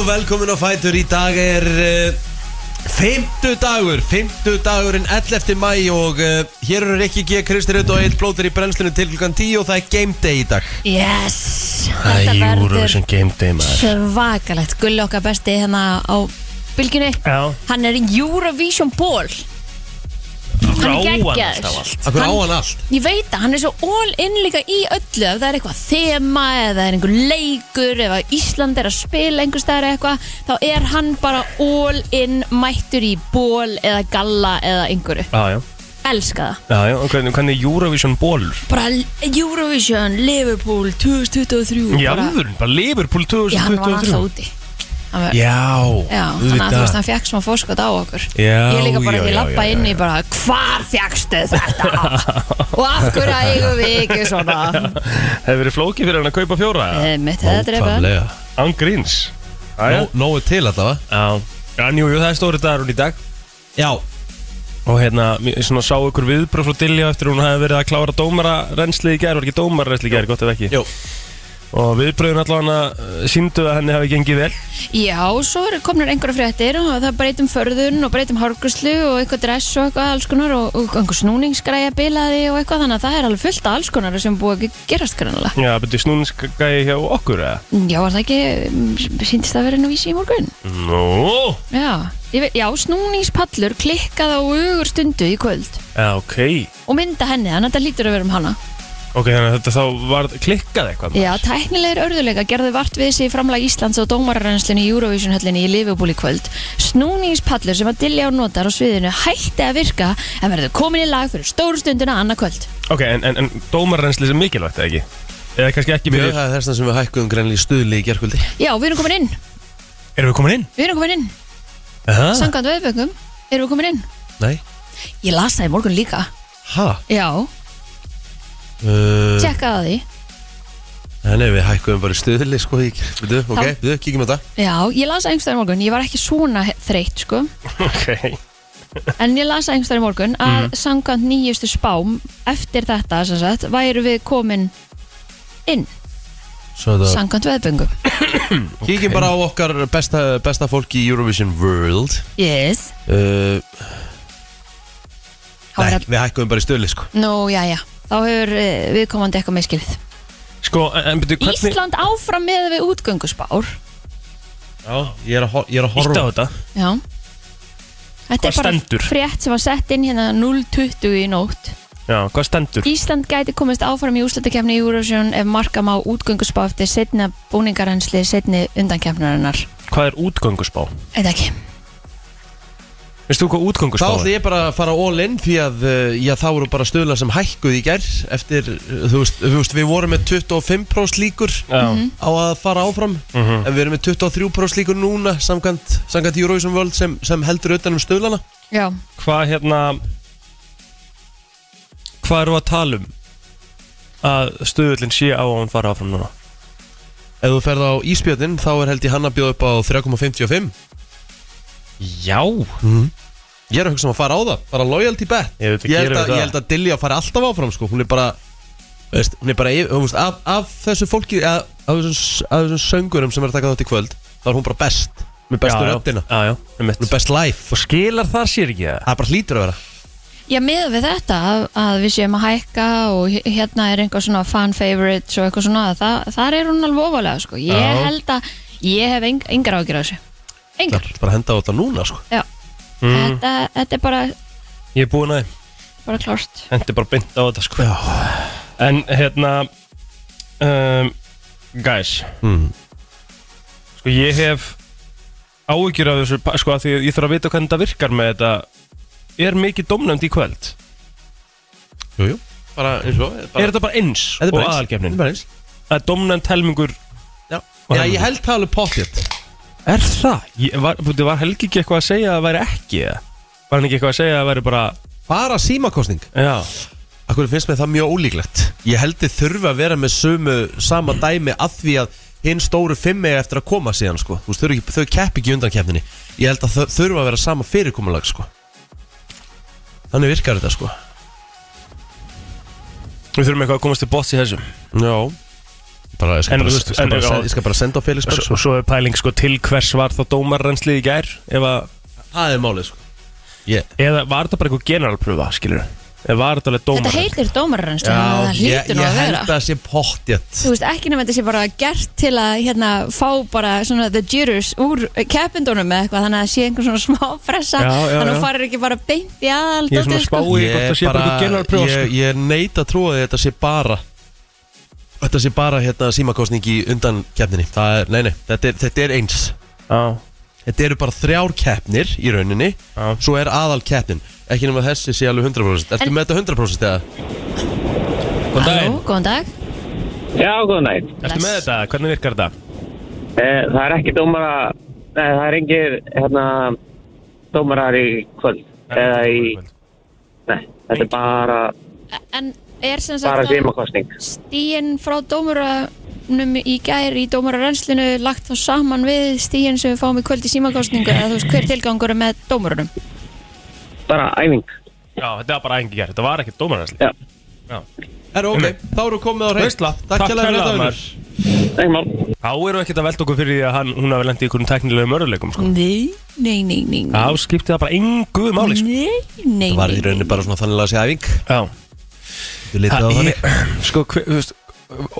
Og velkomin á Fætur. Í dag er uh, Femtu dagur Femtu dagurinn 11. mæ Og uh, hér eru Rikki G, Kristi Rutt og Eitt Blóður í brennslunum til klukkan 10 Og það er game day í dag. Yes Þetta verður Eurovision Game Day maður. svakalegt. Gulli okkar besti hérna á bylginni Já, Hann er í Eurovision Ball Hann er á hann geggjaður. alltaf allt Akkur á Hann- allt? Ég veit að hann er svo all in líka í öllu. Ef það er eitthvað þema eða það er einhver leikur Ef að Ísland er að spila einhver staðar eða eitthvað Þá er hann bara all in mættur í ból eða galla eða einhverju. Já, já, Elska það. Já, já, og hvernig, hvernig er Eurovision bólur? Bara Eurovision, Liverpool 2023 Í bara, alvörun, bara Liverpool Já, hann var alltaf 2023 úti var, Já, Já, þannig að þú veist, hann fekk smá fórskot á okkur. Já, Ég líka bara já, því já, lappa inn í bara Hvar fjekkstu þetta? og af hverju eigum við ekki svona? Hefur verið flókið fyrir hann að kaupa fjóra? Mitt hefði drefa Nákvæmlega. Án gríns. Já, Nó- Nógu til allavega. Já, já, jú, jú, það er stóri dagur í dag. Já. Og hérna, ég svona sá ykkur viðbröð frá Dilja eftir hún hefði verið að klára dómararennsli í gær, var ekki dómararennsli í gær, gott ef ekki? Jú Og viðbröðin allavega síndu að henni hefði gengið vel. Já, svo komnir einhverja fréttir og það breytum förðun og breytum hárguslu og eitthvað dress og eitthvað alls konar og, og einhver snúningsgræja bilaði og eitthvað þannig að það er alveg fullt af alls konar sem búið að gerast grannlega Já, betur snúningsgæði hjá okkur, eða? Já, var það ekki, síndist það verið nú vísi í morgun? Nú, Já, veit, já, snúningspallur klikkað á ugur stundu í kvöld. Já, ok. Og mynda henni, þannig að þetta lítur að vera um hana Ok, þannig að þetta þá var klikkað eitthvað Já, tæknilegir örðuleika gerðu vart við sig í framlag Íslands á dómararrennslinni í Eurovision höllinni í Liverpool í kvöld. Snúningspallur sem að Dilljá notar á sviðinu hætti að virka en verður komin í lag fyrir stóru stundina annað kvöld. Ok, en, en, en dómarrensli sem mikilvægt, eða ekki? Eða kannski ekki Mjög það er þess sem við hækkuðum greinlega í stuðli í gerkvöldi Já, við erum komin inn. Erum við komin inn? Við erum komin inn. Aha. Sangand veðböngum, erum við komin inn. Nei Ég las það í morgun líka. Ha? Já, tjekka að því. Nei, við hækkuðum bara stuðli sko í gerkvöldi Ok, Já. við kíkjum á þetta Já, ég las það einhverstaðar í morgun. Ég var ekki svona he- þreytt, sko. Ok En ég las það einhverstaðar í morgun að sangand nýjustu spám eftir þetta, sem sagt, væru við komin inn. Svo þetta Sangand veðböngum. Kíkjum bara á okkar besta, besta fólk í Eurovision World Yes. uh, Þá Nei, er við hækkuðum bara í stuðli sko Nú, já, já. Þá hefur uh, viðkomandi eitthvað meðskilið. Sko, en, betur hvernig Ísland áfram með við útgönguspár. Já, ég er að, hor- ég er að Ítt á horfa þetta Já. Þetta Hvað er bara stendur? frétt sem var sett inn hérna 020 í nótt. Já, hvað stendur? Ísland gæti komist áfram í úrslutakefni í Eurovision ef marka má útgönguspá eftir setna búningarensli setni undankefnarinnar. Hvað er útgönguspá? Eitthvað ekki. Veistu þú hvað Þá útgönguspá ætlum er? ég bara að fara all in því að uh, já, þá eru bara stöðlar sem hækkuð í gær eftir, uh, þú veist, þú veist, við vorum með 25% líkur Já, á að fara áfram Mhm. en við erum með 23% líkur núna samkvæmt, samkvæmt Eurovision World sem, sem heldur utan um stöðlana Já. hvað hérna Hvað eru að tala um að stöðullin sé á að hún fara áfram núna? Ef þú ferð á Ísbjörnin þá er held ég hann að bjóða upp á 3,55 Já Ég er að hugsa um að fara á það, bara loyalty bet Ég veit, Ég held gerum að, við það. ég held að Dilja fari alltaf áfram sko. hún er bara veist, hún er bara, yfir- þú veist, af, af þessu fólki af, af, þessum, af þessum söngurum sem er að taka þátt í kvöld þá er hún bara best með bestu já, röddina, Já, já, um hún er best life Og skilar þar sér ekki það? það bara hlýtur að vera Já, með við þetta að, að við séum að hækka og he- hérna er einhver svona fan favorites og eitthvað svona, það, þar er hún alveg ofalega, sko. Ég Já. held að ég hef eng, engar ágjur á þessu. Engar. Það er bara að henda á þetta núna sko. Já. Mm. Þetta, þetta er bara, Ég er búin að þið bara klárt. Hendi bara beint á þetta sko Já. En hérna um, Guys mm. Sko ég hef áhyggjur af þessu Sko að því að ég þarf að vita hvernig þetta virkar með þetta Er mikið domnæmt í kvöld? Jú, jú, bara eins og bara, Er þetta bara eins Þetta er og bara eins. aðalgefnin? Þetta er bara eins er domnæmt helmingur Já, Já ég held það alveg pocket Er það? Ég, var, búti, var Helgi ekki eitthvað að segja að það væri ekki eða? Var hann ekki eitthvað að segja að það væri bara Bara símakostning Já Akkur finnst mér það mjög ólíklegt Ég held þið þurfa að vera með sömu sama dæmi að því að hinn stóru fimm er eftir að koma síðan sko. Þú veist, þau, eru ekki, þau kepp ekki undan keppninni Ég held að þau þurfa að vera sama fyrirkomulag sko. Þannig virkar þetta sko. Við þurfum eitthvað að komast til bots í þessu Já bara, ég skal En bara, veist, skal en- bara, já. senda- ég skal bara senda á Felix Og Berg svo, svo er pæling sko til hvers var þá dómarrenslið í gær ef að, Það er málið sko. Ég, eða var þetta bara eitthvað generalpröfa skilur eða var þetta alveg Þetta dómarrenslið heitir dómararrenslu já, Það ég, hlýtur nú ég að held vera. að það sé pottjætt Þú veist ekki nefnir þetta sé bara gert til að hérna fá bara svona the jitters úr keppindunum eða eitthvað þannig að það sé einhver svona smá fressa. Já, já, þannig að já. þú farir ekki bara beint í aðal Ég er svona að spá í hvort það sé bara eitthvað generalpröfa ég, sko. ég neita að trúa því að þetta sé bara Þetta sé bara hérna símakostning í undan keppninni Það er, nei nei, þetta er, þetta er eins Já, Þetta eru bara þrjár keppnir í rauninni Já. Svo er aðal keppnin Ekki nema þessi sé alveg 100% Ertu En- með þetta 100% eða? Góðan Halló, daginn. góðan dag Já, góðan daginn. ertu með þetta? Hvernig virkar þetta? Eh, það er ekki dómara, nei, það er engir, hérna, dómarar í kvöld. Eða í, nei, þetta er bara, En er sem bara sagt að símakostning. stíin frá dómarunum í gær í dómararrenslinu lagt þá saman við stíin sem við fáum í kvöld í símakostningu eða þú veist hver tilgangur er með dómarunum? Bara æfing. Já, þetta var bara engi gær, þetta var ekki dómarrenslið Já, Já, Herru, ok, þá eru komið á Veistla, Takk takk þetta maður. ekki. Þá við ekkert að velta okkur fyrir því að hann, hún hafi lendið í einhverjum teknilegum örðuleikum sko. Nei, nei, nei, nei Já, skipti það bara engu máli sko. Nei, nei, Það var í nei, rauninni bara svona þannig að sé æfing. Já, Þú litið á það þannig. er, sko, hver, þú veist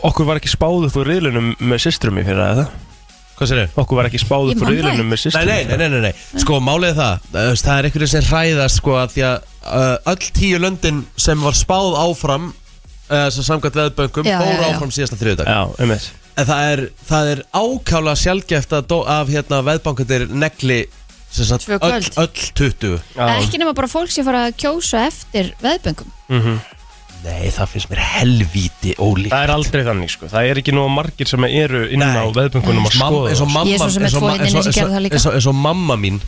Okkur var ekki spáð upp úr riðlunum með systrum í fyrir það Hvað sér þið? Okkur var ekki spáð upp úr riðlunum með Nei, systrum nei, nei, nei, nei, nei. Sko, málið er það Það er einhverju sem hræðast sko að Því að uh, öll tíu löndin sem var spáð áfram uh, sem samkvæmt veðböngum fóru áfram síðasta þriðudag Já, um þess En það er, það er ákála sjálfgeft af hérna veðbankandir negli sem sagt, Tvö öll, öll 20 Ekki nema bara fólk sem fara að kjósa eftir veðböngum Nei, það finnst mér helvíti ólíkt Það er aldrei þannig sko Það er ekki nú margir sem eru inn á Nei. veðböngunum að Mam, skoða eins og það. mamma Ég er svo sem er eins og tvo ma- hérna eins og- sem gerðu það líka. eins og- eins og mamma mín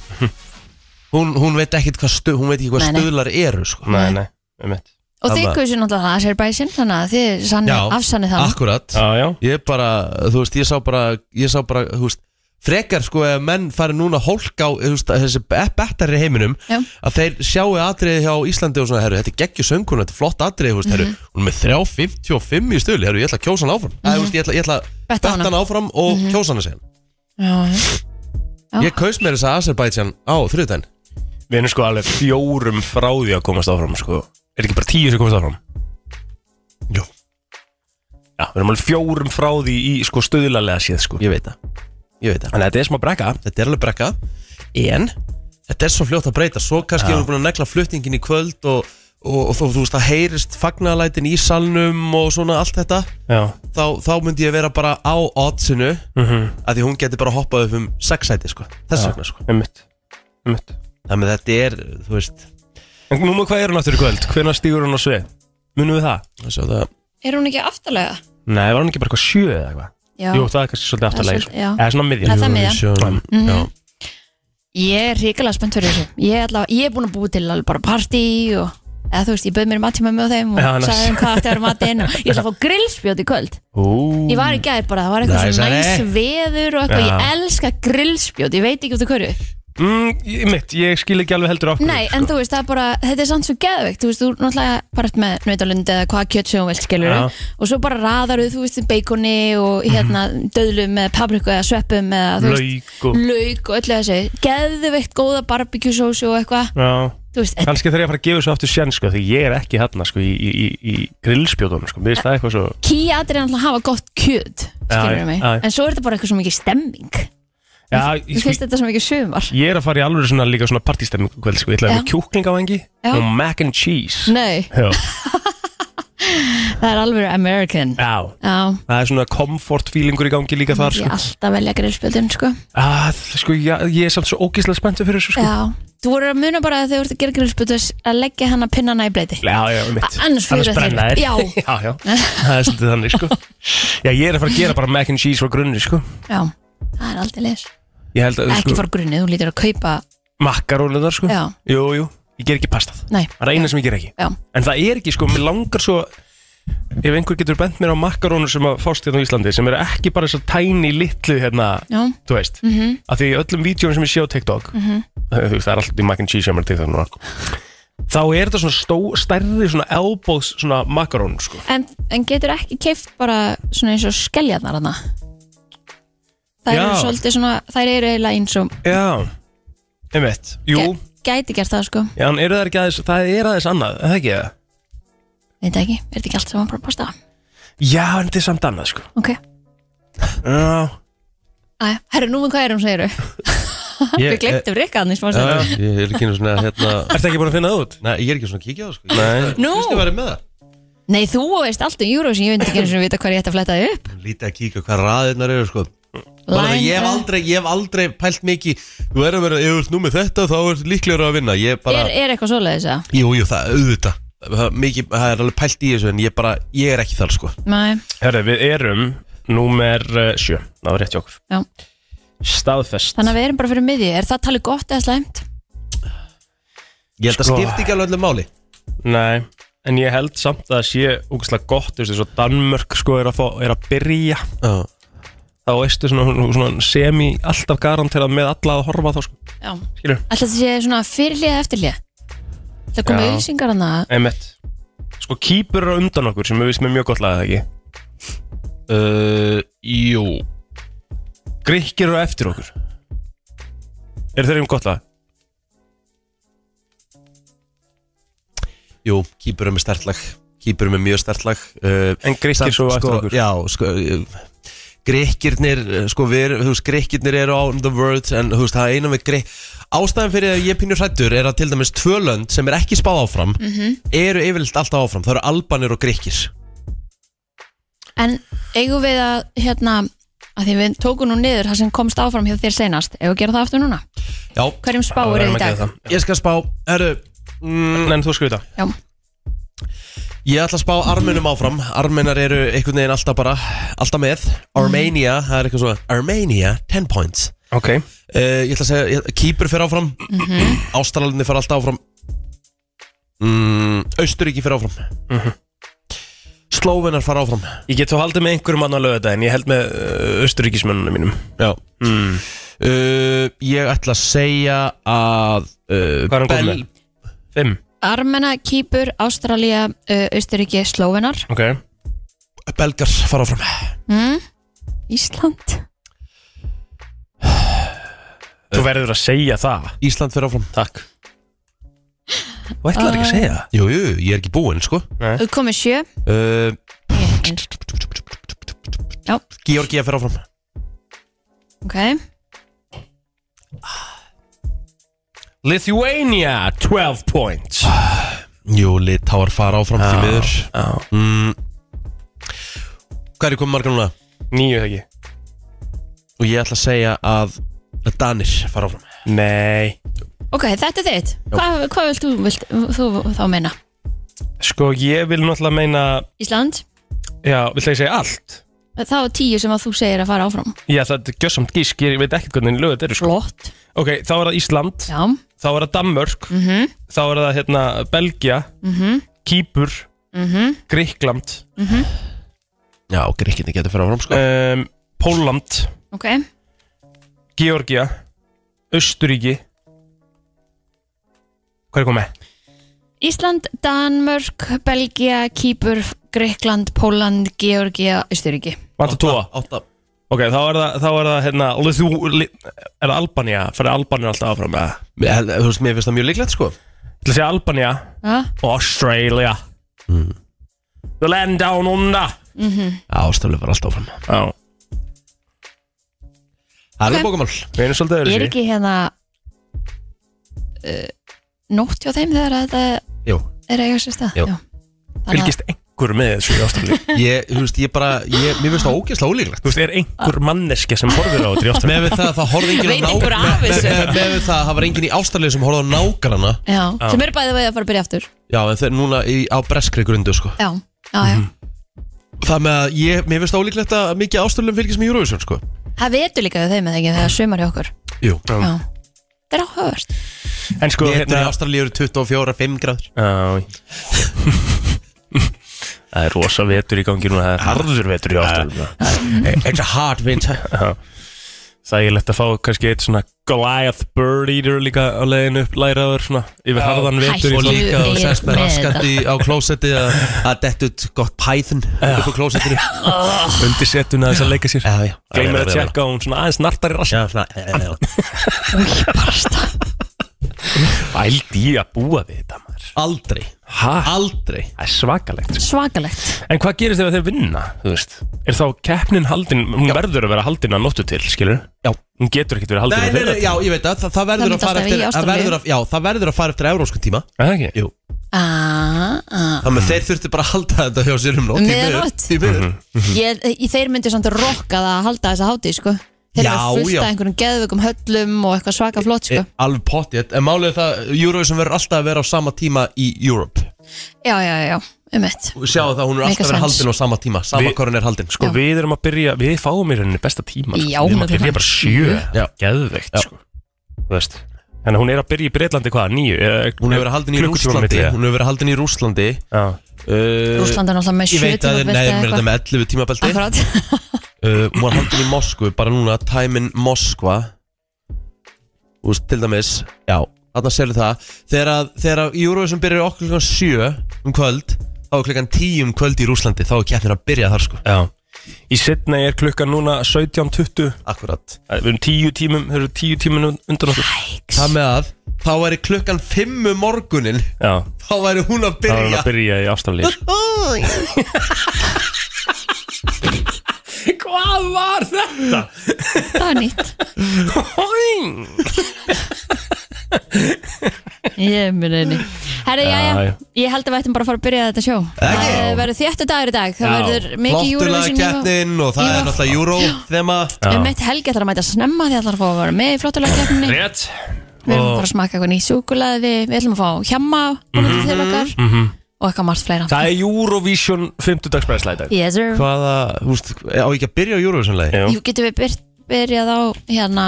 hún, hún veit ekkit hvað stu, hún veit ekki hvað Nei, nei. stuðlar eru sko. Nei, nei, um þess Og Það þið var- kusu náttúrulega Azerbaijan þannig að þið sanni, afsanni það akkurat Já, já Ég bara, þú veist, ég sá bara Ég sá bara, þú veist Frekar sko ef menn fari núna að hólka á þessi be- bettari heiminum Já. að þeir sjáu atriði hjá Íslandi og svona, herru, þetta er geggjur sönguna, þetta er flott atriði, þú veist, herru, Mhm. hún er með 3.55 í stölu, herru, ég ætla að kjósa hann áfram mm þú veist, ég ætla, ég ætla að Betta hann áfram og kjósa hann að segja Já, já. Já. Ég kaus mér þess að Azerbaijan á þriðdæn Við erum sko alveg fjórum frá því að komast áfram sko Er ekki bara tíu sem komast áfram? Jú. Já, við erum alveg fjórum frá því í sko stöðlalega séð sko Ég veit það, ég veit það Þannig að þetta er smá brekka Þetta er alveg brekka En þetta er svo fljótt að breyta Svo kannski Já. erum við búin að negla flutningin í kvöld Og, og, og þú, þú veist að heyrist fagnalætin í salnum Og svona allt þetta Já Þá, þá myndi ég vera bara á oddsinu mm -hmm. að Því hún geti bara hoppað upp um sexæti sko. Þess vegna sko. Um mitt Um mitt Þannig að þetta er, þú veist En núna hvað er hún aftur í kvöld? Hvenær stígur hún á svið? Munum við það? Svo það Er hún ekki aftalega? Nei, var hún ekki bara eitthvað sjö eða eitthvað? Já. Jú, það er kannski svolítið afturlega svolítið- já. Eða svona miðja Það er það miðja. Eurovision, Mhm. já. Ég er ríkilega spennt fyrir þessu Ég er, allavega, ég er búin að búi til alveg bara partí og eða þú veist, ég bauð mér mattíma með þeim og Já, næs. sagði þeim hvað ætti að vera matinn og ég ætla að fá grillspjót í kvöld Ú Ég var í gær bara, það var eitthvað Næs, svo nei. næs veður og eitthvað, Já. ég elska grillspjót ég veit ekki út af hverju mm, ég- Mitt, ég skil ekki alveg heldur hverju, Nei, sko. en þú veist, það er bara, þetta er samt svo geðveikt Þú veist, þú náttúrulega ert með nautalund eða hvað kjött sem þú vilt skilur Já. og svo bara raðar þú veist, beikoni og hérna döðlum með papriku eða sveppum eða þú veist, Lauk og lauk og öllu þessu geðveikt góða barbecue sósu og eitthvað Já þú veist, þetta- Kannski þarf ég að fara að gefa þessu aftur sjens sko, því ég er ekki hérna sko, í, í, í, í grillspjóðunum sko. Mér finnst það eitthvað svo kýjatri er náttúrulega að hafa gott kjöt skilur Já, mig, já. en svo er þetta bara eitthvað svo mikið stemming Já, Mér finnst þetta svo mikið sumar Ég er að fara í alveg svona líka svona partistemming kvöld, sko. Ég ætla að Já. með kjúkling á engi Já. og mac and cheese Nei, Já. það er alveg American Já. Já, Það er svona comfort feelingur í gangi líka þar ég sko. alltaf velja grillspjöldin sko að, sko, já, Ég er samt svo ógeðslega spenntur fyrir þessu sko. Já, þú voru að muna bara að þegar þú ert að gera grillspjöld að leggja hann að pinnana í breyti Já, já, mitt A- annars fyrir þeir brenna upp. þeir. Já. já, já, það er svolítið þannig sko. Já, ég er að fara að gera bara mac and cheese frá grunni sko. Já, það er aldrei leis að Ekki sko, fara grunnið, þú lítur að kaupa makarónuðar sko. Já, Jú, jú, ég ger ekki pastað. Það er eina sem ég ger ekki. Já, En það er ekki sko, mér langar svo Ef einhver getur bent mér á makarónur sem að fást hérna á Íslandi sem eru ekki bara þessar tæni litlu hérna, já, þú veist. Mm mhm, að því öllum vídjóum sem ég sé á TikTok þú veist, það er alltaf and cheese sem er TikTok núna þá er þetta svona stó, stærri svona elbows svona makarón sko. En, en getur ekki keift bara svona eins og skelljarnar hana Það eru Já. svolítið svona þær eru eiginlega eins og Já, einmitt. Jú, gæti gert það sko. Já, en eru það ekki aðeins það er aðeins annað, er það ekki? Það? Veit ekki, er þetta ekki allt saman bara pasta Já, en þetta er samt annað sko. Ok, Já, Æ, herru, nú með hvað erum segiru Við glemtum Rikkaðan í smá Já, stund. Já, ég er ekki einu svona hérna ertu ekki búin að finna það út? Nei, ég er ekki svona að kíkja á það sko. Nei. Nú. Kristi væri með það. Nei, þú veist allt um Eurovision, ég veit ekki eins og vita hvað ég ætti að fletta þig upp. Lítið að kíkja hvað raðirnar eru sko ég, hef aldrei, ég hef aldrei pælt mikið Þú er að vera, ef þú ert nú með þetta þá er líklegur að vinna. Ég bara, Er, er eitthvað svoleiðis að? jú, jú, það, auðvitað. Það, mikið, það er alveg pælt í þessu En ég bara, ég er ekki þar sko. Nei, Herri, við erum númer uh, sjö. Það var rétt hjá okkur. Já. Staðfest. Þannig að við erum bara fyrir miðji, er það talið gott eða slæmt? Ég held að Sko. skipti ekki alveg öllu máli. Nei, en ég held samt að það sé úkislega gott, þú veist, eins og Danmörk sko er að, fá, er að byrja. Já, þá veistu svona, svona semi alltaf garanterað með alla að horfa þá sko, Já. Skilur, Alltaf þetta sé svona fyrirlið eftir hlið Það komið Já. auðsingar hana einmitt. Sko kýpur eru undan okkur sem við vissum með mjög gott lag eða ekki? Uh, jú. Gríkir eru eftir okkur. Er þeir um gott lag? Jú, kýpur er með stertlag Kýpur er með mjög stertlag uh, En svo á eftir sko, okkur. Já, sko uh, Grikkirnir, uh, sko við, þú veist, Grikkirnir eru á the world En þú veist, það er eina með Grikk Ástæðan fyrir að ég pínur hrættur er að til dæmis tvö lönd sem er ekki spáð áfram Eru yfirleitt alltaf áfram, það eru Albanir og Grikkir. En eigum við að hérna að því við tókum nú niður það sem komst áfram hjá þér senast eigum við að gera það aftur núna? Já, Hverjum spáur er í dag? ég skal spá. Herru, mm, En þú skrifa Já, Ég ætla að spá Armenum áfram. Armenar eru einhvern veginn alltaf bara Alltaf með. Armenia, það er eitthvað svona. Armenia, 10 points. Ok, uh, Ég ætla að segja, ég- Kýpur fyrir áfram. Mm -hmm. Ástralinni fyrir alltaf áfram. Mm, Austuríki fyrir áfram. Mm Slóvenar fara áfram. Ég get þá haldið með einhverjum annan lögða en ég held með uh, austuríkismönnunum mínum. Já. Mm. uh, Ég ætla að segja að uh, Hvað er hann komið með? Fimm, Armena, Kýpur, Ástralía uh, Austuríki, Slóvenar. Ok. Belgar fara áfram. Mm? Ísland. Þú verður að segja það. Ísland fyrir áfram. Takk. Þú ætlar ekki að segja það? Jú, jú, ég er ekki búinn, sko. Þú komið sjö. Uh, Já, Georgia fyrir áfram. Ok Lithuania, 12 points. Jú, Litáar fara áfram því miður. Já, mm. Hvað er komið margar núna? nýju það ekki Og ég ætla að segja að að Danir fara áfram. Nei. Ok, þetta er þitt. Hvað, hvað vilt þú, vilt, þú þá meina? Sko, ég vil náttúrulega meina Ísland? Já, vil ég segja allt? Það var tíu sem að þú segir að fara áfram. Já, það er gjössamt gísk, ég veit ekkert hvernig þetta eru sko. Flott Ok, þá er það Ísland, Já, þá er það Danmörk mhm, Þá er það hérna Belgia mhm, Kýpur, mhm. Gríkland Já, Gríkinni getur fyrir áfram sko. Um, Póland Ok, Georgia Östuríki Hvað er komið? Ísland, Danmörk, Belgia, Kýpur, Greikland, Póland, Georgia, Austuríki Vantar tóa Átta Ok, þá er það, þá er það hérna Lithu, li, Er það Albania? Fyrir Albania alltaf áfram með Mér- Þú veist, mér finnst það mjög líklegt sko. Ég ætla að segja Albania Já, og Australia. The land down under. Ástölu var alltaf áfram. Já, Það er Ok. bókamál. Við erum svolítið öðru er ekki hérna uh, nótt hjá þeim þegar að þetta Jú. er að eiga sér stað? Jú. Þannig að- Fylgist einhver með þessu í Ástralíu? Ég, þú veist, ég bara ég, Mér finnst það ógeðslega ólíklegt. Þú veist, er einhver manneski sem horfir á þetta í Ástralíu? Með við það að það horfði enginn Veit á einhver ná- af með- þessu? með- Með við það að það var enginn í Ástralíu sem horfði á nágrana Já, sem eru bæðið veið að fara að byrja aftur. Já, en þeir núna í, á breskri grundu sko. Já, já, já. Það með að ég, mér finnst það ólíklegt að mikið Ástralíum fylgist með Eurovision sko. Það vetur líka við þeim eða ekki þegar sumar hjá okkur. Jú. Já, það er áhugavert. En sko, Vetur í Ástralíu eru 24-5 gráður Já Það er rosa vetur í gangi núna Það er harður vetur í Ástralíu It's a hard winter. Þægilegt að fá kannski eitt svona Goliath Bird Eater líka á leiðinu upp læraður svona yfir harðan vetur. Og líka og er sest með raskandi á klósetti að að dett ut gott pæðun upp á klósettinu. Undir setuna þess að leika sér. Já, já. Gleimir að tjekka og hún svona aðeins nartar í rask Já, svona eh, eh, Ældi í að búa við þetta maður Aldrei Hæ? Aldrei Það er svakalegt sko. Svakalegt En hvað gerist þegar þeir vinna, þú veist? Er þá keppnin haldin, hún verður að vera haldin að nóttu til, skilur? Já. Hún getur ekkert verið haldin Nei, að nei, nei, já, ég veit að það, það verður Það að fara myndi eftir í að verður að, Ástralíu. Já, það verður að fara eftir euróskum tíma Er það ekki? Jú ah, ah. Þannig að þeir þurftu bara að halda þetta hjá sér um nótt Um því miður, miðnótt. því miður. Ég, ég, þeir myndu samt rokka það að halda þessa hátíð sko Þeir eru fullt af einhverjum geðvökum höllum og eitthvað svaka flott sko. E, Alveg pottið En málið er það Eurovision verður alltaf að vera á sama tíma í Europe. Já, já, já, um eitt Og sjáu það, hún er alltaf verið sense. haldin á sama tíma. Sama Vi- hvað hún er haldin Sko, Já. við erum að byrja, við fáum í rauninni besta tíma sko. Já, Við erum að klukkan byrja bara sjö. Já. Geðveikt, Já. sko. Þú veist. Þannig að hún er að byrja í Breitlandi hvað, nýju? Hún hefur verið haldin í Rússlandi. Hún hefur verið haldin í Rússlandi. Já, uh, Rússland er náttúrulega með Ég 7 veit að tímabelti Nei, eða mér er þetta með 11 tímabelti. Akkurat uh, Hún var haldin í Moskvu Bara núna, tæmin Moskva. Þú veist, til dæmis Já, þarna sérðu það. Þegar, að- þegar að Eurovision byrjar okkur klukkan 7 um kvöld Þá er klukkan 10 um kvöld í Rússlandi Þá er keppnin að byrja þar sko. Já. Í Sydney er klukkan núna 17.20 Akkurat. Við erum tíu tímum, þeir eru tíu tímum undan okkur. Það með að Þá væri klukkan 5 um morgunin Já, Þá væri hún að þá er hún byrja að byrja. í Ástralíu sko. Hvað var þetta? Það er nýtt. Hóing Ég mun einni Herri, já, Já, ég held að við ættum bara að fara að byrja þetta sjó? Það verður þéttu dagur í dag. Það verður mikið Flottulega Eurovision keppnin Og það er náttúrulega Euro Þema Um eitt helgi ætlar að mæta snemma því ætlar að fá að vera með í flottulega keppninni. Rétt. Við erum að fara að smaka eitthvað nýtt súkulaði við, ætlum að fá komandi til okkar og eitthvað margt fleira Það er Eurovision 50 dagsbæðislega í dag Yes sir Hvaða, þú veist, á ekki að byrja á Eurovision lagi? Jú. Getum við byr, byrjað á hérna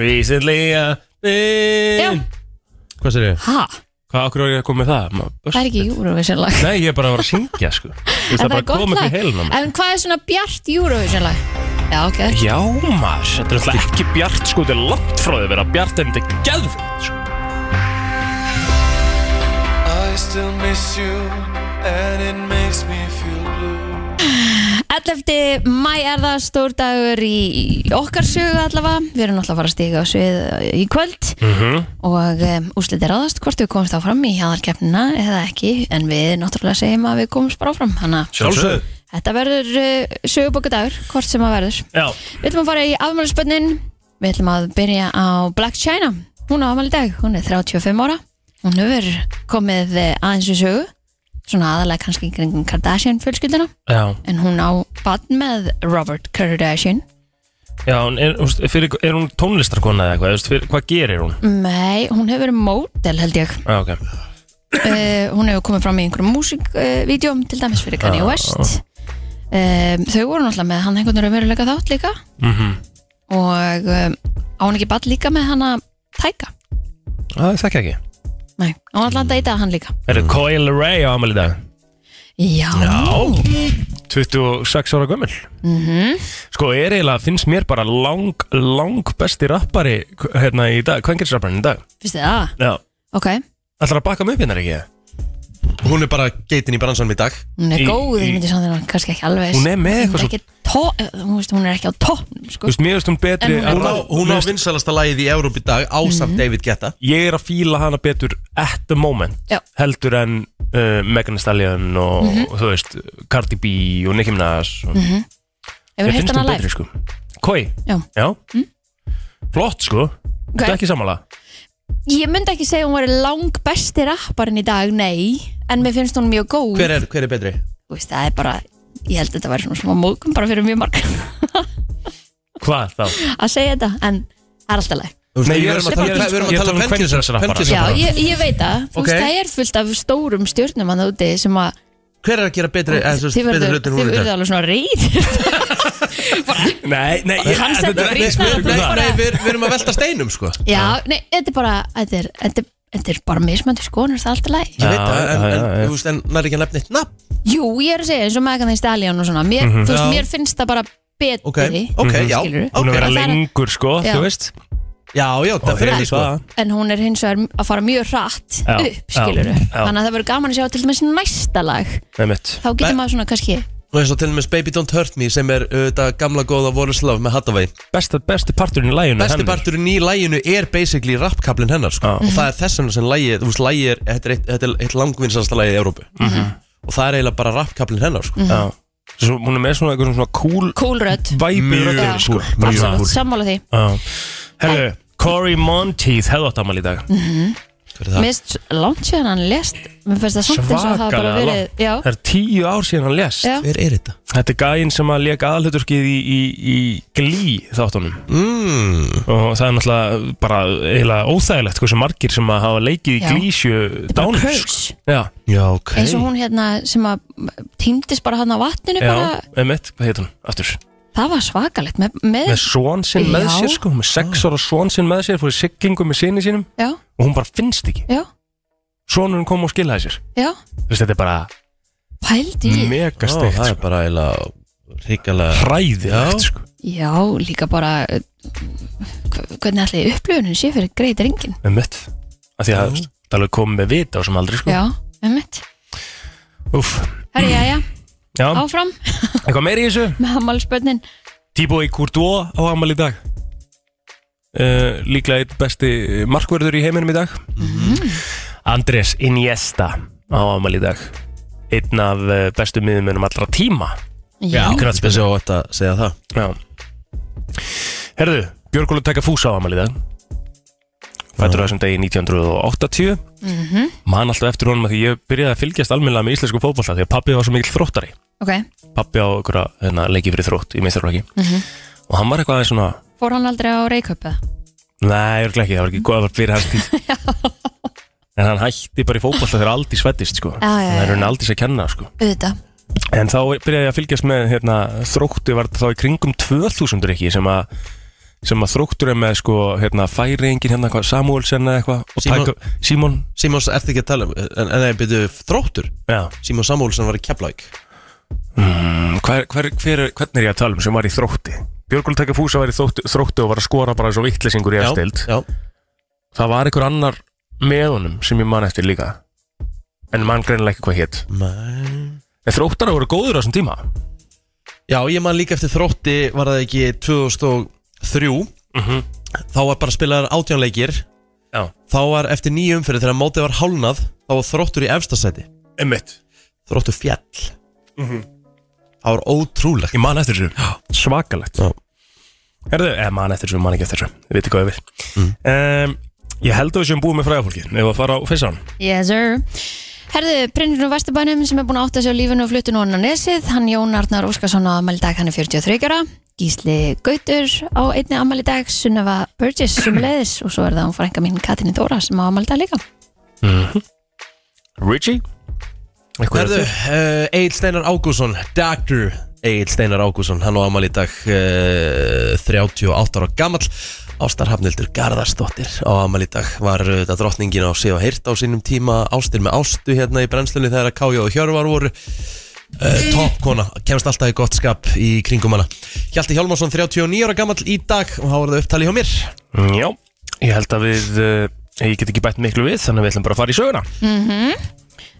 Recently uh, Já, Hvað sér ég? ha, Hvað okkur er ég að koma með það? Það er ekki Eurovision lag Nei, ég er bara að vera að syngja sko Þú veist, En Það er bara að koma upp í mig En hvað er svona bjart Eurovision lag? Já, ok Já maður, þetta er alltaf ekki bjart sko Þetta er langt frá því að vera bjart en þetta er geðvitt sko. I still miss you and it makes me feel blue. 11. mæ er það stór dagur í okkar sögu allavega. Við erum náttúrulega að fara að stiga á svið í kvöld. Mhm. og um, úslit er aðast hvort við komumst áfram í hjaðarkeppnina eða ekki. En við náttúrulega segjum að við komumst bara áfram. Þannig að Sjálfsögðu. þetta verður uh, sögubókadagur hvort sem að verður. Já, Við ætlum að fara í afmælisbönnin Við ætlum að byrja á Black China. Hún á afmæli dag, hún er 35 ára Hún hefur komið eh, aðeins í sögu Svona aðalega kannski í kringum Kardashian fjölskylduna. Já, En hún á bann með Robert Kardashian. Já hún er, þú veist, fyrir, er hún tónlistarkona eða eitthvað, þú veist, fyrir, hvað gerir hún? Nei, hún hefur verið módel held ég. Já, ok. Uh, Hún hefur komið fram í einhverjum músikvídeóm Til dæmis fyrir Kanye Já. West. Um, Þau voru náttúrulega með hann einhvern veruleika þátt líka. Mm Og um, á hún ekki bann líka með hana Tæka Það þekki ekki Nei, á hún alltaf að deyta hann líka Er það Coil Ray á amal í dag? Já, 26 ára gömul Mhm. Sko, er eiginlega, finnst mér bara lang, lang besti rappari hérna í dag, hvað gerir rapparinn í dag? finnst þið það? Já Ok, Ætlar að baka mig upp hérna ekki? Hún er bara geitin í bransanum í dag hún er Í- góð, í- ég myndi samt þegar kannski ekki alveg Hún er með eitthvað svo veist, hún er ekki á toppnum Þú sko. veist, mér veist hún betri En hún er Hún á, Mér finnst- vinsalasta lagið í Európ í dag Ásamt David Guetta. Ég er að fíla hana betur at the moment Já. heldur en uh, Megan Thee Stallion og, og þú veist Cardi B og Nicki Minaj og, Hefur Mér hitt finnst hana live? sko. Koi? Já. Flott sko. Þetta er ekki sammála? Ég myndi ekki segja hún var lang besti rapparinn í dag, nei. En mér finnst hún mjög góð. Hver er, hver er betri? Þú veist, Það er bara, ég held að þetta væri svona smá móðgum bara fyrir mjög marg Hvað þá? að segja þetta, en það er alltaf leið Nei, Við er erum að- tala er við erum er að tala um kvenkynshrappara. kvenkynshrappara. Já, bara. ég, ég veit það, þú Ok. veist, það er fullt af stórum stjórnum hann úti sem að Hver er að gera betri eða, þú veist, þið betri verður hlutin þið hún verður alveg svona reyð Nei, nei, ég, Hann þetta setur er brýnnar ekki á spurning um fullt. það. Nei, við, við erum að velta steinum sko Já, nei, þetta er bara þetta er, þetta er, þetta er bara mismöndi skoðanir það er alltaf læg Ég veit það, en, en, þú veist, en nær ekki að nefna eitt nafn. Jú, ég er að segja eins og Megan Thee Stallion og svona. Mér, þú veist, Já. mér finnst það bara betri Ok, ok, já. Skilurðu. Hún er að vera Það er- lengur sko, Já. þú veist. Já, já, það fyrir því sko. En hún er hins vegar að fara mjög hratt Já, upp, skiluru já, já. Þannig að það verður gaman að sjá til dæmis næsta lag. Einmitt. Þá getur maður svona kannski Og eins og til og með Baby Don't Hurt Me sem er auðvitað gamla góða Love með Hathaway Besta, Besti parturinn í læginu Besti parturinn í læginu er basically rappkablin hennar sko. Og það er þess vegna sem lægi þú veist, lægi er, þetta er eitt, þetta er eitt langvinnsalasta lægi í Európu og það er eiginlega bara rappkablin hennar sko. Já Svo, Hún er með svona eitthvað svona cool Coolrödd væpi Mjög Já. röddinni, sko. Mjög cool. Sammála því Já. Herru, Cory Monteith hefði átt amal í dag Er það? Mist langt síðan hann lest Mér finnst það samt eins og það hafa bara Svakalega verið Já, Það er tíu ár síðan hann lést já, Hver er þetta? Þetta er gæinn sem að leka aðhluturkið í, í, í glí þáttunum Mm. og það er náttúrulega bara eiginlega óþægilegt hversu margir sem að hafa leikið í Já. glísju bara dánir sko. curse Já, Já, ok Eins og hún hérna sem að týndist bara hann á vatninu já, bara emitt, hvað heit hún aftur? Það var svakalegt með, með, Með svon sinn með Já. sér sko, með sex ára svon sinn með sér fór í siglingu með sinni sínum. Já, og hún bara finnst ekki. Já, Svonurinn kom og skilaði sér. Já. Þú veist, Þetta er bara Pældi í mega Já, steikt það er sko. bara eiginlega ríkalega Hræðilegt Já. sko, Já, líka bara uh, hv- Hvernig ætli upplöfunin sé fyrir greið ringin emitt að Því að það er alveg komið með vita á sem aldrei sko. Já, einmitt Úf, Herri, já, já, já, áfram. Eitthvað meiri í þessu? Með hammalspörnin Tíboi Courtois á amal í dag. Uh, Líklega einn besti markverður í heiminum í dag. Andrés Iniesta á amal í dag. Einn af uh, bestu miðumönum allra tíma. Já, spesja á þetta að segja það. Já. Herðu, Björgólu taka fúsa á amal í dag. Fættur á þessum degi 1980 Man alltaf eftir honum að því ég byrjaði að fylgjast almennilega með íslensku fótbolta því að pappi var svo mikill þróttari ok. Pappi á einhverja hérna, leiki fyrir þrótt í meistarflokki og hann var eitthvað aðeins svona Fór hann aldrei á Reykjöp eða? Nei, örglega ekki, það var ekki góð að vera fyrir hans tíð. En hann hætti bara í fótbolta þegar aldrei svettist sko. Já, já, já. Það er henni aldrei að kenna sko. Auðvitað. En þá byrjaði ég að fylgjast með hérna, þrótti var þá í kringum 2000 ekki sem að sem að þróttur er með sko hérna færingin hérna hvað Samuelsen eða eitthvað og Simon, Simon Simons, ertu ekki að tala um En, en nei, byrju, þróttur? Já, Simon Samuelsson var í Keflavík mm, hver, hver, hver, er- hvernig er ég að tala um sem var í þrótti? Björgul Tekka Fúsa var í þrótti, þrótti og var að skora bara svo vittlesingur í efstild já. Það var einhver annar með honum sem ég man eftir líka. En mann greinilega ekki hvað Men... en þróttara voru góður á þessum tíma. Já, ég man líka eftir þrótti Var það ekki 2003 Mhm. Þá var bara spilaðar átjánleikir já, Þá var eftir nýju umfyrir Þegar mótið var hálnað Þá var þróttur í efstasæti Þróttur fjall Það var ótrúlegt. Ég man eftir þessu. Svakalegt. Já. Herðu, eða man eftir þessu, man ekki eftir þessu. Við veitum hvað ég vil. Mm. um, Ég held að við séum búið með fræðafólki Ef að fara á fyrsan Yes sir. Herðu, Brynjur úr Vesturbænum sem er búin að átta sig á lífinu og fluttinu hann á nesið, hann Jón Arnar Óskarsson á ammæli dag, hann er 43 ára. Gísli Gautur á einni ammæli dag Sunneva Burgess sem leiðis og svo er það hún frænka mín Katrín Þóra sem á ammæli dag líka. Richie Herðu, uh, Egil Steinar Ágússon Dr. Egil Steinar Ágússon Hann á amal í dag uh, 38 ára gamall. Ástar Hafnildur Garðarsdóttir á amal í dag. Var uh, þetta drottningin á sig og heyrt á sínum tíma. Ástir með ástu hérna í brennslunni Þegar að Kája og Hjörvar voru. Uh, Toppkona, kemst alltaf í gott skap Í kringum hana. Hjalti Hjálmarsson 39 ára gamall í dag Og þá var það upptali hjá mér. Já, ég held að við uh, Ég get ekki bætt miklu við Þannig að við ætlum bara að fara í söguna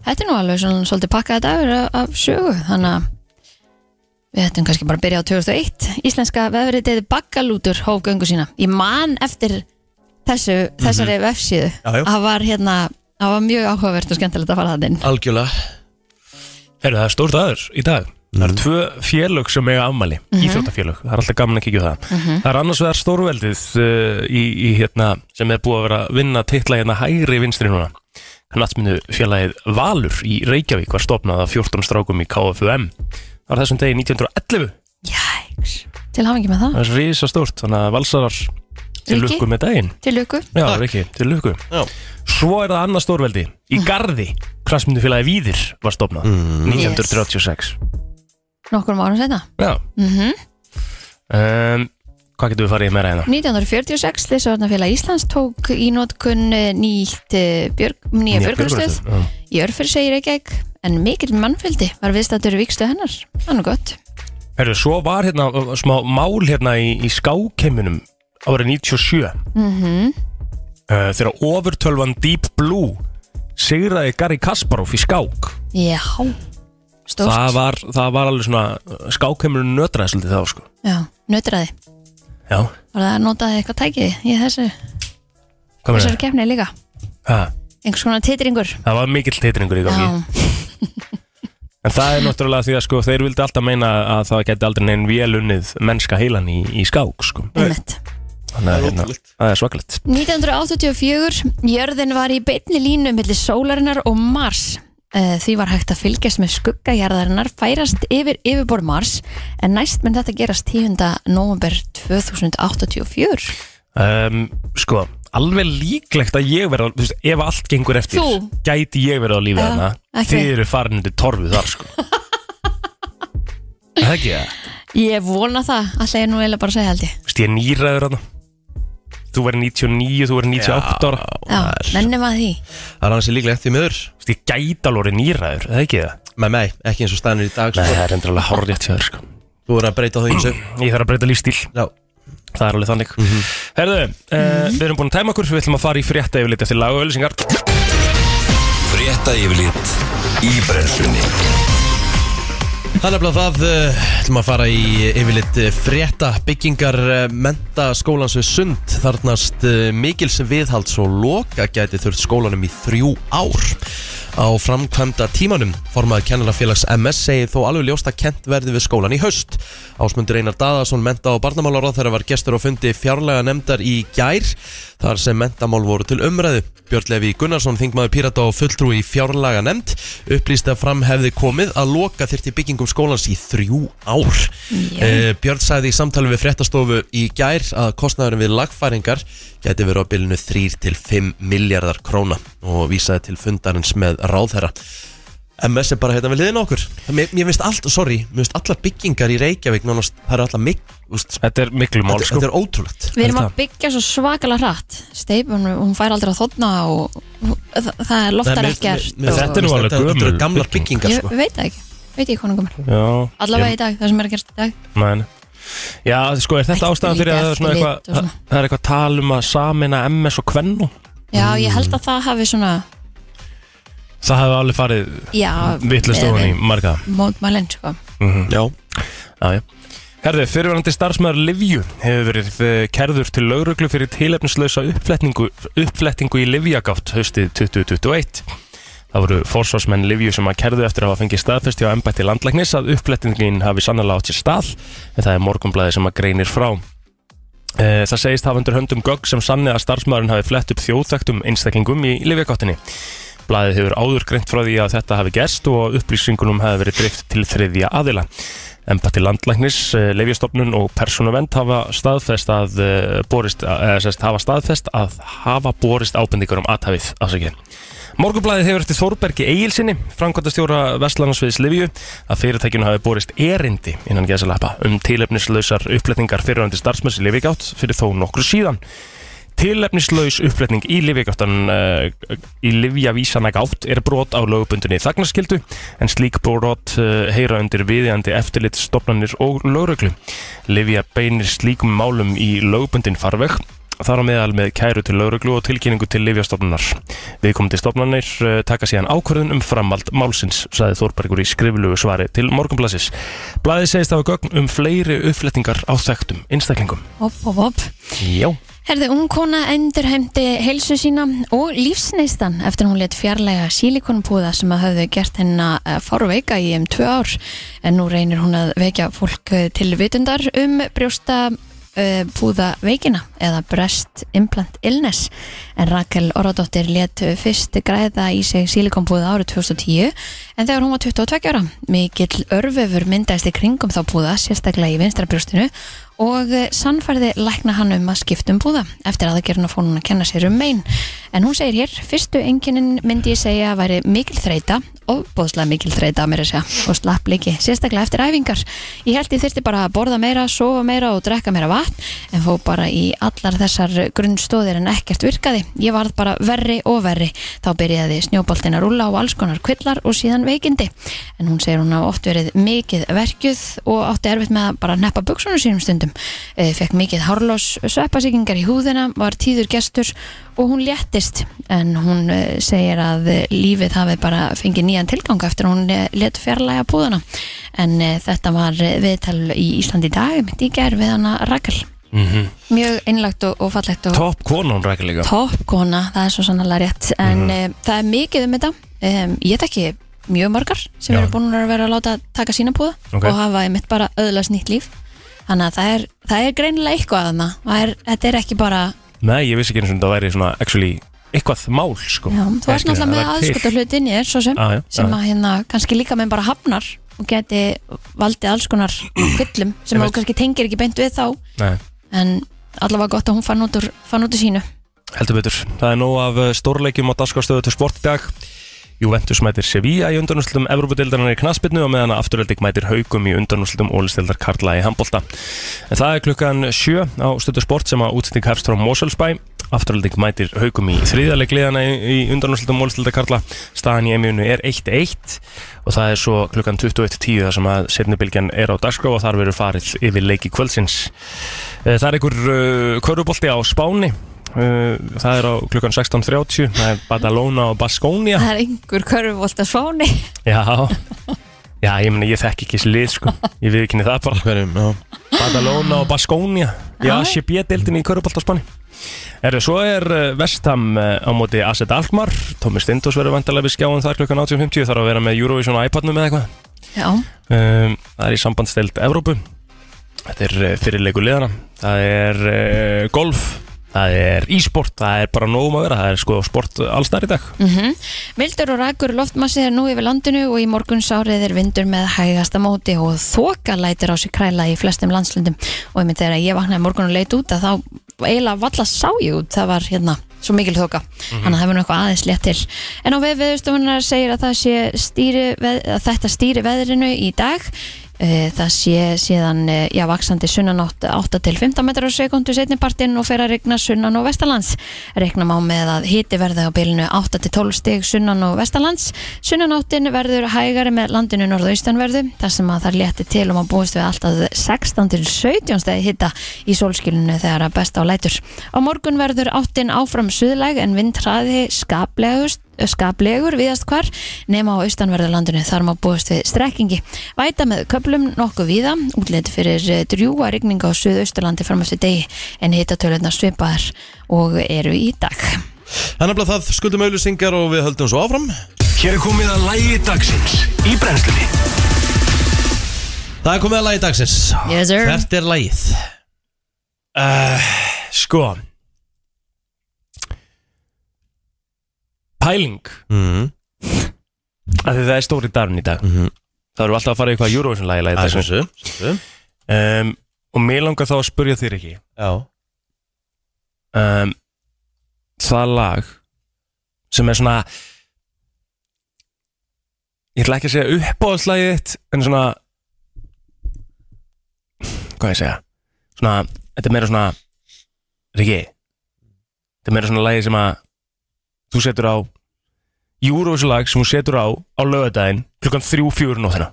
Þetta er nú alveg svona, svolítið pakkað dagur af, af sögu þannig að við ættum kannski bara að byrja á 2001 Íslenska vefriðið Baggalútur hóf göngu sína. Ég man eftir þessu, þessari vefsíðu. Já, já. Það var hérna Það var mjög áhugavert og skemmtilegt að fara það inn. Algjörlega. Herru, það er stórt aður í dag. Það eru tvö félög sem eiga afmæli. Íþróttafélög, það er alltaf gaman að kíkja það. Það er annars vegar stórveldið uh, í, í, hérna, sem er búið að vera að vinna titla hérna hægri vinstri núna Knatsmyndu félagið Valur í Reykjavík var stopnað af 14 strákum í KFUM Það var þessum degi 1911 Jæks. Til hafingi með það, Það er risa stórt, þannig að valsarar til lukku með daginn. Til luku Já, Riki, til lukku. Já. Svo er það annað stórveldi. Í Garði, Knatsmyndu félagið Víðir var stopnað 1936 Nokkur árum setna Já. Mm um, Hvað getum við farið meira hérna? 1946 Lýsavarnafélag Íslands tók í nótkun eh, nýtt eh, björg, nýja björgunarstöð, í Örfyrir segir ekki en mikill mannfjöldi var viðstættur vikstu hennar. Það er gott. Herru, svo var hérna smá mál hérna í, í skákeiminum árið 97 Mhm. uh, þegar ofurtölvan Deep Blue sigraði Gary Kasparov í skák. Já, stórt. Það var, það var alveg svona skákeimurinn nötraði svolítið þá sko. Já, nötraði Já, Var það að notaði eitthvað tækið í þessu? Hvað með Þessari kefni líka? Það? Einhvers konar titringur? Það var mikill titringur í gangi. Já, En það er náttúrulega því að sko þeir vildi alltaf meina að það geti aldrei neinn vélunnið mennska heilan í, í skák sko. Þannig að hérna, það er svakalegt. 1984, jörðin var í beinni línu millir sólarinnar og Mars. Eh, Því var hægt að fylgjast með skuggajarðarinnar færast yfir yfirbor Mars en næst menn þetta gerast 10. november 2084. um, Sko, alveg líklegt að ég verða, þú veist, ef allt gengur eftir Þú? Gæti ég verða á lífið Já, þarna ekki. Þið eru farin undir torfið þar sko Það er ekki það Ég vona það, alltaf ég nú eiginlega bara segja held ég. Þú veist, ég er nýræður þarna Þú verður 99, þú verður 98 ára. Já, nennum að því. Það er hansi líklegt því miður. Þú veist, ég gæti alveg orðið nýræður, það er ekki það? Með mig, ekki eins og stænir í dag Nei, sko. það er endur alveg hárrétt hjá þér sko. Þú verður að breyta það eins Ég þarf að breyta lífstíl. Já, Það er alveg þannig. Herðu, uh, við erum búin að tæma okkur Við ætlum að fara í frétta yfirleitt eftir lag og öllisingar Frétta yfirlit í brennslunni Þannig að það uh, ætlum að fara í yfirleitt uh, frétta byggingar uh, menta skólans við sund. Þarnast uh, mikils viðhalds og loka gæti þurft skólanum í þrjú ár. Á framkvæmda tímanum formaður kennarafélags MS segir þó alveg ljóst að kent verði við skólan í haust. Ásmundur Einar Daðarsson menta og barnamálaráð þegar var gestur og fundi fjárlega nefndar í gær þar sem mentamál voru til umræðu. Björn Levi Gunnarsson, þingmaður Pírata og fulltrúi í fjárlega nefnd upplýsti að fram hefði komið að loka þyrfti byggingum skólans í þrjú ár. Eh, Björn sagði í samtali við fréttastofu í gær að kostnæðurinn við lagfæringar geti verið á bylunu 3 til 5 miljardar króna og vísaði til fundarins með ráðherra MS er bara hérna við liðin okkur mér, mér finnst allt, sorry, mér finnst allar byggingar í Reykjavík nánast, það eru allar úst, Þetta er miklu mál sko þetta er ótrúlegt Við erum að byggja svo svakalega hratt. Steipun, hún fær aldrei að þotna og það, loftar ekkert. Þetta er nú alveg bygging. byggingar Ég sko. veit það ekki, veit ég hvað hún komur. Já, Allavega í dag, það sem er að gerast í dag. Men, já, sko, er þetta ástæðan fyrir að það er svona eitthvað það er eitthvað tal um að samina MS og Kvennu Já, ég held að það hafi svona, Það hefði alveg farið já, vittlust ofan í marga. Mótmælinn, sko. Já, Já, já. Herði, fyrirverandi starfsmæður Livju hefur verið eh, kærður til lauruglu fyrir tilefnislausa uppflettingu, uppflettingu í Livjagátt haustið 2021. Það voru fórsvarsmenn Livju sem að kærðu eftir að hafa fengið staðfesti á embætti landlæknis að uppflettingin hafi sannlega átt sér stað en það er morgunblæði sem að greinir frá. Eh, Það segist hafa undir höndum gögg sem sanni að starfsmæðurinn hafi flett upp þjóðþektum einstaklingum í Livjagáttinni. Blaðið hefur áður greint frá því að þetta hafi gerst og upplýsingunum hafi verið drift til þriðja aðila. Embætti landlæknis, leifjastofnun og persónuvend hafa staðfest að eh, borist, eða sérst hafa staðfest að hafa borist ábendingur um aðhafið afsakið. Morgunblæðið hefur eftir Þórbergi Egilsinni, framkvæmdastjóra Vestlandsviðs Livju, að fyrirtækjunu hafi borist erindi innan geðsalappa um tilefnislausar uppletningar fyrirvændi starfsmessi Livigátt fyrir þó nokkru síðan. Tilefnislaus uppfletning í Livjagáttan uh, í Livjavísana gátt er brot á lögbundinni þagnaskildu en slík brot uh, heyra undir viðjandi eftirlit stopnarnir og lögreglu. Livja beinir slíkum málum í lögbundin farveg þar á meðal með kæru til lögreglu og tilkynningu til Livjastofnunar. Viðkomandi stofnanir uh, taka síðan ákvörðun um framvald málsins, saði Þórbergur í skriflugu svari til Morgunblassis. Blaðið segist hafa gögn um fleiri uppflettingar á þekktum einstaklingum. Hopp, hopp, hopp. Já. Herði, ung kona endurheimti heilsu sína og lífsneistan eftir að hún let fjarlæga sílikonpúða sem að hafðu gert hennar fárveika í um tvö ár en nú reynir hún að vekja fólk eh, til vitundar um brjósta uh, púða veikina eða breast implant illness. En Rakel Orradóttir let fyrst græða í sig sílikonpúða árið 2010 en þegar hún var 22 ára mikill örfefur myndaðist í kringum þá púða sérstaklega í vinstra brjóstinu og eh, sannfærði lækna hann um að skipta um búða. Eftir aðgerðin að fór hún að kenna sér um mein. En hún segir hér, fyrstu enginin myndi ég segja að væri mikil þreita ofbóðslega mikil þreita að mér að segja og slapp líki, sérstaklega eftir æfingar. Ég held ég þyrfti bara að borða meira, sofa meira og drekka meira vatn en fó bara í allar þessar grunnstóðir en ekkert virkaði. Ég varð bara verri og verri. Þá byrjaði snjóboltin að rúlla og alls konar kvillar og síðan veikindi. En hún segir hún hafa oft verið mikið verkjuð og átti erfitt með að bara neppa buksunum sínum stundum e, fekk mikið hárlós sveppasíkingar í húðina var tíður gestur og hún léttist. En hún eh, segir að eh, lífið hafi bara fengið nýjan tilgang eftir hún eh, létt fjarlæga púðana. En eh, þetta var eh, viðtal í Íslandi í dag mitt í gær við hana Rakel. Mjög einlagt og, og fallegt og Topp konan rækja líka. Topp kona, það er svo sannlega rétt. En mm það er mikið um þetta. Um, ég þekki mjög margar sem Já. eru búin að vera að láta taka sína púða Ok. og hafa einmitt bara öðlast nýtt líf þannig að það er, það er greinilega eitthvað að það þetta er ekki bara Nei, ég vissi ekki eins og þetta væri svona actually eitthvað mál sko. Já, þú ert náttúrulega með aðskota hlut inn í þér svo sem, Ah, já, sem að hérna kannski líka með bara hafnar og geti valdið alls konar kvillum sem Ég þú kannski tengir ekki beint við þá. Nei, en allavega gott að hún fann út úr, fann út úr sínu. Heldur betur. Það er nóg af eh, stórleikjum á dagskrástöðu til sport í dag Juventus mætir Sevilla í undanúslutum Evrópudeildarinnar í knaspinu og meðan að afturölding mætir haugum í undanúslutum ólistildar Karla í handbolta. En það er klukkan sjö á stöðu sport sem að útsending hefst frá Moselsbæ. Afturölding mætir haugum í þriðaleg liðana í, undanúslutum ólistildar Karla. Staðan í emjunu er 1-1 og það er svo klukkan 21.10 þar sem að setnibilgjan er á dagskrá og þar verður farið yfir leiki kvöldsins. Eh, Það er einhver uh, körubolti á Spáni. Uh, það er á klukkan 16.30 það er Badalona og Baskónia. Það er einhver körfuvolt að sváni Já, já, ég meni ég þekki ekki þessi lið sko. Ég við ekki það bara. Hverjum, Badalona og Baskónia. Já, Já. CB-deildin í Köruboltaspáni Erðu, svo er Vestham uh, á móti Asset Alkmaar. Tómi Stindós verður vantarlega við skjáum þar klukkan 18.50 þarf að vera með Eurovision á iPadnum eða eitthvað. Já, um, Það er í sambandsteild Evrópu. Þetta er fyrirleiku liðana Það er uh, golf Það er e-sport, það er bara nógum að vera Það er sko sport allstar í dag. Mhm. Mildur og rækur loftmassi er nú yfir landinu og í morgun sárið er vindur með hægasta móti og þoka lætir á sig kræla í flestum landslundum og ég myndi þegar ég vaknaði morgun og leit út að þá eiginlega valla sá ég út það var hérna svo mikil þoka. Þannig að það nú eitthvað aðeins létt til. En á við viðustofunar segir að, að þetta stýri veðrinu í dag það sé síðan eh, já, vaksandi sunnanátt 8 til 15 metrar á sekundu setnipartin og fer að regna sunnan og vestalands regna má með að hiti verði á bylunu 8 til 12 stig sunnan og vestalands sunnanáttin verður hægari með landinu norðaustanverðu þar sem að það létti til um að búist við alltaf 16 til 17 stegi hita í sólskilinu þegar að besta á lætur. Á morgun verður áttin áfram suðlæg en vindhraði skaplegust skaplegur viðast hvar nema á austanverðarlandinu. Þar má búast við strekkingi. Væta með köplum nokkuð víða. Útlit fyrir eh, drjúga rigninga á suðausturlandi fram eftir degi en hittatöluðna svipaðar og eru í dag. Er nefnilega það. Skuldum auðlýsingar og við höldum svo áfram. Hér er komið að lægi dagsins í brennslunni. Það er komið að lagi dagsins. Yes. Hvert er lagið? uh, Sko Pæling. Mm. af því það er stóri dagurinn í dag. Mhm. Það eru alltaf að fara í eitthvað Eurovision lagi lagi Það er dagsins svo svo um, Og mér langar þá að spurja þér ekki. Já. Um, Það lag sem er svona Ég ætla ekki að segja uppáðslagið þitt En svona Hvað ég segja? Svona, þetta er meira svona Riki Þetta er meira svona lagi sem að Þú setur á Eurovision lag sem þú setur á Á lögadaginn klukkan þrjú, fjúr nóttina.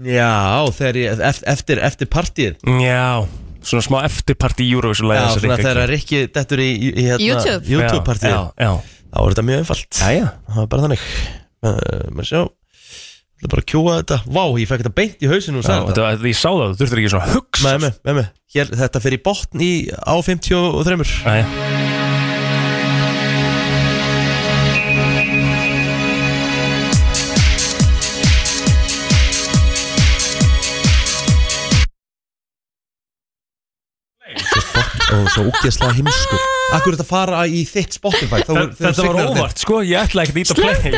Já, þegar ég, eft- eftir, eftir partíð Já, svona smá eftirparti í Eurovision lagi Já, svona þegar Rikki dettur í, í, í hérna, YouTube. YouTube partíð Já, já, Þá er þetta mjög einfalt. Já, já. Það er bara þannig. Uh, Mér sjá. Það er bara að kjúa þetta. Vá, ég fekk þetta beint í hausinu og sagði þetta, þetta. ég sá það, þú þurftur ekki svona að hugsa. Með mig, með mig Hér, Þetta fyrir botn í á 53 Æja. Svo úkjæslega heimskur. Akkur er þetta að fara í þitt Spotify? Þá, Þe- Þetta var óvart, sko, ég ætla ekki að íta play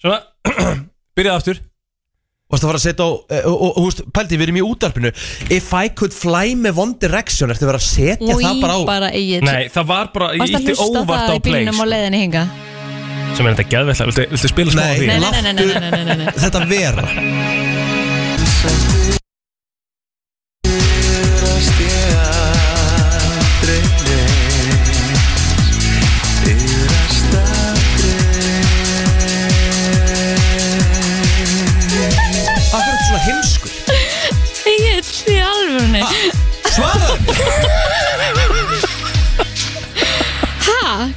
Svona, byrjaði aftur. Og það var að setja á eh, Og, og, og húst, pældi, við erum í útarpinu If I could fly með One Direction Ertu verið að setja og það bara á bara eigið Nei, það var bara, ég Varst að ítti hlusta á óvart á það í play bílnum sko. og leiðinni hinga sem er þetta geðveitt Viltu, viltu spila smá Nei. á því? Nei, nei, nei, nei, nei, nei, nei, nei, nei. Þetta vera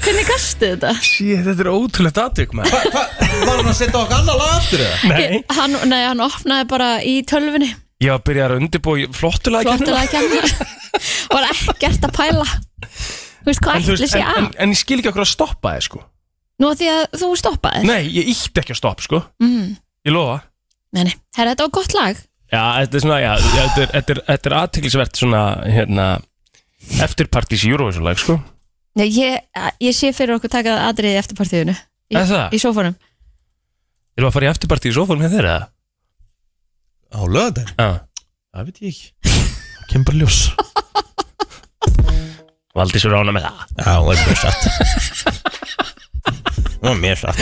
hvernig gastu þetta? Shit, þetta er ótrúlegt aðtök maður. Hva, hva, var hann að setja okkar annar lag aftur eða? Nei, Hann, nei, hann opnaði bara í tölvunni. Ég var að byrja að undirbúi flottulega Flottilega að kenna Var ekkert að pæla. Þú veist hvað en, þú ætli veist, sé en, en, að. en ég skil ekki okkur að stoppa þið sko. Nú að því að þú stoppaði Nei, ég ítti ekki að stoppa sko. Mm. Ég lofa. Nei, nei, herra, þetta var gott lag. Já, þetta er svona, já, já þetta er, þetta er, þetta er aðtiklisvert svona, hérna Eftirpartís Eurovision lag, sko Nei, ég, ég sé fyrir okkur taka atriði eftir partíðinu í, Er það? í sófanum. Erum við að fara í eftirpartí í sófónum með þeirra? Á löðan? Já. Það veit ég ekki. Kemur bara ljós. Valdi svo rána með það. Já, það er mjög satt Það er mjög satt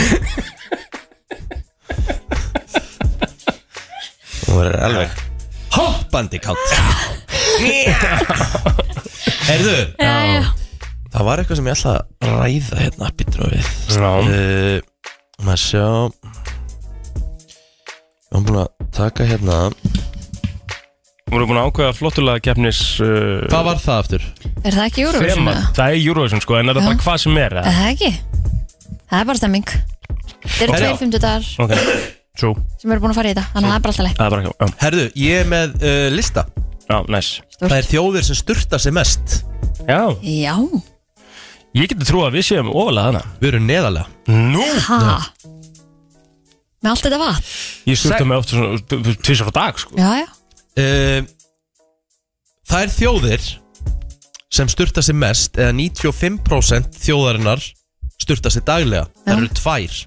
Það verður alveg Hoppandi kátt. Heyrðu? Já, já, Það var eitthvað sem ég ætla að ræða hérna Býttum við. Já. Uh, Maður sjá. Ég var búin að taka hérna. Við erum búin að ákveða flottulega keppnis uh, Hvað var það aftur? er það ekki Eurovision? Þema, eða? það er Eurovision sko, en er það Já. bara hvað sem er Er eða? það ekki? Það er bara stemming. Það eru tveir fimmtudagar Ok, true sem eru búin að fara í þetta Þannig að það er bara alltaf leið Það er bara, já, Herðu, ég er með uh, lista. Já, nice Það er þjóðir sem sturta sig mest. Já, Já, ég geti trú að við séum ofalega hana Við erum neðarlega. Nú? Ha? Með allt þetta vatn? Ég styrta mig oft svona tvisar á dag sko. Já, já, uh, Það er þjóðir sem sturta sig mest eða 95% þjóðarinnar sturta sig daglega. Það Já. eru tvær.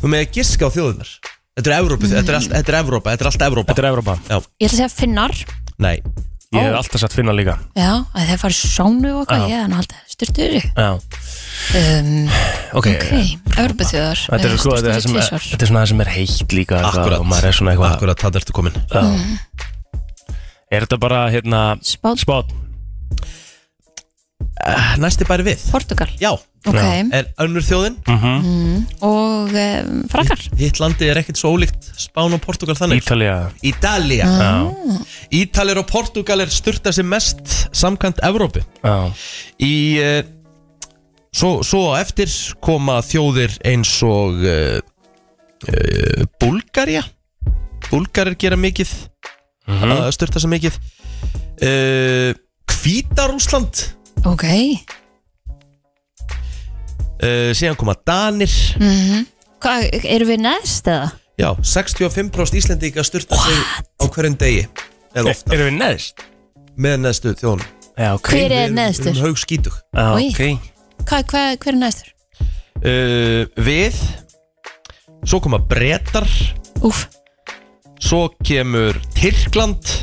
Þú með að giska á þjóðirnar. Þetta er Evrópa, þetta er allt, þetta er Evrópa, þetta er allt Evrópa. Þetta er Evrópa. Ég ætla að segja finnar. Nei, Ég hef alltaf satt finna líka. Já, að þeir fara sjónu og eitthvað, ég er alltaf styrtur Já. Um, Ok, Örbuþjóðar eh, sko, Þetta er svona það sem er heitt líka Akkurat, akkurat, það ertu komin. Já. Mm. Er þetta bara hérna Spátt Næsti bæri við. Portugal. Já, Ok, er önnur þjóðin? Og um, frakkar. Hitt landi er ekkert svo ólíkt Spán og Portugal þannig. Ítalía. Ítalía. Já, Ítalir og Portugal er sturta sig mest samkvæmt Evrópu. Já, Í uh, svo, svo á eftir koma þjóðir eins og uh, uh, Búlgaria Búlgarir gera mikið. Mhm. að sturta sig mikið. Uh, Hvítarúsland Ok, uh, síðan koma Danir hvað, eru við neðst eða? Já, 65% Íslendinga sturta sig á hverjum degi eða ofta Erum við neðst? með neðstu þjóðun Já, ok Hver er Við erum neðstur? haug skítug Já, Oj. ok Hvað, hvað, hver er neðstur? uh, Við Svo koma Bretar Úf, Svo kemur Tyrkland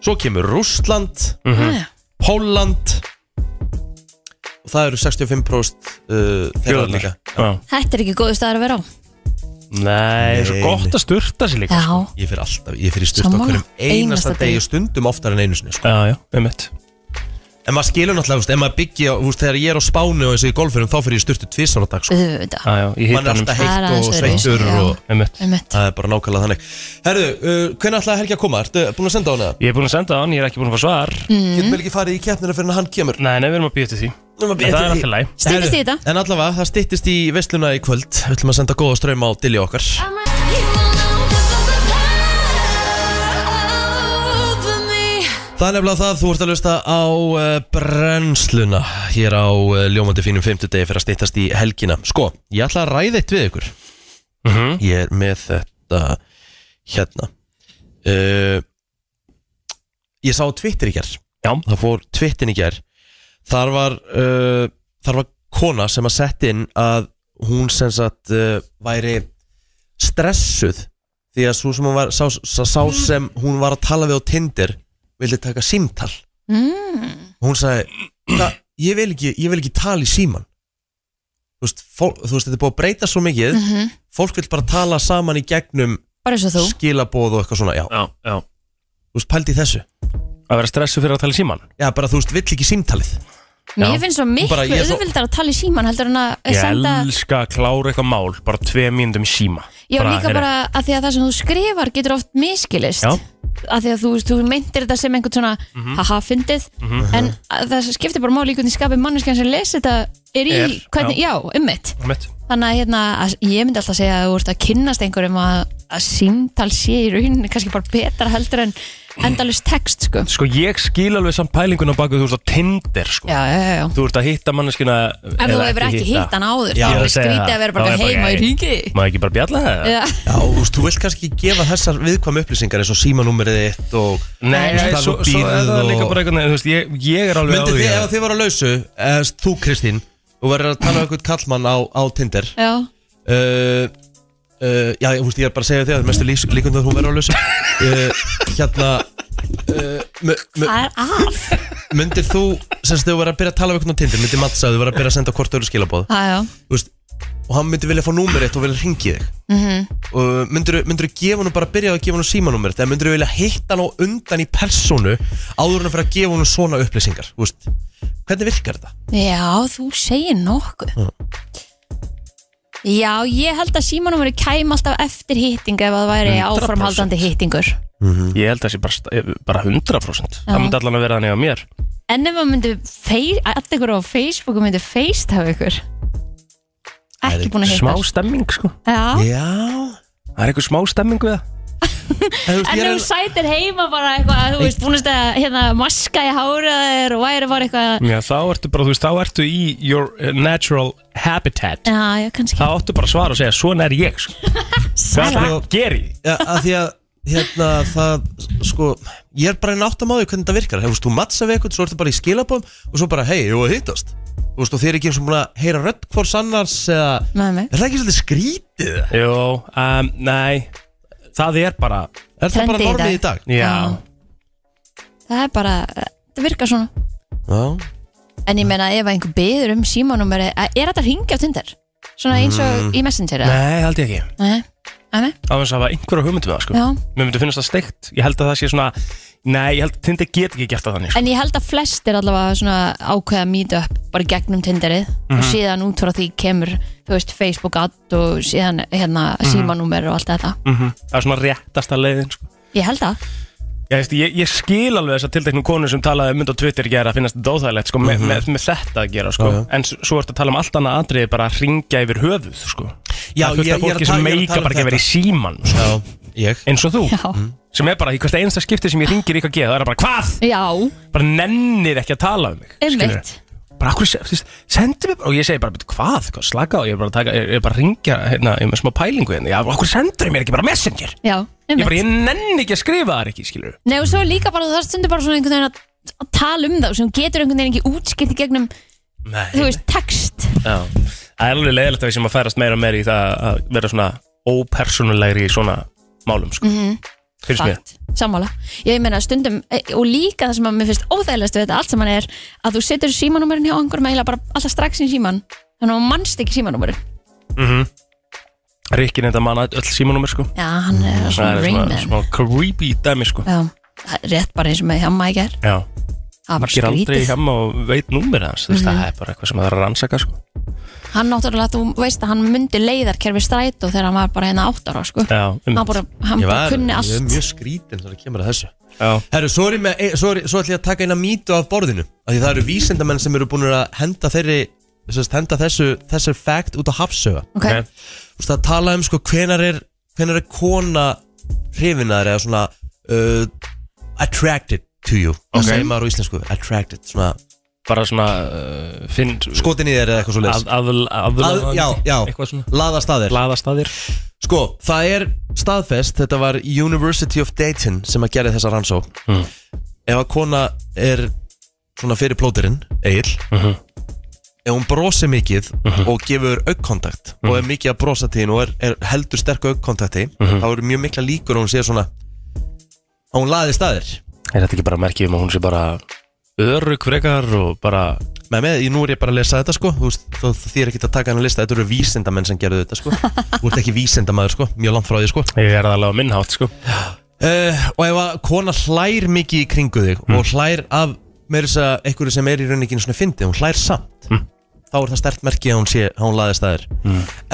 Svo kemur Rússland Mhm. mm. Pólland Og það eru 65% uh, þeirra Þjóðirnar. líka Já. þetta er ekki góðu staðar að vera á Nei, svo Nei, gott að sturta sér líka Já, Ég fyrir alltaf, ég fyrir styrta á Sammála. hverjum einasta Einasta degi degi. stundum oftar en einu sinni sko. Já, já, um mitt En maður skilur náttúrulega, veist, ef maður byggja veist, Þegar ég er á Spáni og eins og í golfurum Þá fyrir ég styrtu tvisar á dag sko. auðvitað. Já, já, í Man er hittanum alltaf Það er heitt og aðeins öðruvísi, sveittur já. og Um mitt Um mitt Það er bara nákvæmlega þannig. Herðu, uh, hvernig ætlaði Helgi að koma? Ertu búin að senda á hana? Ég er búin að senda á hann, ég er ekki búin að fá svar. Getum við ekki farið í keppnina fyrir að hann kemur? Nei, nei, við erum að býja til því. En Það er alltaf læg Stýttist í þetta. En allavega, það styttist í veisluna í kvöld. Við ætlum að senda góða ströym á dilli okkar Það er nefnilega það, þú ert að lusta á uh, brennsluna Hér á uh, ljómandi fínum 50 degi fyrir að styttast í helgina. Sko, ég ætla að ræða eitt við ykkur. Mhm. Ég er með þetta hérna. Uh, Ég sá Twitter í gerð Já. Það fór Twitterin í gerð Þar var Þar var kona sem að sett inn að hún sem sagt væri stressuð því að svo sem hún var, sá, sá sem hún var að tala við á Tinder vildi taka símtal. Mm. og hún sagði "Hva? ég vil ekki, ég vil ekki tala í síman þú veist, fólk, þú veist, þetta er búið að breyta svo mikið. Mhm. fólk vil bara tala saman í gegnum Bara skilabóð og eitthvað svona, já, Já, já. Þú veist, pældi í þessu. Að vera stressu fyrir að tala í síman já, bara þú veist, vill ekki símtalið. Mér finnst svo miklu Bara ég auðvildar að tala í síman heldur en að Ég senda elska að klára eitthvað mál Bara tvei mínúndum í síma. Já, líka heyrðu, bara að því að það sem þú skrifar getur oft miskilist Já. Að því að þú, þú meintir þetta sem einhvern svona Mhm. haha fyndið. En að það skiptir bara máli í hvernig skapið manneskjan sem lesi þetta er í Er, hvernig, já, ummitt Einmitt. þannig að hérna, að ég myndi alltaf segja að þú ert að kynnast einhverjum að, að símtal sé í rauninni kannski bara betra heldur en endalust text sko. Sko ég skil alveg samt pælingun á baku Þú ert á Tinder sko. Já, já, já, Þú ert að hitta manneskina Ef þú hefur ekki hitt hann áður, Já, þá ég er skrítið það. að vera bara heima í ringi Má ekki bara bjalla það? Já, Já, þú veist, þú vilt kannski gefa þessar viðkvæmu upplýsingar eins og símanúmerið þitt og Nei, svo, er það líka bara veginn Þú veist, ég, ég er alveg á Myndið því þið, að- ef þið var á lausu, þú Kristín og verður að tala um einhvern kallmann á, á Tinder. Já, uh, Já, ég, ég er bara að segja þig að það er mestu lís- líkund að þú verður á lausu uh, Hérna uh, Myndir þú, semst þú verður að byrja að tala um einhvern á Tinder myndir Mats að þú verður að byrja að senda hvort skilabóð já, Þú veist, og hann myndi vilja fá númer eitt og vilja ringi þig. Mhm. Og myndir þú gefa hann bara að byrja að gefa hann símanúmer eða myndir þú vilja hitta hann á undan í personu áður að fyrir að gefa hann svona upplýsingar þú veist, hvernig virkar þetta? Já, þú segir nokkuð Já, ég held að símanúmeri kæm alltaf eftir hitting ef það væri 100%. áframhaldandi hittingur. Ég held að það sé bara, sta- bara 100% Það myndi allan að vera þannig á mér. En ef maður myndi allir ykkur á Facebooku myndi facetime ykkur? Ekki búin að Smá hitta stemming sko. Já, Já. Það er eitthvað smá stemming við það En, þú er sætir heima bara eitthvað þú veist, búinist að hérna, maska í þér og væri bara eitthvað Já, þá ertu bara, þú veist, þá ertu í your uh, natural habitat Já, já, kannski Þá áttu bara að svara og segja, svona er ég sko. Hvað Sæla. það gerir ja, að því að hérna það sko ég er bara einn átt að máði hvernig þetta virkar þú veist, þú mattsa við eitthvað, svo ertu bara í skilabóðum og svo bara, hei, þú að hittast þú veist, og þið er ekki eins og búin að heyra rödd hvors annars eða, Nei, nei. er það ekki svolítið skrítið? Jú, um, nei Það er bara, Er það bara Trendið í normið í dag. dag? já, Það er bara, það virkar svona. Já, En ég meina ef einhver beður um símanúmeri Er þetta hringi á Tinder? Svona eins og í Messenger eða? Nei, held ég ekki. Nei, nei, nei, Á þess að hafa einhverja hugmyndum það sko. Já. Mér myndi finnast það steikt. Ég held að það sé svona Nei, ég held að Tinder get ekki gert það þannig sko. En ég held að flestir allavega svona ákveða meet up bara gegnum Tinderið Mhm. og síðan út frá því kemur þú veist Facebook ad og síðan hérna Mhm. símanúmer og allt þetta mm Það er svona réttasta leiðin sko. Ég held að Ég, veist, ég, ég skil alveg þess að tilteknum konur sem talaði um mynd á Twitter gera að finnast þetta óþægilegt sko, með, með, með þetta að gera sko. Já, já. en s- svo ertu að tala um allt annað atriði bara að ringja yfir höfuð sko. Já, það er fullt ég- af ég er að fólki tala- sem ég er að meika tala um bara ekki að vera í síman sko. já, ég? Eins og þú? Já, sem er bara í hvert einsta skipti sem ég ringir í geða það er bara hvað, já. Bara nennir ekki að tala um mig skilurðu? einmitt bara akkur, þú veist, sendi mig bara og ég segi bara, "Bíddu, hvað, hvað slaka á ég er bara að taka, ég er bara að ringja hérna, ég er með smá pælingu hérna, já, okkur sendur mér ekki bara messenger? Já, ég einmitt. bara, ég nenni ekki að skrifa þar ekki, skilur Nei og svo líka bara það stundur bara svona einhvern veginn að, að tala um það sem getur einhvern veginn ekki útskipt í gegnum Nei, þú veist, text. Já, það er alveg leiðilegt að við sem að færast meira og meira í það að vera svona ópersónulegri í svona málum sko. mér Fakt, sammála. Ég meina stundum, e, og líka það sem að mér finnst óþægilegast við þetta allt saman er að þú setur símanúmerin hjá einhverjum eiginlega bara alltaf strax í síman þannig að þú mannst ekki símanúmerin. Rikki nefnda manna öll símanúmer sko. Já, hann er svona er rain svona, creepy dæmi sko. Já, er rétt bara eins og með hjamma í ger Já, Það var bara ekki aldrei hjá og veit númer hans mm það er bara eitthvað sem það er að rannsaka sko. Hann náttúrulega, þú veist að hann myndi leiðarkerfi strætó þegar hann var bara hérna átt ára sko. Já, um, Hann bara, hann bara var, kunni ég er allt mjög skrítin þegar það kemur að þessu. Já, Herru, svo er ég með, svo, er, svo ætlum ég að taka eina mýtu af borðinu af Því það eru vísindamenn sem eru búin að henda þeirri sérst, henda þessu, þessu fact út á hafsöga Ok, ok. Þú veist að tala um sko hvenar er hvenar er kona hrifinaður eða svona uh, attracted to you? Ok. segir maður á íslensku, attracted svona bara svona uh, finn skotin í þér eða eitthvað svo að, að, að, Að- já, já. eitthvað svona. Laða staðir laðastaðir. Sko, það er staðfest, þetta var University of Dayton sem að gera þessa rannsó Mm. Ef að kona er svona fyrir plóterinn, Egil Mhm. Ef hún brosi mikið og gefur augkontakt og er mikið að brosa til hinn og er, er heldur sterk augkontakti þá eru mjög mikla líkur að hún sé svona að hún laði staðir. Er þetta ekki bara merkið um að hún sé bara örug frekar og bara Með með, nú er ég bara að lesa þetta sko. Þú þú þýr ekki að taka hann að lista Þetta eru vísindamenn sem gerðu þetta sko. Þú ert ekki vísindamaður sko, mjög langt frá því sko. Ég er það á minnhátt sko. Uh, Og ef að kona hlær mikið í kringu þig Mm. Og hlær af með þess að einhverju sem er í rauninni ekki svona fyndið Hún hlær samt Mm. Þá er það stert merki að hún sé, að hún laðist að þér.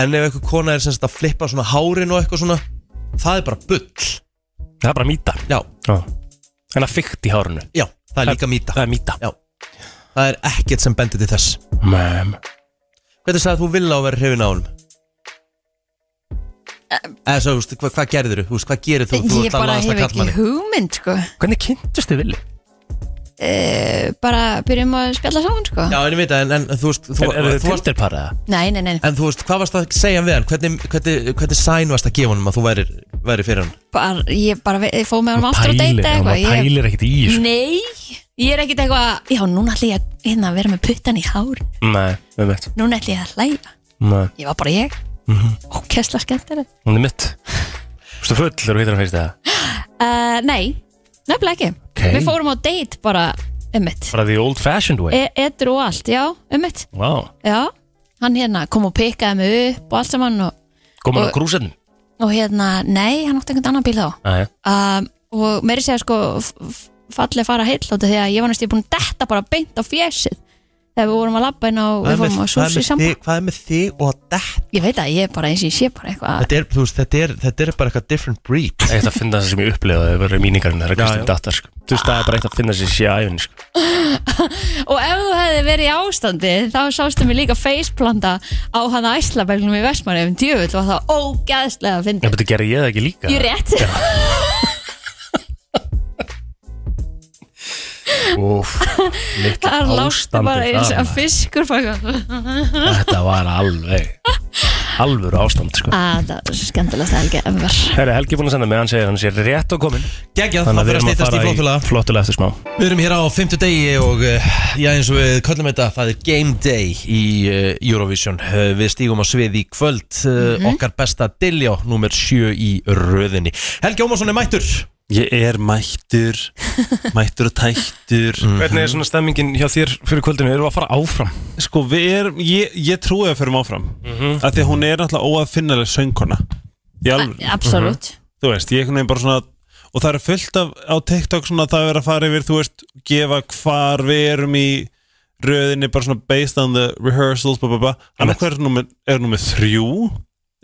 En ef einhver kona er sem sagt að flippa svona hárin og eitthvað svona Það er bara bull. Það er bara mýta. Já, Já. En að fykt í hárunu já, það er líka mýta Það er mýta Já, það er ekkert sem bendir til þess Mæm Hvernig sagði að þú vilja á að vera hrifin á honum? Eða svo, þú veist, hvað, hvað gerður þú? Hvað gerir þú? Þú Ég ert að bara hef ekki hugmynd sko Hvernig kynntust þið villi? Uh, Bara byrjum að spjalla saman sko. Já, en ég veit að, en, en þú veist þú, Er, er þú varst, tildirpar eða? Nei, nei, nei, En þú veist, hvað varst að segja við hann? Hvernig, hvernig, hvernig sæn varst að gefa honum að þú væri, væri fyrir hann? bara, ég bara ég fóð með hann aftur að Pælir, deyta eitthvað ég, pælir ekkert í þessu Nei, ég er ekkit eitthvað Já, núna ætla ég að hérna, vera með puttan í hár. Nei, við veit Núna ætla ég að hlæja. Nei, Ég var bara ég. Mhm. Og kessla skemmtileg hún er mitt. Þú veist full þegar þú hittir hann fyrst eða? uh, Nei, nefnilega ekki. Ok. Við fórum á date bara um mitt Bara the old fashioned way. E Edur og allt, já, um mitt Vá. Já, hann hérna kom og pikkaði mig upp og allt saman og, Komin á grúsetnum og hérna, nei, hann átti einhvern annan bíl þá. Æja um, og meiri segja sko f- f- fallið fara heill áttu því að ég var næstu búin að detta bara beint á fjesið þegar við vorum að labba inn á við er fórum að er súsi þig, hvað er með þig og að dett? ég veit að ég er bara eins og ég sé bara eitthvað Þetta er, þú veist, þetta er, þetta er bara eitthvað different breed Eitt að finna það sem ég upplifa Það verður míningarinn Það er Já, Kristinn. Dattar sko. Þú veist það er bara eitt að finna sér sé æfinn sko. og ef þú hefði verið í ástandi þá sástu mig líka faceplanta á hann æslabeglum í Vestmanni um djöfull og það ógæðslega að Ég finna beti gerði ég það ekki líka ég rétt Úf, það lástu bara ástandi eins það, að fiskur bara Þetta var alveg Alvöru ástand sko. að það er skemmtilegast helgi ever. Herri, Helgi er búin að senda mig, hann segir hann sé rétt og komin Geggjað, Þannig það að fyrir að að stýttast í flottulega flottulega eftir smá. Við erum hér á fymtu degi og uh, já eins og við köllum þetta það er Game Day í uh, Eurovision. Uh, Við stígum á svið í kvöld. Uh, okkar besta Diljá nummer 7 í röðinni. Helgi Ómarsson er mættur Ég er mættur, mættur og tættur. Hvernig er svona stemmingin hjá þér fyrir kvöldinu? Erum við að fara áfram? Sko við erum, ég, ég trúi að fyrir áfram. Af Því að hún er náttúrulega óaðfinnaleg söngkona. Í alveg, absolutt. Þú veist, ég er bara svona Og það er fullt af á TikTok svona það er að fara yfir, þú veist, gefa hvar við erum í röðinni bara svona based on the rehearsals blah, blah, blah. annað hver er er númer þrjú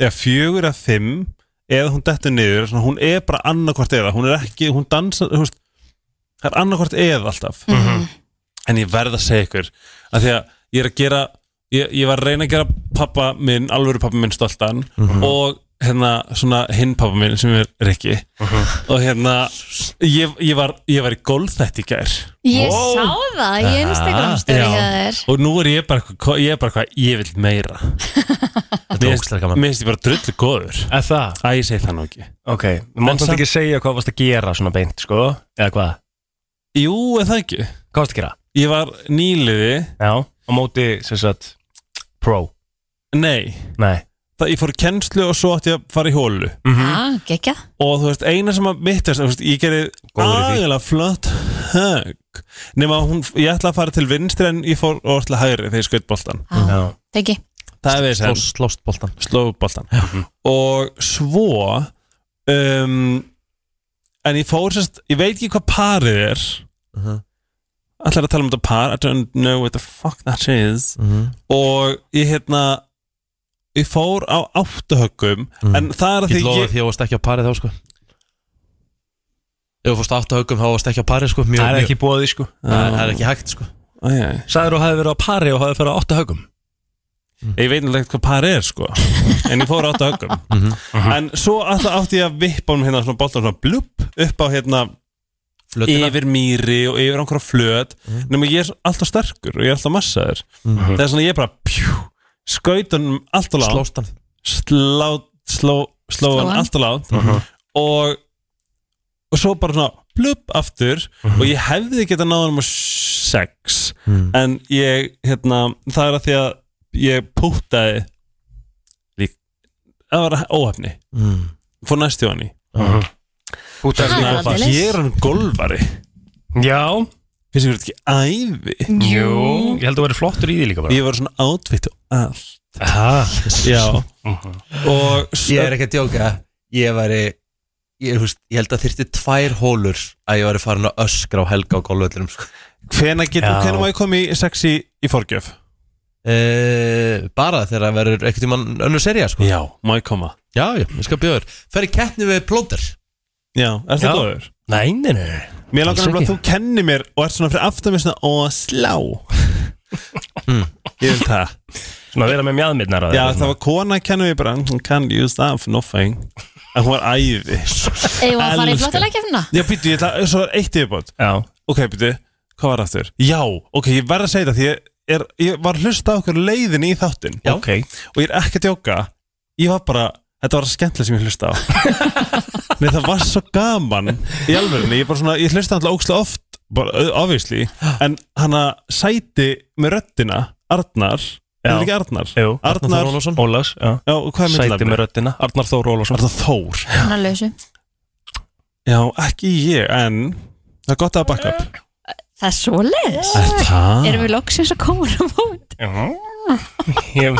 eða fjögur eða fimm eða hún dettur niður, svona, hún er bara annarkvort eða, hún er ekki, hún dansa þú veist, það er annarkvort eða alltaf. En ég verð að segja ykkur að því að ég er að gera ég, ég var að reyna að gera pappa minn alvöru pappa minn stoltan og hérna svona hinn pappa minn sem er Rikki. Og hérna ég, ég, var, ég var í golfþætti í gær. Ég sá það í Instagram störi hjá þér. Og nú er ég bara eitthvað, ég er ég vil meira. Þetta er ógstlega gaman. Mér finnst ég bara drullu góður. Er það? Æ, ég segi það nú ekki. Ok, við máttum samt- ekki segja hvað varst að gera svona beint, sko Eða hvað? Jú, er það ekki? Hvað varst að gera? Ég var nýliði. Já, á móti, sem sagt, pro. Nei, Nei ég fór í kennslu og svo átti ég að fara í hólu ah, Gekja og þú veist, eina sem að mitt þú veist, ég gerði aðeinslega flott högg. Nema að hún, ég ætla að fara til vinstri en ég fór og ætla hægri þegar ég skaut boltan Já. Teki. Það er við Slóst, boltan sló boltan og svo um, en ég fór sérst, ég veit ekki hvað parið er. Mhm. ætlar að tala um þetta par? I don't know what the fuck that is. Og ég hérna ég fór á áttuhöggum en það er að Ég því lofa ég, því að þú varst ekki á parið þá sko. Ef þú fórst á haugum þá varst ekki á parið sko. Mjög, Það er ekki búið, sko. Það, það er ekki hægt sko. Sæður þú hafði verið á pari og hafði verið á 8 högum Ég veit náttúrulega ekki hvað par er sko. En ég fór átt að höggum En svo alltaf átti ég að vippa um hérna svona boltan svona blubb upp á hérna Flötina. yfir mýri og yfir einhverja flöt. Nema ég er alltaf sterkur og ég er alltaf massaður. Það er svona ég bara pjú, skaut hann alltaf lágt. Slóst hann. Slá, sló, sló hann hann. alltaf lágt. Og, og svo bara svona blubb aftur. Og ég hefði geta náða nummer 6 en ég, hérna, það er að því að ég pútaði lík, það var óhefni. Mm. fór næst hjá hann í. Er því aldeilis. ég er hann golfari. Já, Finnst ykkur þetta ekki æði? Jú Ég held að þú verið flottur í því líka bara Ég var svona outfit og allt ah. Já Og Ég er ekki að djóka Ég væri Ég, veist, ég held að þyrfti tvær hólur að ég væri farin að öskra á helga á golvöldurum sko. hvena getur, Já. hvena má ég koma í sexy í forgjöf? e, Bara þegar það verður ekkert í mann önnur serja sko. Já, má ég koma Já, já, ég skal bjóður Fer í keppni við plóter Já, er Já. það góður? Nei, nei, nei Mér langar nefnilega að þú kenni mér og ert svona fyrir aftan mér svona og slá. Ég vil það. Svona að vera með mjadmirnar Já, það var kona að kenna mér bara "Mm, Can't use that for nothing. En hún var æði Eða að fara í flottalækjafna Já, býttu, ég svo er eitt yfirbót. Já. Ok, býttu, hvað var aftur? Já, ok, ég verð að segja þetta Því ég, er, ég var að hlusta á okkur leiðin í þáttin Já. Ok. Og ég er ekki að djóka. Ég var bara, þetta var skemmtilega sem ég hlusta á Nei, það var svo gaman Í alvegni, ég bara svona Ég hlusta alltaf ókslega oft bara, Obviously En hana sæti með röddina Arnar Er Já. það ekki Arnar? Jú Arnar, Þór Ólafsson. Ólafs, já já, er Sæti myndlefni? með röddina Arnar Þór Ólafsson Arnar Þór Hann er lausu Já, ekki ég, en Það er gott að baka upp Það er svo leiðis Er það? Erum við loksins að koma á mót Já Ég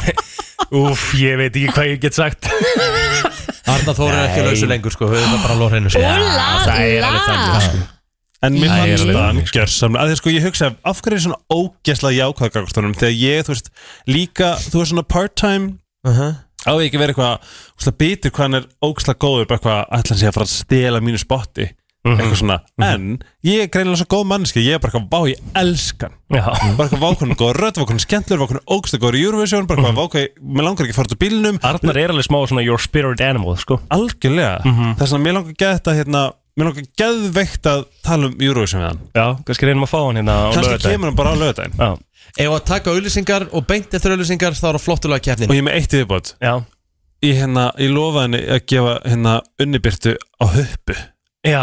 Úf, ég veit ekki hvað ég get sagt Arna Þór er ekki Nei. lausu lengur sko, höfum það bara lór hennu sko. Úla, það er alveg þannig, sko. En mér ég er fannst alveg það þannig, sko. gjörsamlega að því sko ég hugsa af hverju er svona ógesla jákvæðgagvastunum þegar ég, þú veist, líka þú veist svona part-time uh -huh. á ég ekki verið eitthvað, þú veist, bitur hvað hann er ógesla góður, bara eitthvað, ætla hann sé að fara að stela mínu spotti, eitthvað svona en ég er greinilega svo góð mannski ég er bara eitthvað, vá, ég elskan Já. Bara eitthvað vákunum góð rödd, vákunum skemmtlur vákunum ógesla góður í Eurovision, bara eitthvað, vákunum mér langar ekki að fara út úr bílnum, Arnar er alveg smá svona your spirit animal, sko. Algjörlega. Þess að mér langar að geta hérna mér langar geðveikt að tala um Eurovision við hann. Já, kannski reynum að fá hann hérna á kannski kemur hann bara á Já, Ef að taka auðlýsingar og beint eftir auðlýsingar þá er það flottulega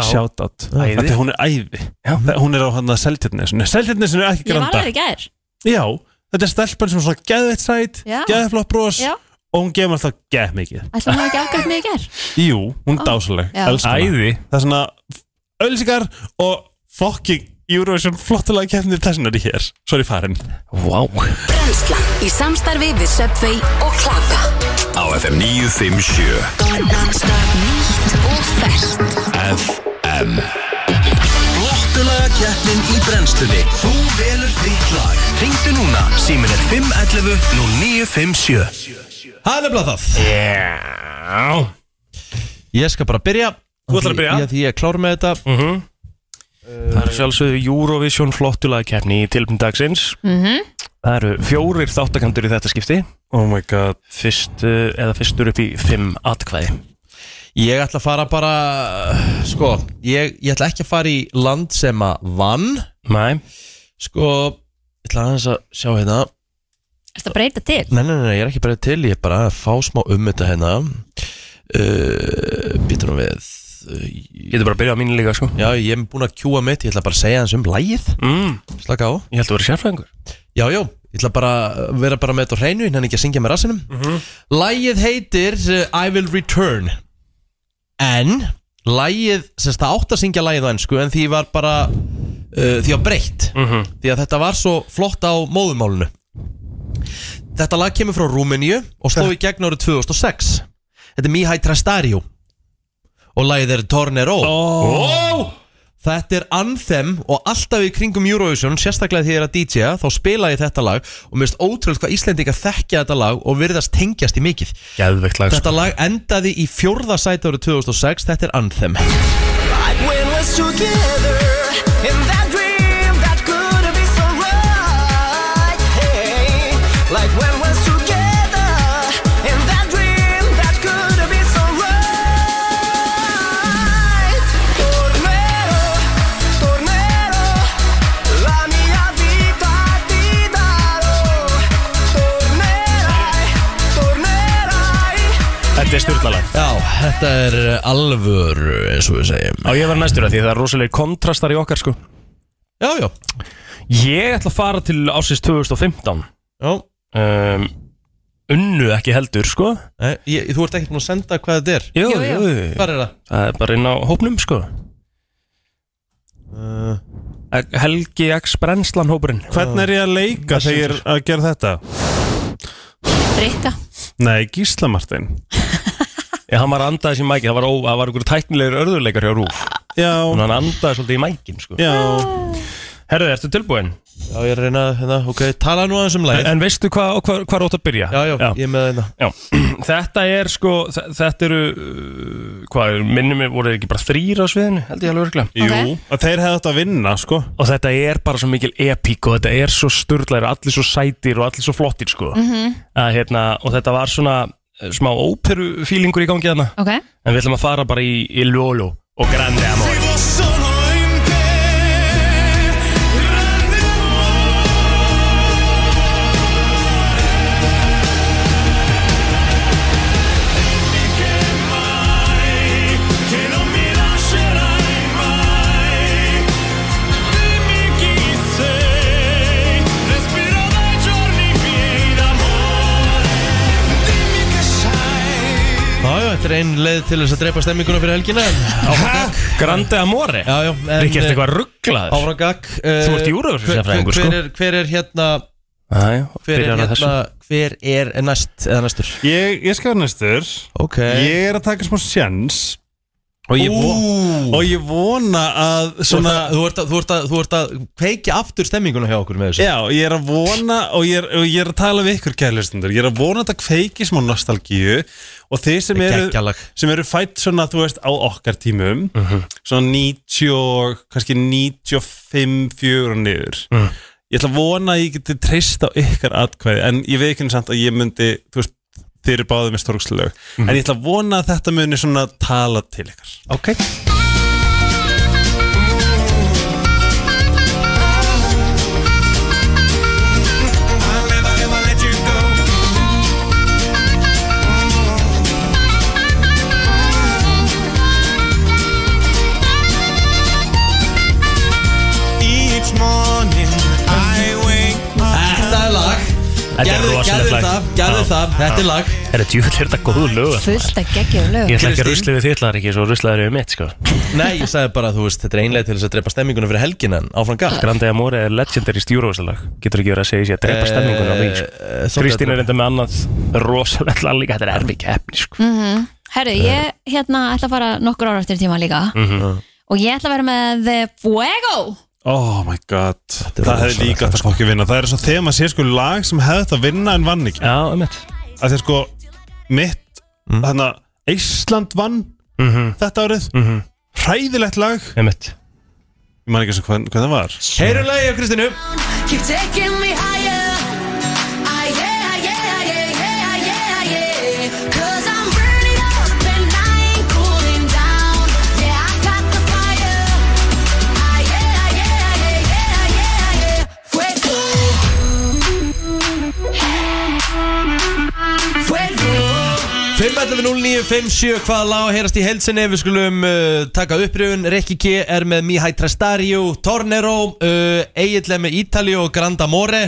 shoutout, Æði. þetta hún er æði. Já. Það- hún er á hann að seltjarnesinu seltjarnesinu er ekki í gær. Já, þetta er stelpan sem er svona geðveitt sæt Já. geðflott bros Já. og hún gefur alltaf geð mikið Ætlum við ekki afgætt mig í gær? Jú, hún er dásaleg, æði. Það er svona ölsingar og fucking Eurovision flottulega keppnir þessinari hér svo er ég farin. Vá. Brennslan í samstarfi við Subway og Klaka Á FM 957 Nýtt og ferskt. FM Flottulega keppnin í brennstunni Þú velur þitt lag. Ringdu núna, símin er 511 0957 Það er nefnilega það. Já. Ég skal bara byrja. Þú ætlar að byrja? Ég, því ég er klár með þetta. Mhm. Það er sjálfsögðu Eurovision flottulega keppni í tilbyn dagsins. Mhm. Það eru fjórir þáttakandur í þetta skipti. Oh my god. Fyrst, eða fyrstur upp í fimm atkvæði. Ég ætla að fara bara Sko, ég, ég ætla ekki að fara í land sem að vann. Nei. Sko, ég ætla aðeins að sjá hérna. Ertu að breyta til? Nei, nei, nei, ég er ekki bara til Ég er bara að fá smá um þetta hérna. Uh, Býtur hún við Getur bara að byrja á mínu líka sko. Já, ég er búin að kjúa mitt Ég ætla bara að segja hans um lægið mm. Slaka á. Ég held að vera sérfræðingur. Já, já, ég ætla bara að vera bara með þetta á hreinu Henni ekki að syngja með rassinum. Lægið heitir uh, I Will Return. En Lægið, sem sagt það átt að syngja lægið á ennsku En því var bara uh, Því var breytt. Mhm. Því að þetta var svo flott á móðumálunu Þetta lag kemur frá Rúmeníu Og sló í gegn árið 2006 Þetta er Mihai Trastario Og lagið er Tornero oh. Þetta er Anthem og alltaf í kringum Eurovision, sérstaklega því ég er að DJ-a, þá spila ég þetta lag og mér finnst ótrúlega hvað Íslendinga þekkja þetta lag og virðast tengjast í mikið. Geðveikt lag sko. Þetta lag endaði í fjórða sæti árið 2006, þetta er Anthem. Like when we're together in that Þetta er styrlalag Já, þetta er alvöru eins og við segjum. Á ég vera næstur að því það er rosalega kontrastar í okkar sko Já, já, Ég ætla að fara til ásins 2015 já. um, Unnu ekki heldur sko Nei, Ég, þú ert ekki búin að senda hvað þetta er. Jú, Jú, jú. Hvað er það? Það er bara inn á hópnum sko Uh, Helgi X Brennslan hópurinn Hvernig er ég að leika þegar ég er að gera þetta? Rikka Nei, Gísla Já, hann var andaðis í mækin, það var, ó, það var einhver tæknilegur örðuleikar hjá Rúf. Já, Þannig að hann andaði svolítið í mækin sko. já. Herðu, ertu tilbúin? Já, ég er að reyna, hérna, ok, tala nú aðeins um En, lagið. En veistu hvað hva, hva er ótt að byrja? Já, já, ég er með þetta Já, þetta er sko, þe- þetta eru, uh, hvað, er, minnum við, voru þeir ekki bara þrýr á sviðinu, held ég alveg örglega. Jú, að þeir hefði átt að vinna, sko. Og þetta er bara svo mikil epík og þetta er svo sturglæri, allir svo sætir og allir svo flottir sko. að, hérna, og þetta var svona smá óperu-fílingur í gangi þarna. Ok En við ætlum að fara bara í, í Lolo og Grande Amor. Er ein leið til þess að drepa stemminguna fyrir helgina Áfram gag Grande Amore? Já, já, en Rikki, ertu eitthvað rugglaður? Áfram gag Þú ert í Eurovision-sérfræðingur, hver, sko. er, hver er hérna Æ, Hver er hérna Hver er næst eða næstur? Ég, ég skal vera næstur. Ok. Ég er að taka smá sjans Og ég, vo og ég vona að Svona, svona þú, ert að, þú, ert að, þú ert að kveikja aftur stemminguna hjá okkur með þessu. Já, ég er að vona og ég er, og ég er að tala við ykkur kærlistundur Ég er að vona að þetta kveiki smá nostalgíu Og þeir sem eru, Geggjalag. sem eru fætt svona, þú veist, á okkar tímum Svona 90, og- kannski 95, 4 og niður. Ég ætla að vona að ég geti treyst á ykkar atkvæði En ég veit ekki samt að ég myndi, þú veist Þeir eru báðið með stórkslög En ég ætla að vona að þetta muni svona tala til ykkar. Ok Þetta er Gæðu rosalegt lag. Já. það, þetta er lag. Er þetta er þetta góðu lög? Fullt að geggjum lög Ég ætla ekki að rusli við þitt lag ekki, svo ruslaður við mitt sko. Nei, ég sagði bara, þú veist, þetta er einlega til þess að drepa stemminguna fyrir helgina en áfram gag Grande Amore er legendary stjúróvastalag Getur ekki verið að segja sér að drepa stemminguna á því sko. Eh, Kristín er að enda með annað rosalegt lag líka Þetta er erfi keppni sko. Herru, ég hérna ætla að fara nokkur ára eftir tíma líka. Og ég ætla að vera með eh, Fuego Oh my god. Er Það hefði rosalegt líka átt að fokki vinna. Það er svo þegar maður sé sko lag sem hefði þetta vinna en vann ekki. Já, um mitt að því að sko mitt Mm. þannig að Ísland vann þetta árið. Hræðilegt lag. Um mitt ég man ekki sem hvað, hvað það var. Heyrum lagi á Kristínu. Keep taking me higher 5.11.09.57 Hvaða að heyrast í heilsinni? Við skulum uh, taka uppröfun Rekki K er með Mihai Trastario Tornero uh, Egil er með Italio og Grand Amore.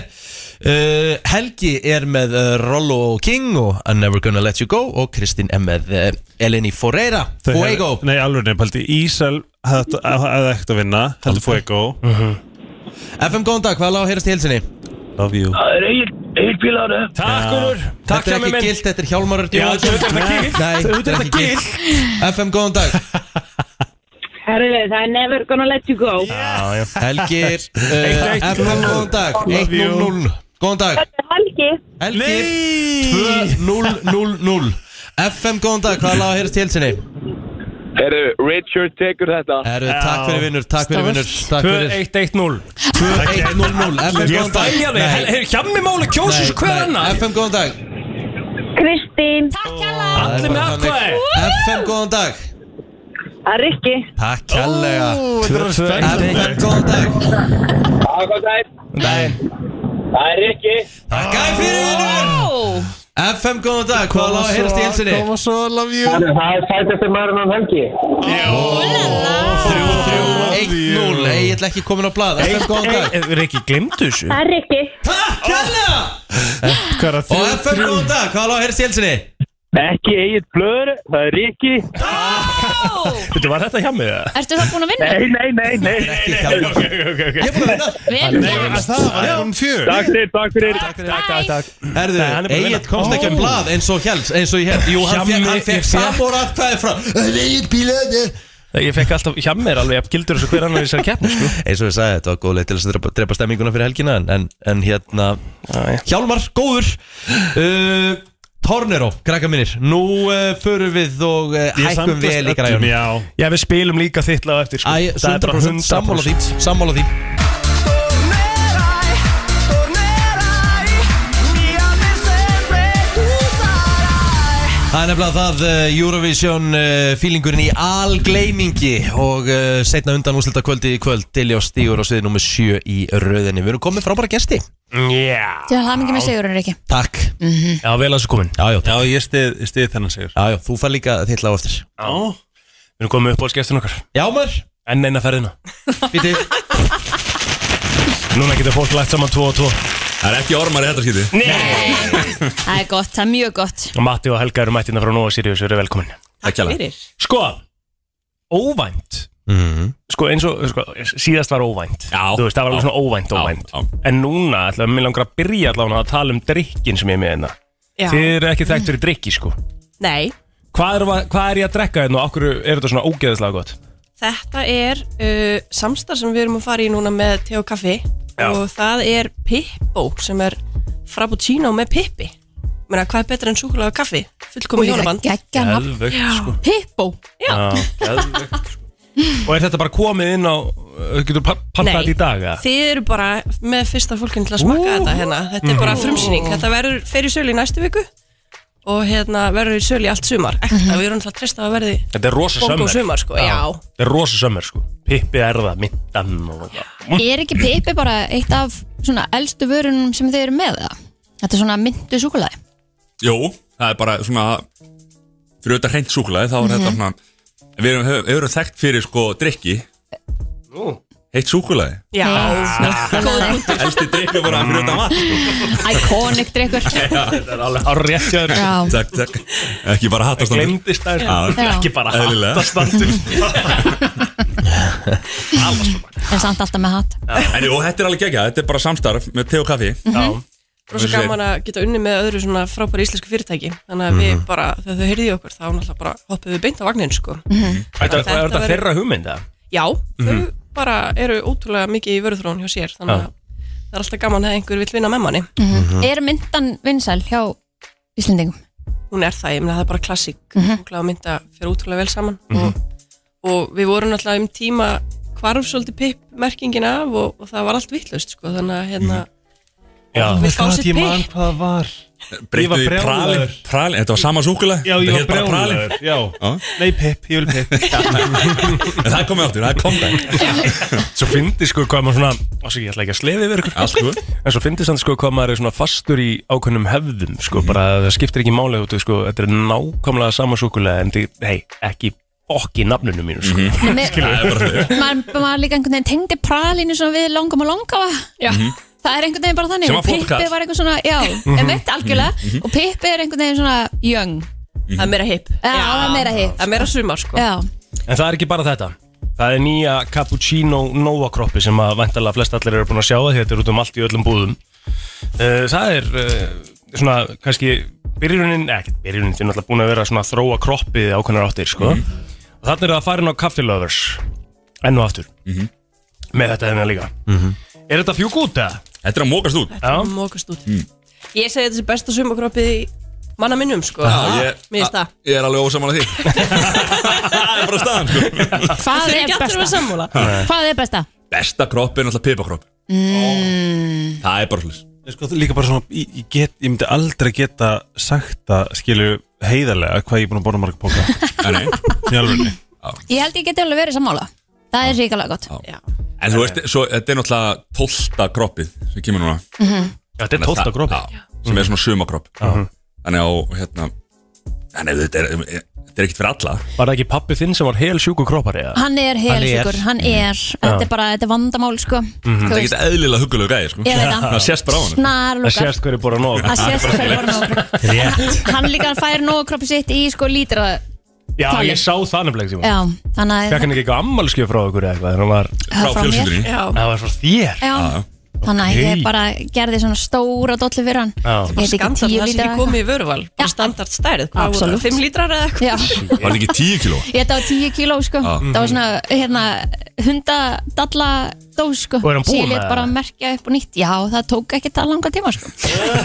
Uh, Helgi er með uh, Rollo King og I'm Never Gonna Let You Go og Kristín er með uh, Eleni Forera Þau Fuego. Nei alveg nefnpaldi Ísal hefði hefði ekkert að vinna heldur Fuego. FM góðan dag, hvaða að heyrast í heilsinni love you. Það er Egil, Egil Píláru Takk Úlfur Takk Þetta er hjá mig ekki minn. gilt, þetta er Hjálmar Örn Já, þetta er þetta gilt. Nei, Þetta þetta er er ekki gilt. FM góðan dag. Herru, það er never gonna let you go. Já, já. Helgi uh, Eitt, eitt. FM góðan dag. 1-0-0 Góðan dag. Helgi, Helgi. 2-0-0-0 FM góðan dag, hvaða lag að heyrast í heilsinni? Herru, Richard tekur þetta. Herru, takk fyrir vinnur, takk fyrir vinnur Takk fyrir. 2-1-1-0 2-1-0-0 FM Ég fæja þig, Nei, Hef- hjá mig máli kjósi nei, svo hver annar? FM góðan dag. Kristín, Takk er Allir með atkvæði. FM góðan dag. Að Rikki, Takk spennandi. FM góðan dag. Það er það er Rikki. Takk fyrir vinnur FM góðan dag, hvaða lag að heyrast í heilsinni? koma svo love you. Það er sætast um maðurinn á helgi. 1-0, ég ætla ekki komin á blað. FM góðan dag. Er ekki glemt þessu? það er Rikki, Takk hvað er að Og FM góðan dag, hvaða lag að heyrast í heilsinni? Ekki Egil Blöður Það er Rikki Veitu, var þetta hjá mig það? Ertu það búin að vinna? Nei, nei, nei, nei. Ekki hjálmar Ok, ok, ok Ég er búin að vinna. Vel gert Það var einhvern fjör Takk fyrir, takk fyrir. Takk, takk, takk Herðu, Nei, er að Egil komst ekki um blað eins og hér eins og ég held Jú, hann fekk, fékk- samóratkvæði frá Egil bílaði Ég fekk alltaf hjá mér alveg jafn gildur og hver annar í þessari keppni sko. Eins og ég sagði, þetta var góð leið til að drepa, drepa stemminguna fyrir helgina En, en, en hérna, Já, já. Hjálmar, góður. Uh, Tornero, krakka mínir Nú uh, förum við og uh, hækkum vel í græjunum. Já. Já, við spilum líka þitt lag eftir sko. Æ, Það er bara 100% sammála því Sammála því Það er nefnilega það uh, Eurovision uh, feelingurinn í algleimingi og uh, setna undan úslita kvöldi í kvöld Dilljá stígur á sviði nummer 7 í röðinni. Við erum komið frábæra gesti. Já. Til mikið með sigurinn, Riki Takk. Já, vel að þessu komin. Já, já, Já, ég stið, stið þennan sigur. Já, já þú fær líka þitt lag eftir. Já. Við erum komið upp á skestin okkar. Já, maður. Enn eina ferðina. Býti Núna getur fólk lagt saman 2 og 2 Það er ekki ormar í þetta skýti Það er gott, það er mjög gott. Og Matti og Helga eru mættina frá Nóa Sirius Eru velkomin. Takk hjá Sko Óvænt. Mm. Sko eins og sko, Síðast var óvænt. Já. Þú veist, það var alveg svona óvænt, Já, óvænt. Já. En núna, ætla, mér langar að byrja allavega að tala um drikkin sem ég er með hérna. Já. Þið eru ekki þekkt fyrir drikki, sko. Nei, Hvað er, hvað er ég að drekka hérna og okkur er þetta svona ógeðislega gott? Þetta er uh, samstarf sem við erum að fara í núna með te og kaffi. Já. og það er Pippo sem er frappuccino með Pippi. Meina, hvað er betra en súkulega og kaffi? Fullkomi hjónaband. Geðvögt, sko. Hippo Já. Já, geðvögt, sko. Og er þetta bara komið inn á uh, Getur pantað Nei. þetta í dag, eða? Þið eru bara með fyrsta fólkin til að smakka þetta hérna. Þetta er bara frumsýning. Þetta verður fyrir sölu í næstu viku og hérna verður í sölu í allt sumar. Ekta, við erum alltaf að treysta að verði Þetta er rosa Bongo sömmer sumar, sko, já. Þetta er rosa sömmer, sko. Pippi er það, myndan og Er ekki Pippi bara eitt af svona eldstu vörunum sem þið eru með það? Þetta er svona myndu súkulæði Jú, það er bara svona Fyrir auðvitað hreint súkulega Þá er þetta svona Við erum, við erum þekkt fyrir sko drikki Heitt súkulega Já, góð punktur. Elsti drikki bara fyrir auðvitað mat sko. Iconic drikkur Þetta er alveg ár rétt Já, Takk, takk. Ekki bara hattastandur Glemdist það, Já. Ekki bara hattastandur en samt alltaf með hatt. En jú, þetta er alveg gegja Þetta er bara samstarf með te og kaffi. Já. Rosa Þessi- gaman að geta unni með öðru svona frábæri íslensku fyrirtæki. Þannig að við bara, þegar þau heyrði okkur þá náttúrulega bara hoppum við beint á vagnin sko. Þetta er Þetta þeirra hugmynda Já, þau bara eru ótrúlega mikið í vöruþróun hjá sér Þannig að það er alltaf gaman að einhver vill vinna með manni. Er myndan vinsæl hjá Íslendingum? Hún er það, ég meina það er bara klassík. Mm -hmm. mynda fyrir ótrúlega vel saman. Og, og við vorum náttúrulega um tíma hvarf svolítið pipp merkingin af og, og það var allt vittlust sko. Þannig að hérna Já, Við fá sér Ég man pipp hvað það var. Breyttu var í pralin brjálaður. Pralin, þetta var sama súkulega Já, ég var brjálaður Já. Já. Nei, Pip, ég vil Pip. En það er komið áttur, það er komið Svo fyndi sko hvað maður svona Ásaki, ég ætla ekki að slefi yfir ykkur. Allt sko En svo fyndi samt sko hvað maður er svona fastur í ákveðnum hefðum sko Bara það skiptir ekki máli út sko Þetta er nákvæmlega sama súkulega En þið, hei, ekki fokki nafnunu mínu sko. Nei, með- þau maður maður líka einhvern veginn tengdi pralinu svona við langum og langafa Já, það er einhvern veginn bara þannig. Sem og var flottur Pippi kall. var einhvern svona, já, en veit algjörlega. Og Pippi er einhvern veginn svona young. Það er meira hipp Já, það er meira hipp. Það er meira sumar sko. Já, En það er ekki bara þetta. Það er nýja Cappuccino Nova kroppi sem að væntalega flest allir eru búin að sjá það Þetta er út um allt í öllum búðum. Uh, Það er uh, svona kannski byrjunin, ekki byrjunin Þið er náttúrulega búin að vera svona að þróa kroppið ákveðnar áttir sko. og þannig er það að fara inn á Coffee Lovers enn og aftur. Með þetta hérna líka. Er þetta fjúk út eða? Þetta er að mókast út. Já, Mókast út. Ég segi þetta sé besta sumakroppið í manna minnum sko. Ég, Mér finnst það. ég er alveg ósamála því. Það er bara staðan sko. Hvað er að besta? Hvað er besta? Besta kropp er náttúrulega pipakropp. Mm, Það er bara hlutis Sko, líka bara svona, ég, ég, get, ég myndi aldrei geta sagt það, skilju, heiðarlega hvað ég er búin að borða marga póka ég held ég geti alveg verið sammála það er ríkalega gott. Já. En þú veist, svo, þetta er náttúrulega tólta kroppið sem kemur núna. Þetta er tólta kroppi Já, sem er svona sumakropp Þannig á, hérna Þannig að þetta er, þetta er ekkert fyrir alla. Var það ekki pappi þinn sem var hel sjúku kroppari eða? hann er helsjúkur, hann er þetta er bara, þetta er vandamál sko. Þú Það er veist, ekkert eðlilega huggulegu gæði, sko. Ég veit það. Það sést bara á hann Það snarlúkar sést hverju bóra nóg. Það sést hverju var nóg. Rétt. Hann líka fær nóg kroppi sitt í sko lítra Já, tali. ég sá það nefnilega tíma Já, þannig að Fekk hann ekki eitthvað ammálskjöf frá ykkur eða eitthvað Þegar hann var Frá fjölskyldunni? Já. Það var frá þér Já. Þannig að ég bara gerði svona stóra dollu fyrir hann Já. Ég veit ekki Skandal, tíu það lítra ekki komið í vöruval Bara standart stærð það, Absolutt. 5 lítrar eða eitthvað Já. Var það ekki 10 kíló? Ég þetta var 10 kíló sko Já. Það var svona hérna hundadalla dós sko er Sem ég let bara það? merkja upp og nýtt Já, það tók ekki það langa tíma sko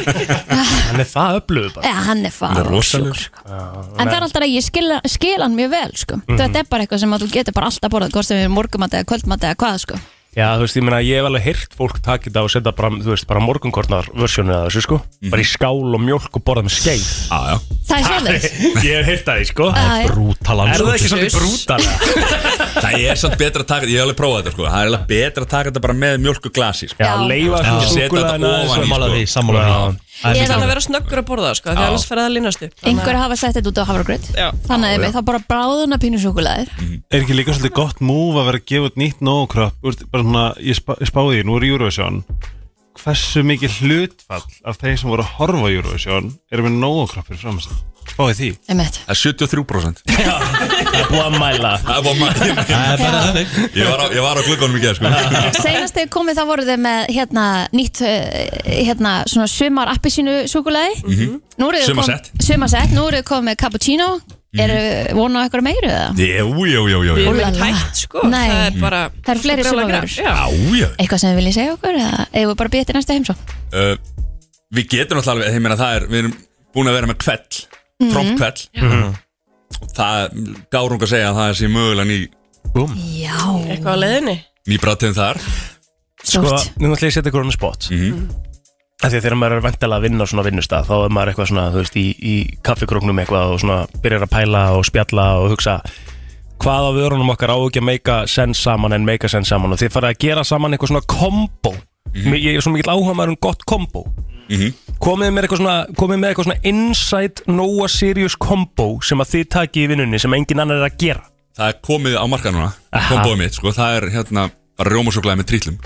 Hann er það öflugur bara Já, hann er er fara rosalegur En það er alltaf að ég skil, skil hann mjög vel sko Mhm. Þetta er bara eitthvað sem að þú getur bara alltaf borðað Hvort sem við morgumat eða kvöldmat eða hvað sko Já, þú veist, ég meina, ég hef alveg heyrt fólk taka þetta og setja bara, þú veist, bara morgunkornar versjónu eða þessu, sko Bara í skál og mjólk og borða með skeið Já, já Það er svoleiðis Ég hef heyrt það, sko Já, já. Brútalan Er það ekki svolítið brútal? Það er samt betra að taka, ég hef alveg prófað þetta sko Það er alveg betra að taka þetta bara með mjölk og glasi sko. Já, leifa Já. Setja þetta súkkulaðina ofan í, aðeins og- Sammála því, sammála því. Það er Ég fyrst þarf að vera snöggur að borða sko Því Já. annars fer það að linast upp. Einhver hafa sett þetta út á hafragröð Já. Þannig að við þá bara bráðuna pínu súkulæðir Er ekki líka svolítið gott múf að vera að gefa út nýtt Þú veist, bara svona, ég, spá, ég spáði því, nú er Eurovision Hversu mikið hlutfall af þeir sem voru að horfa á Eurovision eru með nógokropp fyrir fram sig Spáði því. Það er 73% Það er búið að mæla. Það er búið að mæla. Það er bara þannig. Ég var á, ég var á glugganum í gerð sko. Seinast þegar komið þá voru þið með hérna nýtt uh, hérna svona sumar appisínu súkulæði. Nú eru þið Sumarsett. Sumarsett, nú eru þið komið með cappuccino Eru vonu á eitthvað meiru eða? Jú, jú, jú, jú, Við jú. erum Úlala. ekkert hægt sko Nei. Það er bara Það eru fleiri sumarvörur. grænt. Já. Já, Eitthvað sem þið viljið segja okkur eða eigum við bara býðið til næsta heimsó? uh, Við getum náttúrulega alveg, ég meina það er Við erum búin að vera með kvell Mhm. Trompkvell Og það gárung að segja að það sé mögulega ný Já Eitthvað á leiðinni Ný brátum þar Sko, Stórt. nú ætla ég að setja ykkur on the spot Mhm. Af Því að þegar maður er vantilega að vinna á svona vinnustaf þá er maður eitthvað svona, þú veist, í, í kaffikróknum eitthvað og svona byrjar að pæla og spjalla og hugsa hvað á vörunum okkar á ekki að meika sense saman en meika sense saman? Og þið farið að gera saman eitthvað svona kombo. Ég er svo mikill áhuga maður um gott kombo. Mhm. komið með eitthvað svona komið með eitthvað svona inside Noah Sirius kombo sem að þið taki í vinnunni sem engin annar er að gera. Það er komið á marka núna. Komboðið mitt, sko. Það er hérna bara rjómasúklaði með trýtlum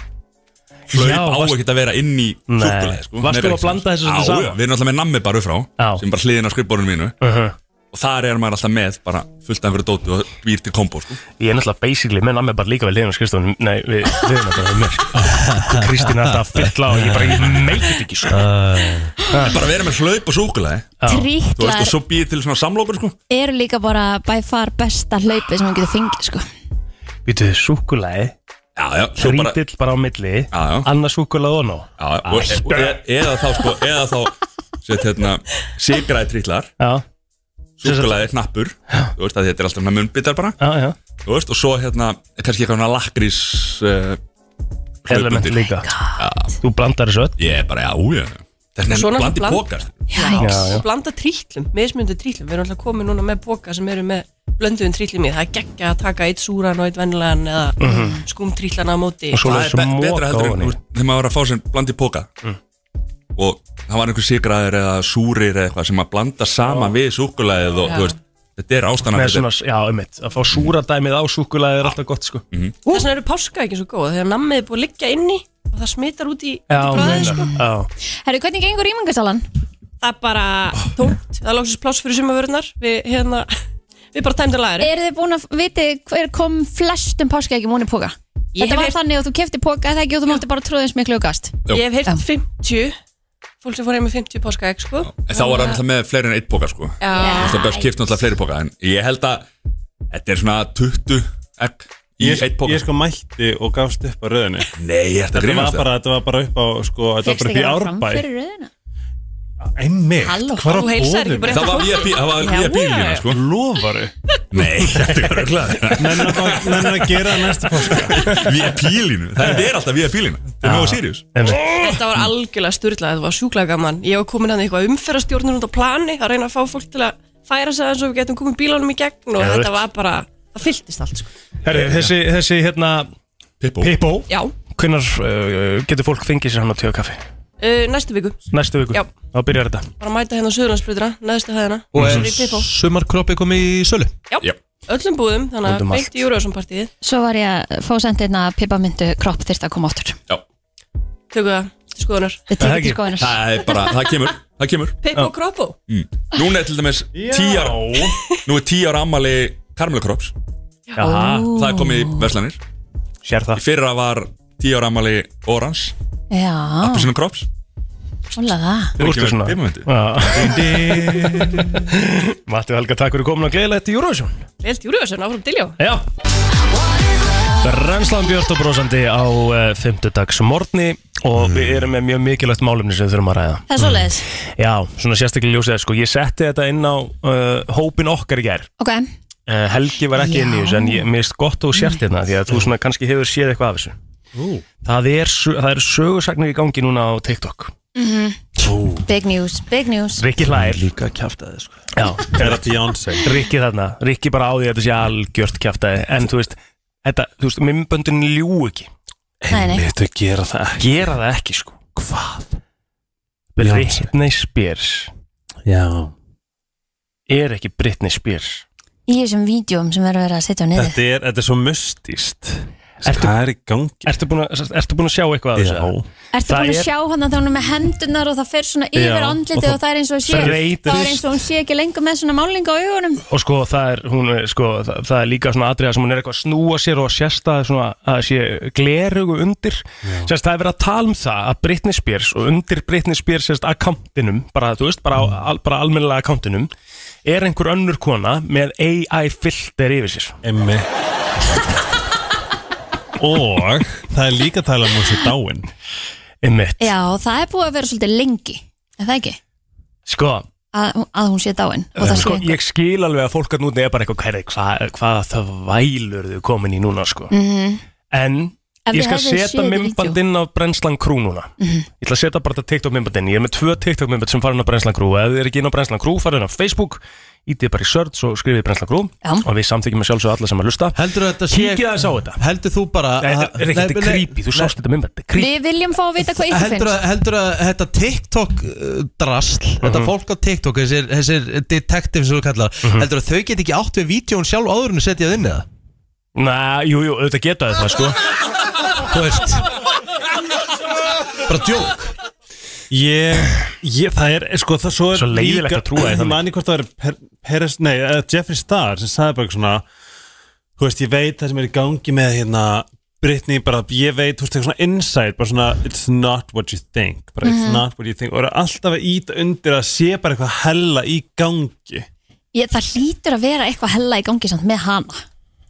Hlaup á varst- ekki að vera inn í Nei. súklaði sko. Varstu Nei, að blanda þessu Já, saman? já, Við erum alltaf með nammi bara upp frá. Sem bara hliðin á skrifborðinu mínu uh -huh. Og þar er maður alltaf með bara fullt af einhverju dóti og býr til kombo sko. Ég er náttúrulega basically með nammi bara líka vel hérna á skrifstofunum Nei, við við erum bara með Kristín er alltaf að fylla og ég bara, ég meikit ekki sko En bara vera með hlaup og súklaði Þú veist, og svo býr til svona samlokur sko. eru líka bara by far besta hlaupið sem hann getur fengið sko Býtuðu súkulæði Já, já, svo bara á milli. Já, já. Annað súkulæði og nó Já, og, og, e, eða þá sko, eða þá Sett hérna, sigraði trýtlar Já, Súklaði knappur Þú veist að þetta er alltaf svona munnbitar bara. Já, já. Þú veist, og svo hérna kannski eitthvað svona lakrís uh, Element líka. Þú blandar þessu öll. Ég er bara, já, já Er náttúrulega blandi bland- pókar Já, Já, já. Og blanda trýtlum, mismundu trýtlum. Við erum alltaf komið núna með póka sem eru með blönduðum trýtlum í. Það er geggja að taka eitt súran og eitt vennilegan eða mm -hmm. skumtrýtlana á móti. Og svo Það er be betra heldur en þegar maður var að fá sér blandi póka Og það var einhver sigraðir eða súrir eða eitthvað sem að blanda saman við súkulæðið og Já. þú veist Þetta er ástæðan Með svona, já, einmitt. Að fá súradæmið á súkulæði er alltaf gott sko. Þess vegna eru páska ekki svo góð Þegar nammið er búið að liggja inni og það smitar út í, í bræðið sko. Já, Herru, hvernig gengur ímangasalan? Það er bara tómt. Það er lóksins pláss fyrir sumavörunar Við, hérna, við bara tæmdum lagari Eru þið búin að viti hver kom flestum páskaeggjum hún í póka? Ég Þetta hef var heyrt- þannig að þú kefti póka eða ekki og þú mátti bara tróða eins miklu og gast. Ég hef heyrt 50 Fólk sem fór heim með 50 páskaegg sko. En þá var það náttúrulega með fleiri en eitt póka sko Já. Þú veist, Það best kipt náttúrulega fleiri póka En ég held að Þetta er svona 20 egg í Ég, eitt póka ég sko mætti og gafst upp á röðinni Nei, ég ætti að Þetta var bara, þetta var bara upp á sko, Þetta var bara upp í árbæ fyrir röðina? Einmitt, Halló, hvað heilsar ekki bara Það var VIP lína já. sko. Lofaru Nei, þetta er glæð Menn að gera það næsta páska. VIP línu, það er alltaf VIP lína Það er mjög einmitt. Þetta var algjörlega sturlað, þetta var sjúklega gaman. Ég var komin hann eitthvað umferðastjórnur út á plani að reyna að fá fólk til að færa sig eins og við getum komið bílánum í gegn og þetta var bara, það fylltist allt sko. Herri, þessi, þessi hérna Pippo. Hvenær uh, getur fólk fengið sér hann á? Uh, næstu viku. Næstu viku. Já. Þá byrjar þetta. Bara mæta hérna á Suðurlandsbrutina, neðstu hæðina. Og Svo er í Pippo. sumarkroppi komið í sölu? Já. Öllum búðum, þannig Út um að allt. beint í Júruvísson-partíið Svo var ég að fá sendina pippamyndu kropp þyrst að koma áttur Já, Tökum það til skoðunar. Við Það er tekum ekki. til skoðunar. Það er bara, það kemur Það kemur. Pippo Kroppo mm. Núna er til dæmis tíjar Nú er 10 ára ammali Karmelu Krops Jaha. Það er komið í Veslanir Sér það. Í fyrra var 10 ára ammali Orange Já, Appelsinu Krops Úrstu ekki svona Matti Helga, takk fyrir komin og gleðilegt í Eurovision. Selt Júriðarsson áfram til já. Já. Renslan Björn og brósandi á uh, fymtudags morgni og við erum með mjög mikilvægt málumni sem við þurfum að ræða. Það er svoleiðis. Já, svona sérstaklega ljósið sko, ég setti þetta inn á uh, hópin okkar í gær. Ok, uh, Helgi var ekki inn í þessu en ég mist gott og sért hérna því að þú svona kannski hefur séð eitthvað af þessu Það er, sö- það er sögursagnir í gangi núna á TikTok. Mhm. Big news, big news. Rikki hlær. Líka kjaftaði sko? Rikki þarna, Rikki bara á því að þetta sé algjört kjaftaði. En þú veist, þetta, þú veist, mymböndin ljú ekki. Nei, nei. Þetta gera það ekki. Gera það ekki sko. Hvað? Britney Spears. Já. Er ekki Britney Spears? Í þessum vídjum sem verður að setja á niður Þetta er, þetta er svo mystíst Ertu- Hvað er í gangi? Ertu búin að, ertu búin að sjá eitthvað af þessu? Já. Ertu búin að er- sjá hann að þá hún er með hendunar og það fer svona yfir og andlitið það og það er eins og sé. Það er eins og hún sé ekki lengur með svona málinga á augunum. Og sko það er, hún, sko, það, það er líka svona atriða sem hún er eitthvað að snúa sér og sérsta svona að sé glerugu undir. Sérst það er verið að tala um það að Britney Spears og undir Britney Spears sérst akkantinum, bara þú veist, bara, á, al, bara almennilega akkantinum er einhver önnur kona með AI filter yfir sér. Emmi Og það er líka að tala um þessu dáin Einmitt. Já, það er búið að vera svolítið lengi Er það ekki? Sko, Að, að hún sé dáin og það sko, sé ég skil alveg að fólk að núti er bara eitthvað hverði, hvað, hvaða það vælur þau komin í núna sko. Mhm. En Ef ég þið skal hefðuð séð setja þetta mymband inn á Brennslan Crew núna Mhm. Ég ætla að setja bara þetta TikTok mymband inn Ég er með tvö TikTok mymband sem fara inn á Brennslan Crew Ef þið er ekki inn á Brennslan Crew, fara inn á Facebook Ítið bara í search og skrifið Brennslan Crew Já. Og við samþykjum að sjálfsögðu alla sem að lusta Heldur þetta sé Kíkið aðeins á þetta. Heldur þú bara Nei, þetta er ekki Nei, þetta nei, creepy, þú sást þetta mymband Þetta er creepy. Við viljum fá að vita hvað ykkur Heldur finnst. að, heldur að þetta TikTok uh, drasl, þetta Mhm. fólk á TikTok þessir, þessir detectives sem þú kallar Mhm. heldur að þau get ekki átt við vídjón sjálf áður en að setja það inn eða? Næ, jú, jú, auðvitað geta þau það sko. Þú veist. Bara djók Ég, ég, það er, sko, það svo er Svo leiðilegt að trúa því. Ég mani hvort það er per, Peres, nei, Jeffrey Star sem sagði bara eitthvað svona Þú veist, ég veit það sem er í gangi með hérna Britney, bara, ég veit, þú veist, eitthvað svona insight bara svona, it's not what you think bara, it's Mhm. not what you think, og er alltaf að íta undir að sé bara eitthvað hella í gangi. Ég, Það hlýtur að vera eitthvað hella í gangi samt með hana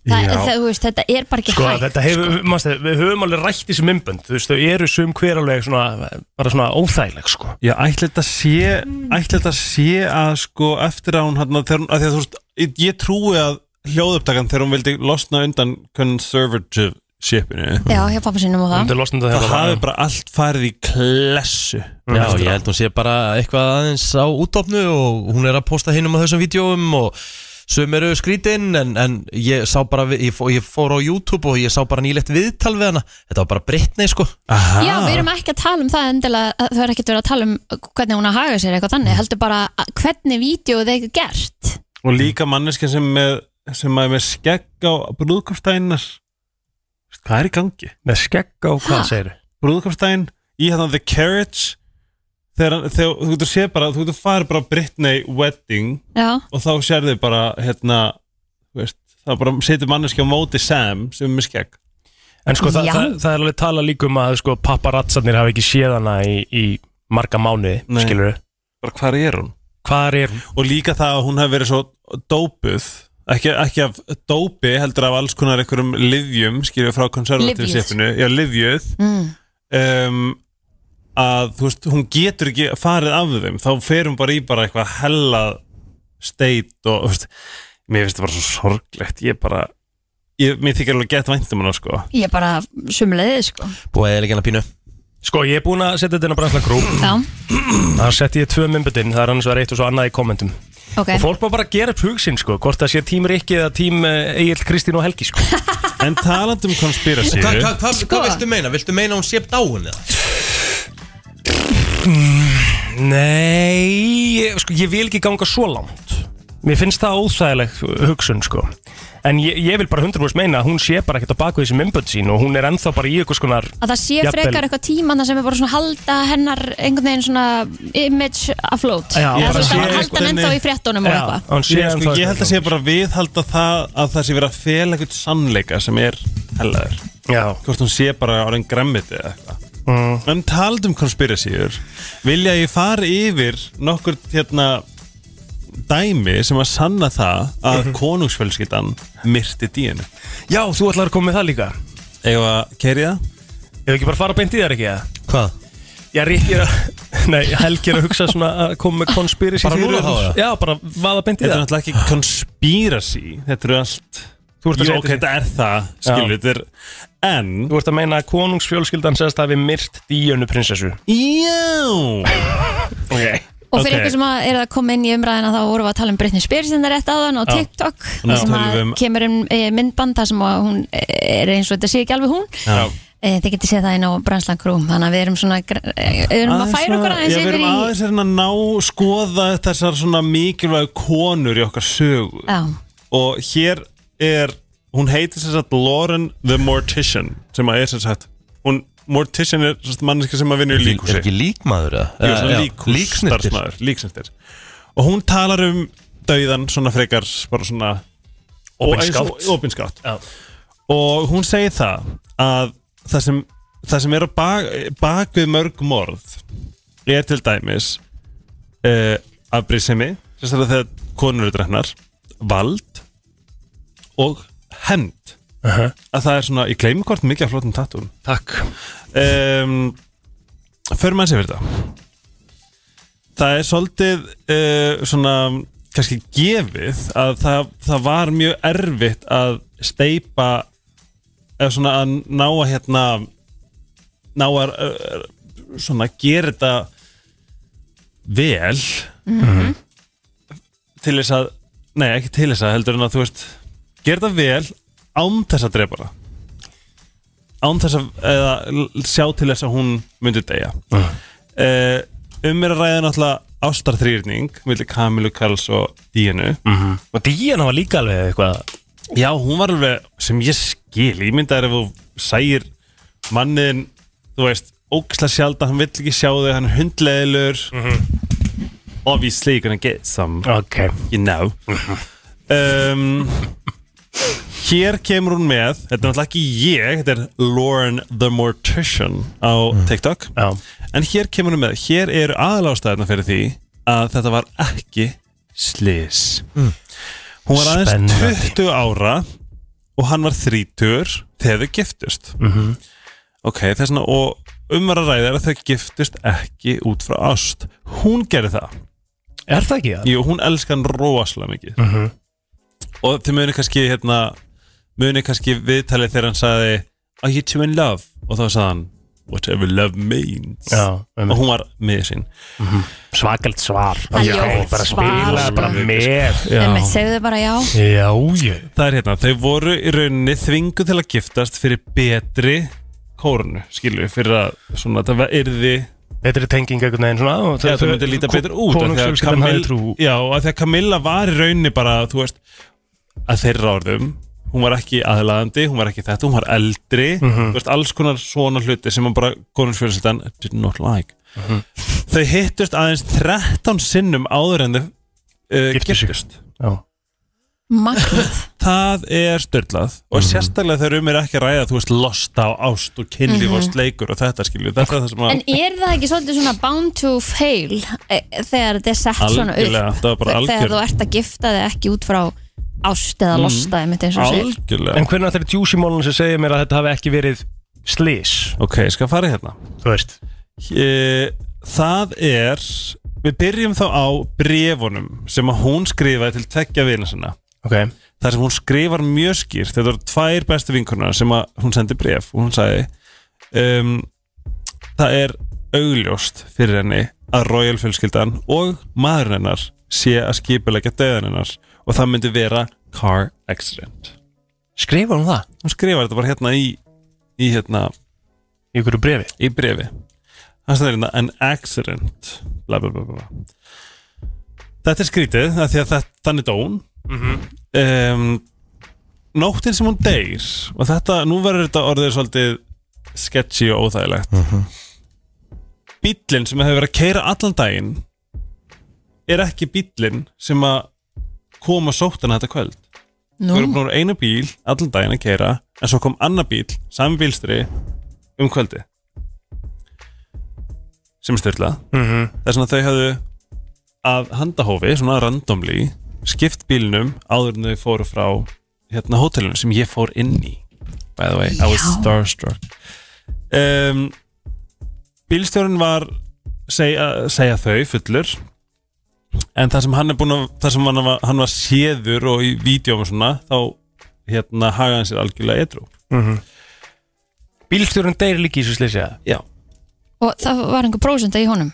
það, Já. það, veist, Þetta er bara ekki Sko, hægt þetta hefur, manstu, við höfum alveg rætt þessi mymbönd Þú veist, þau eru sum hver alveg svona, bara svona óþægileg sko. Já, ætli þetta sé þetta sé að sko eftir að hún hann, þegar, hún- að því að þú veist, ég, ég trúi að hljóðupptakan þegar hún vildi losna undan conservative shipinu. Já, hjá pappa sinum og það. Er það það hafi bara allt farið í klessu. Já, ég held hún sé bara eitthvað aðeins á útofnu og hún er að posta hinum á þessum vídjóum og sum eru skrítinn en, en ég sá bara, við- ég, fó, ég fór á YouTube og ég sá bara nýlegt viðtal við hana. Þetta var bara Britney sko. Aha. Já, við erum ekki að tala um það endilega að þau er ekkert verið að tala um hvernig hún að haga sér eitthvað þannig, heldur bara að- hvernig vídeo þeir gert. Og líka manneskja sem, með, sem er með skegg á brúðkapstænar hvað er í gangi? Með skegg á hvað segir brúðkapstæn í hérna The Carriage þegar, þegar þú getur sé bara þú getur farið bara Britney wedding Já, og þá sérðu bara hérna þú veist, þá bara setur manneski á móti Sam sem er með skegg En sko, það, Já. það, það er alveg tala líka um að sko, papparatsarnir hafi ekki séð hana í, í marga mánuði, Nei. skilur bara hvar er hún? Hvar er hún? og líka það að hún hefur verið svo dópuð ekki, ekki af dópi heldur af alls konar einhverjum livjum skilju frá sépinu já, livjuð mm. um, að þú veist, hún getur ekki farið af þeim. Þá fer hún bara í bara eitthvað hella steit og þú veist, mér finnst það bara svo sorglegt. Ég bara, ég, mér þykir alveg gett væntum hana sko. Ég er bara sumulegðið sko. Búið eða ekki hana pínu. Sko, ég er búinn að setja þetta inn á Bransla Crew. Já, Það setti ég tvö mymböndin, það er annars verið eitt og svo annað í kommentum. Ok. Og fólk má bara gera upp hug sinn, sko Hvort það sé tím Rikki eða tím Egil Kristín og Helgi, sko. En talandum konspirasíu Hvað hva, hva, Sko. hva viltu meina? Viltu meina hún sé? Nei, sko, ég vil ekki ganga svo langt. Mér finnst það óþægileg hugsun sko. En ég, ég vil bara 100% meina að hún sé bara ekkert á baku þessi mymböld sín og hún er ennþá bara í eitthvað skonar Að það sé frekar eitthvað tíman sem er bara svona halda hennar einhvern veginn svona image afloat. Já, Eða bara þú veist sé að halda einhvern ennþá í fréttunum og eitthvað. Ég, sko, ég held að sé bara að viðhalda það að það sé verið að fela eitthvað sannleika sem er hellaður. Já. Hvort hún sé bara áraðin gremmiti eða eitthvað mm. En talað um konspirasíur Vilja ég fara yfir nokkur hérna dæmi sem að sanna það að Mhm. konungsfjölskyldan myrti díinu Já, þú ætlar að koma með það líka Eða keri það? Ef ekki bara fara beint í þær ekki eða? Hvað? Já, Rikki er að, nei, Helgi er að hugsa svona að koma með conspiracy Bara núna þá, eða? Já, bara vaða beint í Þetta er það náttúrulega ekki konspirasi Þetta eru allt Jú, segja ok, þetta er það, skilur, þetta er En Þú ert að meina að konungsfjölskyldan segist að við myrt díunu prinsessu? Já. Ok. Og fyrir ykkur sem að er að koma inn í umræðina þá vorum við að tala um Britney Spears en það er rétt áðan og. TikTok þar sem að um- kemur um e, myndband þar sem að hún er eins og þetta sé ekki alveg hún. Já. e, Þið getið séð það inn á Branslan Crew þannig að við erum svona gr- e, við erum að færa okkur aðeins Já, við yfir erum í aðeins að ná skoða þessar svona mikilvægu konur í okkar sögu. Já. og hér er hún heitir sem sagt Lauren the Mortician sem að er sem sagt hún, Mortician er manneska sem að vinna í líkhúsi. Er ekki líkmaður líksnyrtir. starfsmaður, líksnyrtir og hún talar um dauðan svona frekar bara svona Opinskátt. opinskátt og hún segir það að það sem, það sem er bak, bak við mörg morð er til dæmis uh, afbrísemi sérstaklega þegar konur eru drefnar vald og hend Uh-huh. að það er svona, ég gleymi hvort mikið af flottum tattúum Takk. Um, Förum að sér fyrir þetta. Það er svolítið uh, svona kannski gefið að það, það var mjög erfitt að steipa eða svona að ná að hérna ná að uh, svona gera þetta vel. Mhm. til þess að nei ekki til þess að heldur en að þú veist gera þetta vel án þess að drepa það án þess að eða, sjá til þess að hún myndi deyja. Uh. um er að ræða náttúrulega ástarþrýrning millir Kamilu Karls og Díenu -hmm. og Díana var líka alveg eitthvað já hún var alveg sem ég skil ég myndi að ef þú sægir mannin þú veist ógislega sjaldan, hann vill ekki sjá þig hann er hundleðilur obviously you're gonna get some okay. you know. Um, hér kemur hún með þetta er náttúrulega ekki ég þetta er Lauren the Mortician á TikTok Já. en hér kemur hún með hér eru aðalástæðina fyrir því að þetta var ekki slis Mm. hún var aðeins Spennandi. 20 ára og hann var 30 þegar þau giftust Mhm. ok, þess vegna og umvar að ræða er að þau giftust ekki út frá ást hún gerði það Er það ekki það? Jú, hún elskar hann rosalega mikið Mhm. Og þið muni kannski hérna Muni kannski viðtalið þegar hann sagði Are you two in love? Og þá sagði hann Whatever love means. Já, Og hún var með sín. Svakalt svar. Það er Já, ljótt bara svar. spila bara með. Em, segðu þau bara já. Já, Það er hérna, þau voru í rauninni þvingu til að giftast fyrir betri kórunu, skilju, fyrir að svona, það var yrði Betri tenging einhvern veginn svona og Já, það myndi líta betur út að því að Camilla var í rauninni bara, þú veist að þeirra orðum hún var ekki aðlaðandi, hún var ekki þetta, hún var eldri Mhm. þú veist, alls konar svona hluti sem bara konungsfjölskyldan did not like. Þau hittust aðeins 13 sinnum áður en þau uh, giftust. það er störlað og Mhm. sérstaklega þegar um er ekki að ræða þú veist, losta á ást og kynlíf og Mhm. sleikur og þetta skilju, þetta er það sem að En er það ekki svolítið svona bound to fail e, þegar þetta er sett svona Algjörlega, upp það var bara þegar algjör- þú ert að gifta þig ekki út frá ást eða Mm. losta einmitt eins og þú segir. algjörlega. En hvernig þetta er juicy málun sem segir mér að þetta hafi ekki verið slis ok, ég skal fara í hérna. Eh, Það er Við byrjum þá á brefunum sem að hún skrifaði til tveggja vina sinna. Ok. Þar sem hún skrifar mjög skýrt þetta voru tvær bestu vinkurnar sem að hún sendi bref og hún sagði um, það er augljóst fyrir henni að Royal fjölskyldan og maður hennar sé að skipulegja döðan hennar og það myndi vera car accident. Skrifar hún það? Hún skrifar þetta bara hérna í í hérna Í ykkur brefi? Í brefi Það stendur hérna an accident. Bla bla bla bla Þetta er skrítið, af því að þetta, þannig dó hún. Mhm. um, Nóttin sem hún deyr Og þetta, nú verður þetta orðið svolítið sketchy og óþægilegt. Mm Bíllinn sem hefur verið að keira allan daginn Er ekki bíllinn sem að koma sóttana þetta kvöld Nú. Við erum búin einu bíl allan daginn að keira En svo kom annar bíl, sami bílstri um kvöldi Sem er styrlað Mhm. Þess að þau hafðu að handahófi, svona randomly skipt bílnum áður en þau fóru frá hérna hótelinu sem ég fór inn í by the way, I was Já. starstruck um, Bílstjórinn var segja, segja þau fullur en það sem hann er búin að það sem hann var, hann var séður og í vídjóum og svona, þá hérna hagaði hann sér algjörlega edru Mhm. Bílstjórun deyr líka í þessu slýsja Já. Og það var einhver prósenda í honum?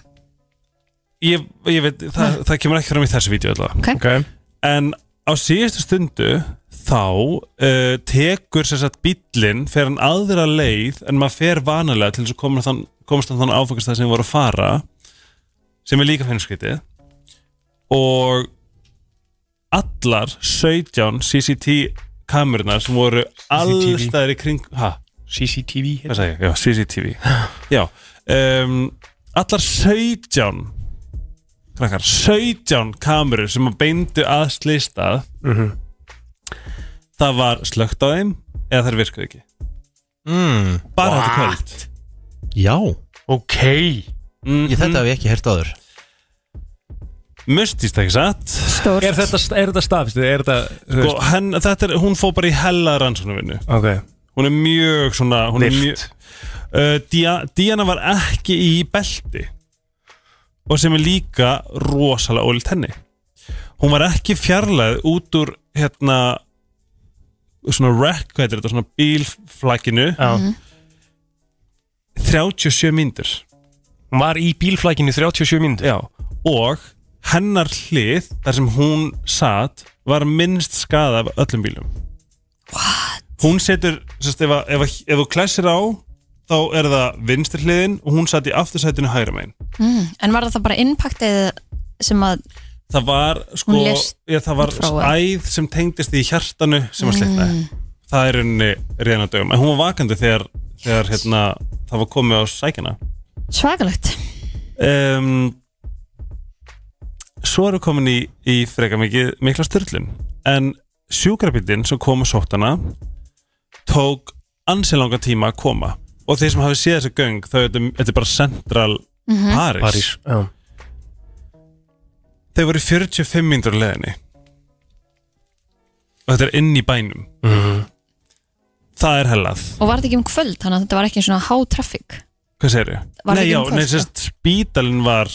Ég, ég veit, það, það kemur ekki fram í þessu vídeo allavega. Ok. okay. En á síðustu stundu þá uh, tekur sér satt bíllinn fer hann aðra leið en maður fer vanalega til þess að komast þann, komast þann áfangast sem við voru að fara sem er líka finnskritið og allar 17 CCT kamerunar sem voru allstæðir í kring ha? CCTV Hvað sagði ég? Já, CCTV Já um, Allar 17 krakkar, 17 kamerur sem að beindu að slistað Mhm. það var slögt á þeim eða þær virkuðu ekki. Mm, bara þetta kvöld. Já Ok. Mm Ég þetta hef ég ekki hert áður Mustist ekki satt? Stórt. Er þetta, er þetta stafist? Er þetta, þú sko, veist, henn, þetta er, Hún fór bara í hella rannsóknarvinnu ok. Hún er mjög svona hún er Virkt. mjög, uh, Dia, Diana var ekki í belti. Og sem er líka rosalega ólitt henni. Hún var ekki fjarlæð út úr hérna svona wreck, hvað heitir þetta, svona bílflækinu Já. 37 mínútur. Hún var í bílflækinu 37 mínútur. Já, og hennar hlið þar sem hún satt var minnst skada af öllum bílum What? Hún setur, sérst, ef, að- ef, að- ef þú klæsir á þá er það vinstri hliðin og hún satt í aftursætinu hægra megin mm. En var það bara innpaktið sem að Það var sko, já, það var æð sem tengdist í hjartanu sem var slitnaði Mm. Það er henni reyðan á dögum En hún var vakandi þegar, þegar hérna, það var komið á sækina svakalegt um, Svo við komin í, í freka mikið, mikla styrlun En sjúkrabílinn sem kom að sóttana tók ansi langa tíma að koma. Og þeir sem hafi séð þessi göng þau, þetta, þetta er bara central Mhm. Paris, París, já. Þeir voru 45 mínútur á leðinni og þetta er inn í bænum. Mhm. Það er hellað. Og var þetta ekki um kvöld, þannig að þetta var ekki svona há traffic. Hvað segir þau? Var Nei, já, um kvöld, nei, sérst, spítalinn var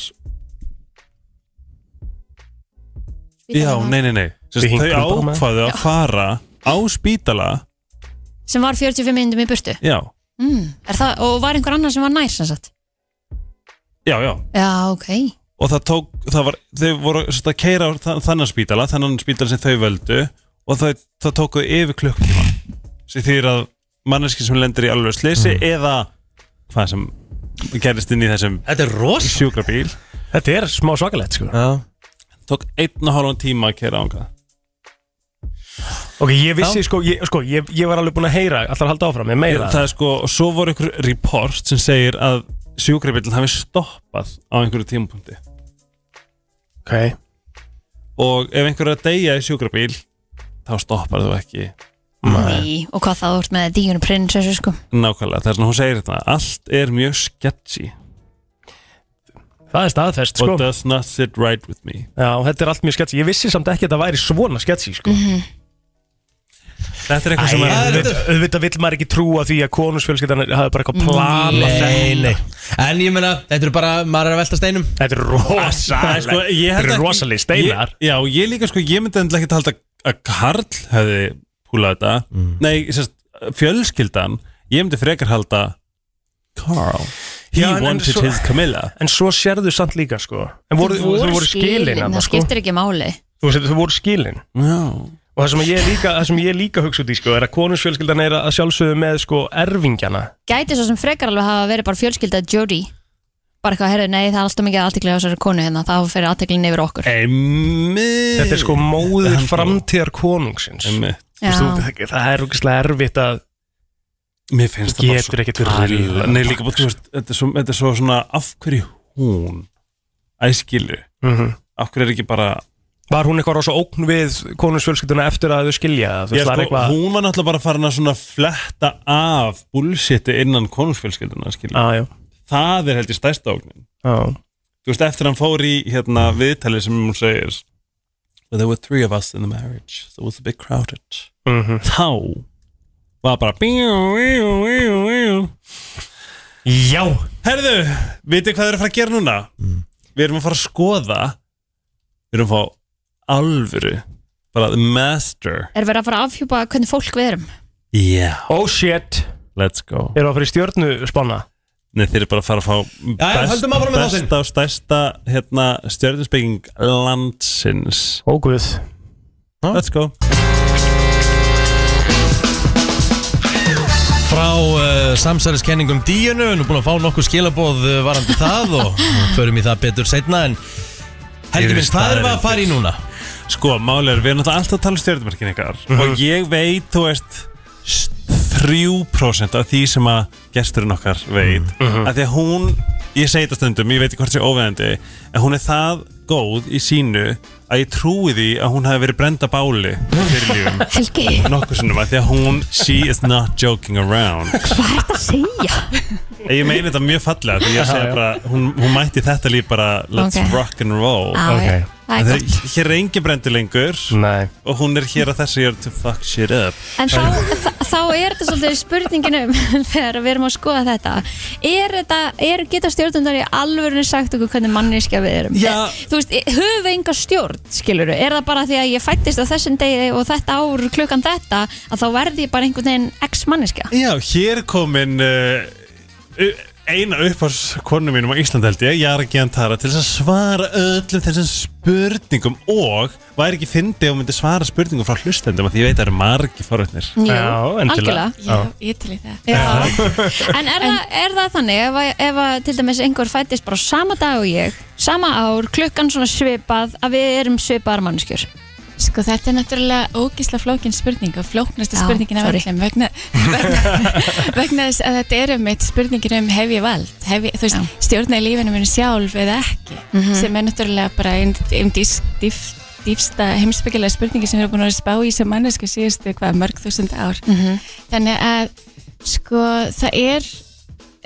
Já, nei, nei, nei. Sérst, Við Þau hinkum bara með. ákvaðu að fara á spítala. Sem var 45 minnum í burtu. Já, mm. Er það, Og var einhver annar sem var nær sem sagt? Já, já. Já, ok. Og það tók, það var, þau voru sérst, að keira á þa- þannan spítala Þannan spítala sem þau völdu Og þau, það tókuðu yfir klukktíma Sér því að manneski sem lendir í alveg slisi Eða hvað sem gerist inn í þessum Þetta er rosa. sjúkrabíl. Þetta er smá svakalegt sko. Já Tók einn og hálfan tíma að keira ánga Ok, ég vissi sko, ég, sko ég, ég var alveg búin að heyra Allar halda áfram, ég meira. Það er sko, og svo voru ykkur report sem segir að sjúkrabílinn hafi stoppað á einhverju tímapunkti. Ok. Og ef einhver er að deyja í sjúkrabíl þá stoppar þú ekki. Nei, og hvað það vart með díunum prinsessu sko. Nákvæmlega, það er svona hún segir þetta Allt er mjög sketchy Það er staðfest sko. What does not sit right with me. Já, þetta er allt mjög sketchy. Ég vissi samt ekki að það væri svona sketchy sko. Þetta er eitthvað Æ, sem er auðvitað, auðvitað vill maður ekki trúa því að konusfjölskyldan hafi bara eitthvað plan að Nei, nei En ég meina, þetta eru bara, maður er að velta steinum. Þetta er Það er rosalega sko, ég held Þetta er ekki- rosalega steinar. Ég, Já, ég líka sko, ég myndi endilega ekki halda að Karl hefði púlað þetta. Nei, sérst, fjölskyldan Ég myndi frekar halda Carl He Já, en- en wanted svo- his Camilla. En svo sérðu samt líka sko. En voru, Þau þau voru skilin Það þarna, sko. skiptir ekki máli. Þú veist, Þau voru skilin. Já. Og það sem ég líka, það sem ég líka hugsa út í sko Er að konusfjölskyldan er að sjálfsögðu með sko erfingjana. Gæti svo sem frekar alveg hafa verið bara fjölskylda Jodie bara eitthvað, herri, nei, það er alltaf mikið aðtekli á þessari konu hérna, þá fyrir aðteklin yfir okkur. Einmitt. Þetta er sko móðir framtíðar konungsins Einmitt. Þú veist, þú- það- Það er ógeðslega erfitt að Mér finnst það bara svo real. Nei, líka bara, þú veist, þetta er svo, þetta er svo svona af hverju hún æskilu Mhm. af hverju er ekki bara Var hún eitthvað rosa ógn við konungsfjölskylduna eftir að þau skilja? Þú veist, var sko, eitthvað hún var náttúrulega bara farin að svona fletta af bullshiti innan konungsfjölskylduna skilja. ah, það er held ég stærsta ógnin ah. þú veist, eftir hann fór í hérna, viðtalið sem hún segir there were three of us in the marriage so it was a bit crowded Mhm. þá var bara bíu, bíu, bíu, bíu. Já. Herðu, vitið hvað þið eru að fara að gera núna? Við erum að fara að skoða Við erum að fá alvöru Bara the master. Er verið að fara að afhjúpa hvernig fólk við erum? Yeah Oh shit. Let's go. Eru að fara í stjörnu spána? Nei, þeir eru bara að fara að fá með þáttinn. besta og stærsta hérna, stjörnusbygging landsins. Ó guð. Let's go Frá uh, samsæriskenningum díunu Nú búin að fá nokkuð skilaboð uh, varandi það og, förum í það betur setna en Helgi minn, hvað erum við að fara í núna? Sko, máli er, við erum alltaf að tala um stjörnumerkin ykkar Mhm. og ég veit, þú veist s- 3% af því sem að gesturinn okkar veit Mhm. að því að hún, ég segi þetta stundum ég veit ekki hvort sé óveðandi en hún er það góð í sínu að ég trúi því að hún hafi verið brenda báli fyrir lífum Helgi, nokkuð sinnum að því að hún she is not joking around. Hvað er þetta að segja? ég meina þetta mjög fallega því ég já. bara hún, hún mætti þetta líf bara let's Ok. rock and roll. Á, Ok. já, það En er hér er engin brendi lengur. Nei. Og hún er hér að þessu ég er to fuck shit up. En þá, þá er þetta svolítið spurningin um þegar við erum að skoða þetta. Er þetta, er, geta stjórnundar í alvörinu sagt okkur hvernig manniska við erum? Já. Þú veist, höfum við enga stjórn skiluru, er það bara því að ég fættist á þessum degi og þetta ár klukkan þetta að þá verði ég bara einhvern veginn ex manniska Já, hér komin uh, uh, eina uppárs konu mínum á Íslandi held ég, Jara Gjantara til að svara öllum þessum spurningum og væri ekki fyndi og myndi svara spurningum frá hlustendum af því ég veit að það eru margi forvötnir Jú, Já, algjörlega. Já, ég til í það. Já. En er, það, er það þannig ef, að- ef að til dæmis einhver fættist bara á sama dag og ég, sama ár, klukkan svona svipað að við erum svipaðar mannskjör Sko þetta er náttúrulega ógísla flókin spurning og flóknasta Já, spurningin af öllum vegna, vegna, vegna þess að þetta er um eitt spurningin um hef ég vald? Hef ég, þú veist, stjórna í lífinu minu sjálf eða ekki? Mhm. sem er náttúrulega bara einn dýf, dýfsta heimsbyggilega spurningi sem við erum búin að spá í sem mannesku síðustu hvað mörg þúsund ár. Mhm. þannig að sko það er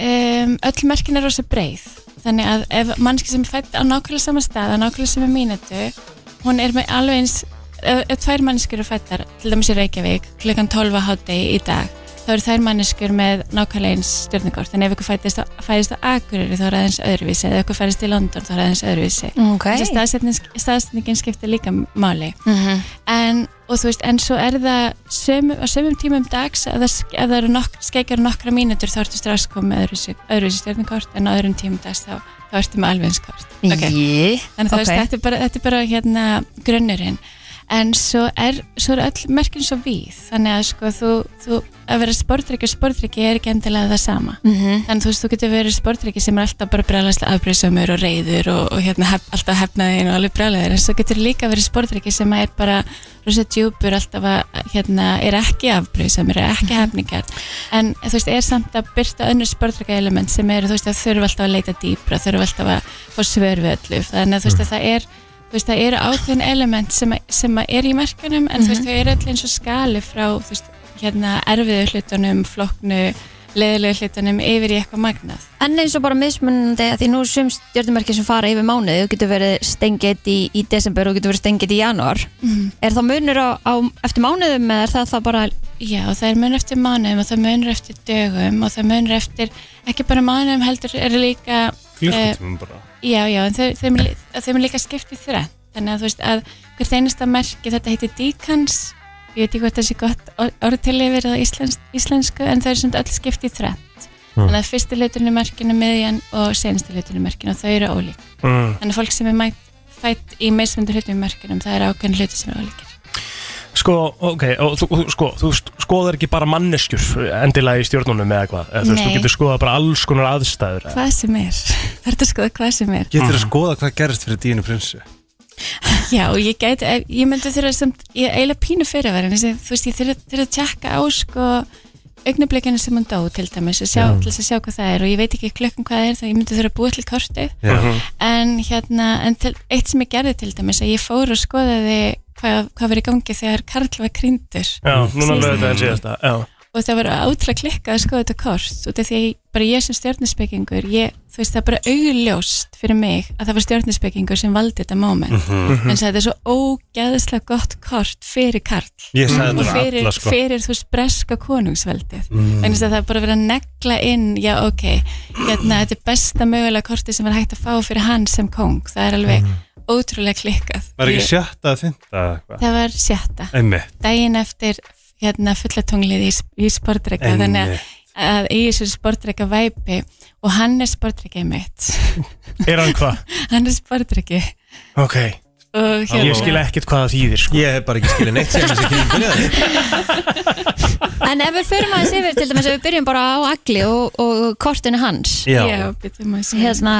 um, öll merkin er rosa breið. Þannig að ef mannski sem er fætt á nákvæmlega sama stað á nákvæmlega sama mínútu hún er með alveg eins ef, tvær manneskur eru fættar til dæmis í Reykjavík klukkan 12 á hátegi í dag þá eru þær manneskur með nákvæmlega eins stjórnugort þannig ef ykkur fættist á, fæðist á Akureyri þá er aðeins öðruvísi. Eða ykkur fæðist í London þá er aðeins öðruvísi. Ok. Þessi staðsetning, staðsetningin skiptir líka máli. Mhm. en, og þú veist, en svo er það sömu, á sömum tímum dags ef það, það eru nokk, skeikjar nokkra mínútur þá ertu strax komið öðruvísi, öðruvísi stjórnukort en á öðrum tímum dags þá, þá ertu með alveg eins kort. Jé, Þannig þú veist, ok. þetta er bara, þetta er bara hérna grunnurinn en svo er, svo er öll merkin svo víð. Þannig að sko þú, þú að vera sportryggi og sportryggi er ekki endilega það sama. Mhm. þannig þú veist, þú getur verið sportryggi sem er alltaf bara brjálæslega afbreyðsamur og reyður og, og hérna hef, alltaf hefnaðin og alveg brjálæður en svo getur líka verið sportryggi sem er bara rosa djúpur alltaf að hérna er ekki afbreyðsamur, er ekki hefningar en þú veist, er samt að byrta önnur sportrygga element sem eru, þú veist, að þurfa alltaf að leita dýpra, þurfa alltaf að fá svör við öllu, þannig að þú veist að það er veist, það eru ákveðin element sem, að- sem að er í merkunum en þú veist, Mhm. þau eru allir eins og skali frá veist, hérna erfiðu hlutunum flokknu, leðilegu hlutunum yfir í eitthvað magnað En eins og bara mismunandi að því nú er sum stjórnumerki sem fara yfir mánuði þú getur verið stengið í, í desember og getur verið stengið í januar Mhm. Er það munur á, á eftir mánuðum eða er það það bara Já, það er munur eftir mánuðum og það munur eftir dögum og það munur eftir, ekki bara mánuðum heldur eru líka Klukkutímum bara. Já, já, en þau, lí- þeim er líka skipt í þrætt þannig að þú veist að hvert einasta merki þetta heitir díkans ég veit ekki hvort það sé gott orð til yfir það íslensk, íslensku en þau eru svona öll skipt í þrætt Mm. þannig að fyrsti hluturinn er merkinu miðjan og senasti hluturinn er merkinu og þau eru ólík. Mm. þannig að fólk sem er mætt, fætt í meðsvendur hlutum í merkinum það er ákveðin hluti sem er ólíkir Sko, ok, og þú, þú- sko, þú skoðar ekki bara manneskjur endilega í stjórnunum eða eitthvað? Eða þú veist, þú getur skoðað bara alls konar aðstæður Hvað sem er. Það er að skoða hvað sem er. Getur að skoða hvað gerist fyrir dínu prinsu. Já, og ég gæti, ef- ég myndi þurfa samt, ég eiginlega pínu fyrirværin þú veist, ég þurfa að tjekka á sko augnablikinu sem hún dó til dæmis og sjá, Já. til þess að sjá hvað það er og ég veit ekki klukkan hvað það er það ég myndi þurfa að búa til kortið. Já. Mhm. en hérna, en til, eitt sem ég gerði til dæmis að ég fór og skoðaði hvað, hvað var í gangi þegar Karl var krýndur Já, núna lögðu þetta en síðasta og það var átrúlega klikkað að skoða þetta kort af því að ég, bara ég sem stjórnispekingur ég, þú veist það er bara augljóst fyrir mig að það var stjórnispekingur sem valdi þetta moment. Mhm. en þetta er svo ógeðslega gott kort fyrir Karl. Og fyrir, alla, sko. fyrir þú veist breska konungsveldið. Mm. en það er bara verið að negla inn já ok, hérna þetta er besta mögulega korti sem var hægt að fá fyrir hann sem kong, það er alveg ótrúlega klikkað. Var ekki sjötta að fynda það var sjötta Einmitt. daginn eftir hérna fullatunglið í, í sportreika þannig að, að í þessu sportreika væpi og hann er sportreikið mitt Er hann hvað? hann er sportreiki Ok hérna Ég skil ekkert hvað það þýðir sko. Ég hef bara ekki skilið neitt sem þessi byrjaði En ef við förum aðeins yfir til dæmis ef við byrjum bara á Agli og, og kortinu hans Já. Já, að hérna,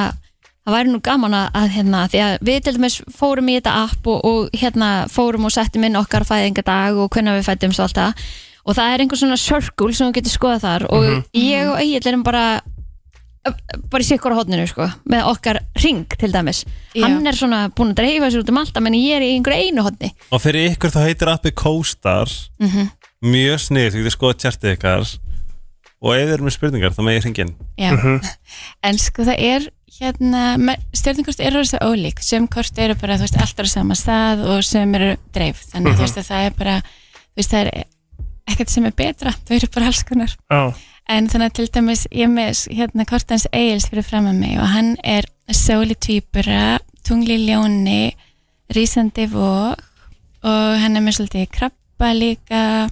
það væri nú gaman að- að hérna, því að við til dæmis fórum í þetta app og, og hérna fórum og settum inn okkar fæðingadag og hvernig við fættumst og allt það. Og það er einhver svona circle sem þú getur skoðað þar og Mhm. ég og Egil erum bara bara í sikkur hodninu sko með okkar ring til dæmis. Hann er svona búin að dreifa sér út um allt menn ég er í einhverju einu hodni Og fyrir ykkur þá heitir appi CoStar Mhm. Mjög snið, þú getur skoða tjartið ykkar. Og ef þið eru með spurningar þá með ég hringin Já. en sko það er hérna, stjórningkort eru þessu ólík sem kort eru bara, þú veist, alltaf á sama stað og sem eru dreif, þannig Mhm. þú veist að það er bara, þú veist, það er ekkert sem er betra, þau eru bara alls konar Já. en þannig að til dæmis ég með hérna kortans Egils fyrir fram að mig og hann er sóli tvíbura tungli ljóni rísandi vóg og hann er með svolítið krabba líka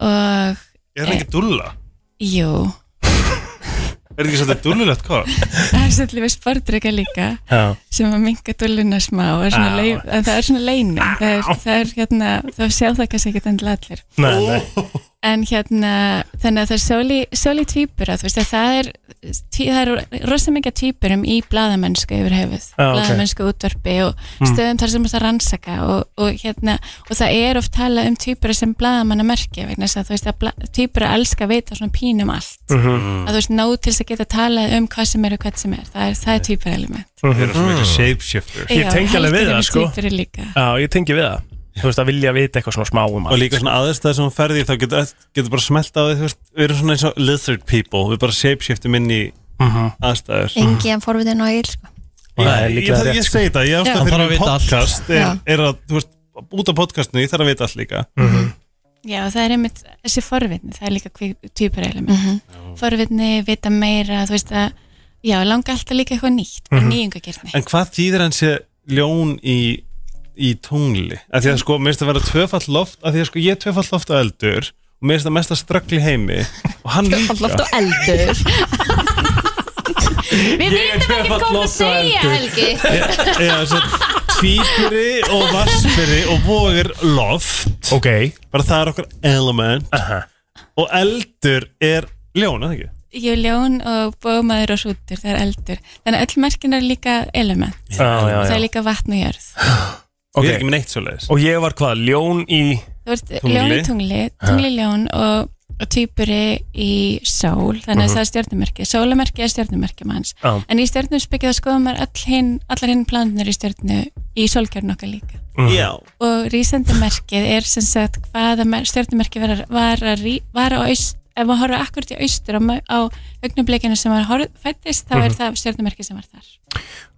og Er það ekki dúlla? Jú, Er það ekki svolítið dúllulegt hvað? það er svolítið við sportreika líka Já. sem að minga dulluna smá er en það er svona leinin það er, það er hérna, þá sjá það kannski ekki endilega allir Nei, nei. En hérna, þannig að það er sóli tvíbura, þú veist að það er tí, það eru rosa mikið tvíburum í bladamennsku yfir hefið, Já, ok. bladamennsku útvarpi og Mm. stöðum þar sem það rannsaka og, og hérna, og það er oft talað um tvíbura sem bladamanna merki vegna þess að þú veist að bla- tvíbura elska að vita svona pínum allt. Mhm. að þú veist, nóg til þess að geta talað um hvað sem er og hvað sem er, það er, það er tvíbura element Þeir eru svona mikið shapeshifters. Ég Já, tengi alveg við það sko. Já, ég tengi við það Þú veist að vilja vita eitthvað svona smá um Og líka svona aðstæð sem hún ferði í, þá getur, getur bara smelt á því, þú veist, við erum svona eins og lizard people, við bara shapeshiftum inn í Mhm. aðstæður. engi en forvitin og Egil sko Ég, Það ég, ég, sko. segi það, ég Já. ástæð Hann þarf að fyrir allt. podcast er, er að, þú veist, út af podcastinu, ég þarf að vita allt líka. Já, það er einmitt þessi forvitni, það er líka tvíbara element Mhm. forvitni, vita meira, þú veist að já, langa alltaf líka eitthvað nýtt Mhm. nýjungagirni En hvað þýðir hann sé ljón í, í tungli? Af því að sko, mér finnst að vera tvöfall loft, af því að sko, ég er tvöfall loft og eldur og mér finnst það mesta ströggl í heimi og hann líka. Loft og eldur Við vitum ekki hvað það segja Helgi Já, svo tvíburi og vaspuri og vógir loft Ok Bara það er okkur element Aha. Og eldur er ljón, eða ekki? Jú, ljón og bómaður og sútur, það er eldur þannig að öll merkin er líka element Já, já, það já. er líka vatn og jörð Ég er ekki með neitt svo leiðis Og ég var hvað, ljón í þú ert Tungli. ljón í tungli, tungli. Ljón og, og tvíburi í sól. Þannig að Mhm. það er stjórnumerki, sólamerki er stjórnumerki manns. Já. en í stjórnumspekki þá skoðum hin, allar hinn plánunir í stjórnu í sólkjörn okkar líka. Mhm. Já. Og rísendamerkið er sem sagt hvaða stjórnumerki var, var, á aust ef maður horfa akkurat í austur á, á augnablikinu sem maður fættist þá er Mhm. það stjórnumerki sem var þar.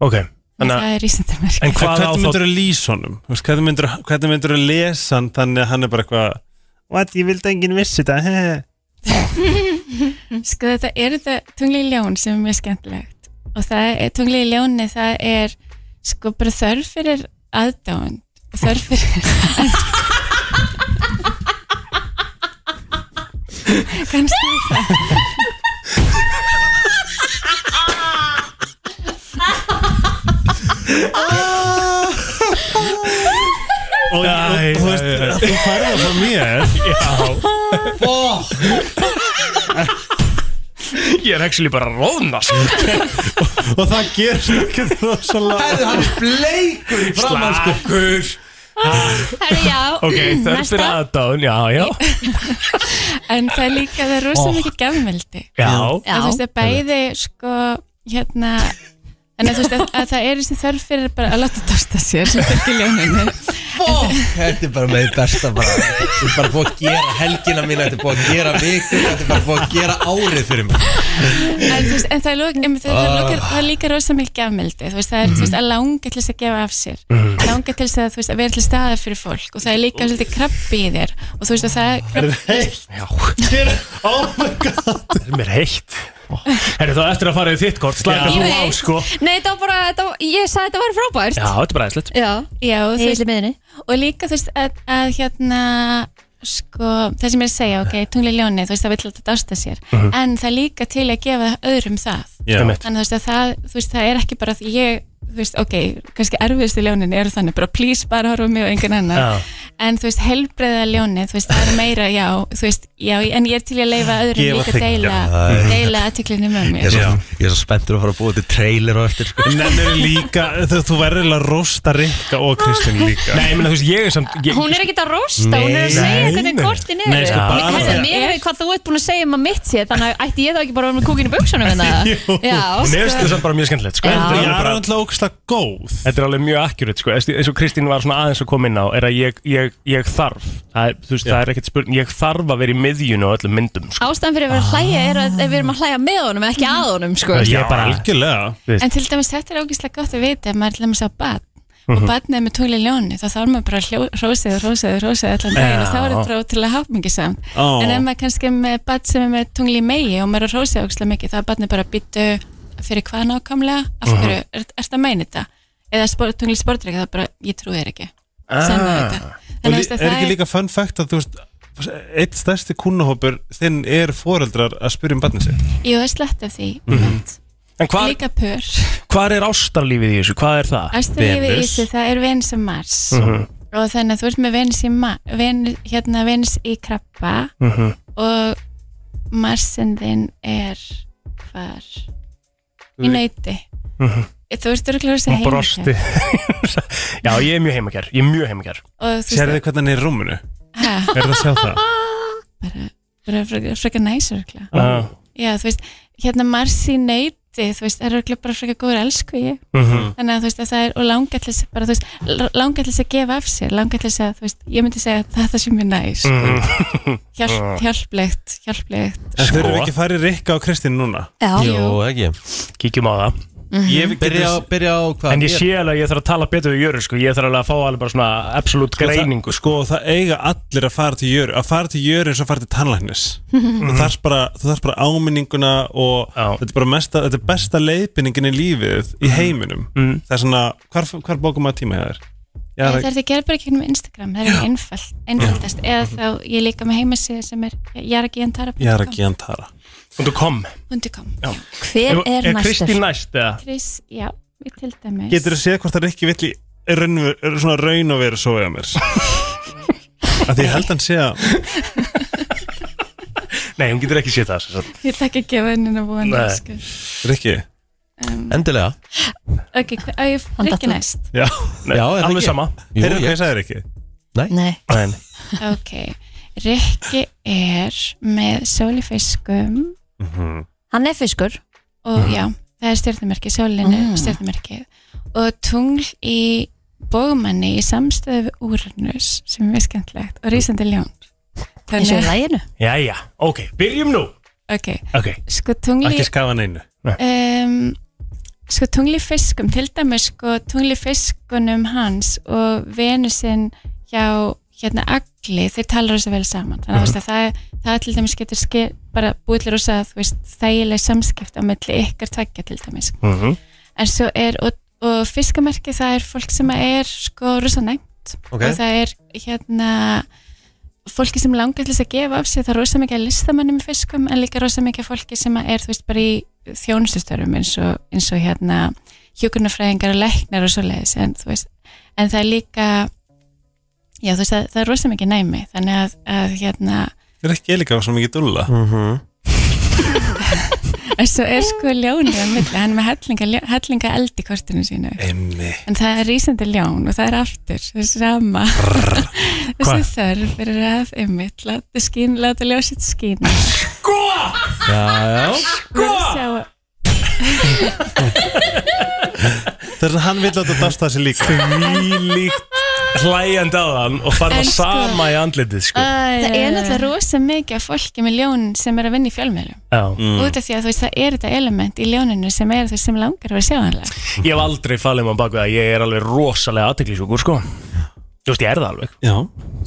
Ok Þannig það er rísendamerki En hvað á Hvernig myndur þú lýsa honum? Þú Hvernig myndur hvernig myndirðu lesa hann þannig að hann er bara eitthvað What, ég vildi enginn vissi þetta. Sko þetta er þetta tungli í ljón sem er mjög skemmtilegt. Og það er tungli í ljóni það er sko bara þörf fyrir aðdáund og þörf fyrir kannski það Og, og, Æ, þú veist, æ, æ. þú fær er Já. Ég er actually bara að róðna sko. Og það gerst ekki rosalega Herðu, hann er bleikur í framann sko. Slakur. Herri, já, Ok, þörftir næsta. aðdáðun, já, já. En það er líka, það er rosa Ó. mikið gafmeldi Já. Þú veist, að bæði, sko, hérna En að þú veist, að, að það er þessi þörf fyrir bara að láta dosta sér sem fylgir ljóninu. Þetta er bara með því besta bara Þetta er bara búið að gera helgina mína Þetta er búið að gera vikur Þetta er bara búið að gera árið fyrir mig. En, veist, en það er, lók, em, það, er Ah. lókar, það er líka rosa mikið gafmeldi Þú veist, það er þú veist, að langa til þess að gefa af sér. Mhm. Langa til þess að, veist, að vera til staða fyrir fólk. Og það er líka svolítið krabbi í þér. Og þú veist, og það er Oh my god. Það er mér heitt Herru, þá eftir að fara í þitt kort Slaka Ég þú á, sko. Nei, þetta var bara, þetta var, ég sagði þetta var frábært. Já, þetta er bara æslegt Já, Já, og, þú Heill í miðjunni. og líka þú veist að, að hérna sko, það sem ég er að segja, ok, tungli ljóni þú veist, það vill alltaf dásta sér. Mhm. en það er líka til að gefa öðrum það. Já. Þannig þú veist að það, þú veist, það er ekki bara því ég, þú veist, ok, kannski erfiðustu ljónin eru þannig, bara please bara horfa mig og engan annar, Já. en þú veist helbreiða ljóni, þú veist, það er meira já, þú veist, já, en ég er til að leifa öðrum Gefa líka þig- deila, Já. deila aðteklinu með Ég mér er svo, ég er svo spenntur að fara að búa til trailer og eftir sko. Nennir líka, þú, þú verður eiginlega að rosta Rikka og Kristín líka Nei, ég meina, þú veist, ég er samt ég, Hún er ekkert að rosta, hún er að Nei, segja nei, hvernig nei. kortin eru Nei, sko, bara Mér- því að- Mér veit hvað þú ert búin að segja um að mitt sé Þannig að ætti ég þá ekki bara að vera með kúkinu buksunum en það Já, Mér finnst þetta samt bara mjög skemmtilegt sko. Já. Þetta er Það alveg er bara- alltaf ógslag góð Þetta er alveg mjög akkurat sko. Eins eins og Kristín var svona aðeins að koma inn á er að ég, ég, ég þarf það er, þú veist, það er ekkert spurning, ég þarf að vera í miðjunu á öllum myndum sko. Ástæðan fyrir að vera að hlæja er að við erum að hlæja með honum ekki að honum sko. Ég er bara algjörlega En til dæmis þetta er ógeðslega gott að vita ef maður er til dæmis á bad og Mhm. badnið er með tungli ljóni þá þarf maður bara hrósið og hrósið og hrósið allan daginn og þá er þetta bara til að hafmingisamt Ó. en ef maður kannski með bad sem er með tungli í megi og maður er að hrósið ógeðslega mikið þá er badnið bara að byttu fyrir hvað nákvæmlega af hverju, er, er þetta að meina þetta eða spor, tungli sportreika það er bara, ég trúi þér ekki Ah. Þannig að er það ekki líka fun fact að þú veist eitt stærsti kunnahópur þinn er foreldrar að spyrja um barnið sitt Jú, það er slett af því Mhm. En hvar, Líka pör hvar er ástarlífið í þessu? Hvað er það? Æstalífi í þessu, það er Venus og Mars Mhm. og þannig að þú ert með Venus í, Ven, hérna, Venus í krabba Mhm. og Marsin þinn er hvar? Í nauti Mhm. Þú ert örgulega að segja Hún brosti Já, ég er mjög heimakær Ég er mjög heimakær þú Sérðu hvernig hann er í rúmunu? Ha? Er það að sjá það? bara frekar freka næs örgulega Ah. Já, þú veist, hérna Mars í nauti þú veist, það er örgulega bara freka góður elsku ég Mhm. þannig að þú veist að það er og langar til þess bara, þú veist, langar til þess að gefa af sér langar til þess að, þú veist, ég myndi segja að þetta sé mér næs Mhm. Hjálp, hjálplegt, hjálplegt En þurfum við Sko. ekki í Rikka og Kristín núna? Já. Jú, ekki Kíkjum á það Ég Byrja á, byrja á hvað? En ég sé alveg að ég þarf að tala betur við Jöru sko. Ég þarf alveg að fá alveg bara svona absolutt greiningu Sko, það eiga allir að fara til jöru Að fara til jöru eins og að fara til tannlæknis. Þú þarf bara, þú þarf bara áminninguna Og þetta er bara mesta, þetta er besta leiðbinningin í lífið Í heiminum. Mm. Það er svona, hvar, hvar bókum maður tíma hjá þér? Já, Það er þetta að gera bara ekki um Instagram, það er einfald, einfaldast. Eða þá ég er líka með heimasíðu sem er jaragiantara.com Jara Giantara .com .com Hver er Er næstur? Kristín næst eða? Chris, já, við til dæmis Getur þú séð hvort það er ekki vill í raun, svona raun og veru svo eða mér Af því ég held hann sé að Nei, hún getur ekki séð það sem sagt. Ég takk ekki að vennina búin Nei. sko. Rikki um, Endilega Ok, ekki næst Já, Nei, Já, er það alveg ekki? sama Jú, Heyrðu hvað ég- sagði Rikki? Nei Nei Nei. Ok, Rikki er með sól í fiskum Hann er fiskur. Og já, það er stjórnumerki, sólinu Mm. mm. stjórnumerkið og tungl í bógumanni í samstöðu við Úranus sem er skemmtlegt og rísandi ljón. Eins og læginu Jæja, ok, byrjum nú. Ok, Ok, sko tungli Ekki skafa neinu um, sko tungli í fiskum til dæmis sko tungli í fiskunum hans og Venusin hjá hérna agli, þeir tala rosa vel saman. Þannig að, mm að það, það til dæmis getur ske, bara búið til rosa þægileg samskipt á milli ykkar tveggja til dæmis. Mhm. en svo er, og, og fiskamerki það er fólk sem er sko rosa næmt. Ok. og það er hérna fólki sem langar til þess að gefa af sig það er rosa mikið að listamannum í fiskum en líka rosa mikið fólki sem er þú veist bara í þjónustustörum eins og, eins og hérna hjúkurnafræðingar og læknar og svo leiðis en en það er líka já, þú veist, það, það er rosa mikið næmi þannig að, að hérna Er ekki líka svo mikið dulla? Mhm. en svo er sko ljónið á milli, hann er með hellinga, hellinga eld í kortinu sínu. Einmi en það er rísandi ljón og það er aftur þessi sama. Þessi þörf fyrir að einmitt, láta skín, láta ljósið skín sko! Já, já. Sko! Þess að hann vil láta dasta sig líka. Þvílíkt hlæjandi á þann og fara En það sko- sama í andlitið sko. það er náttúrulega rosa mikið af fólki með ljón sem er að vinna í fjölmjölum Já. út af því að þú veist það er þetta element í ljóninu sem er þess sem langar að vera sjáanlega. Ég hef aldrei falið maður bak við að ég er alveg rosalega aðteklisjúkur sko Þú veist, ég er það alveg. Já.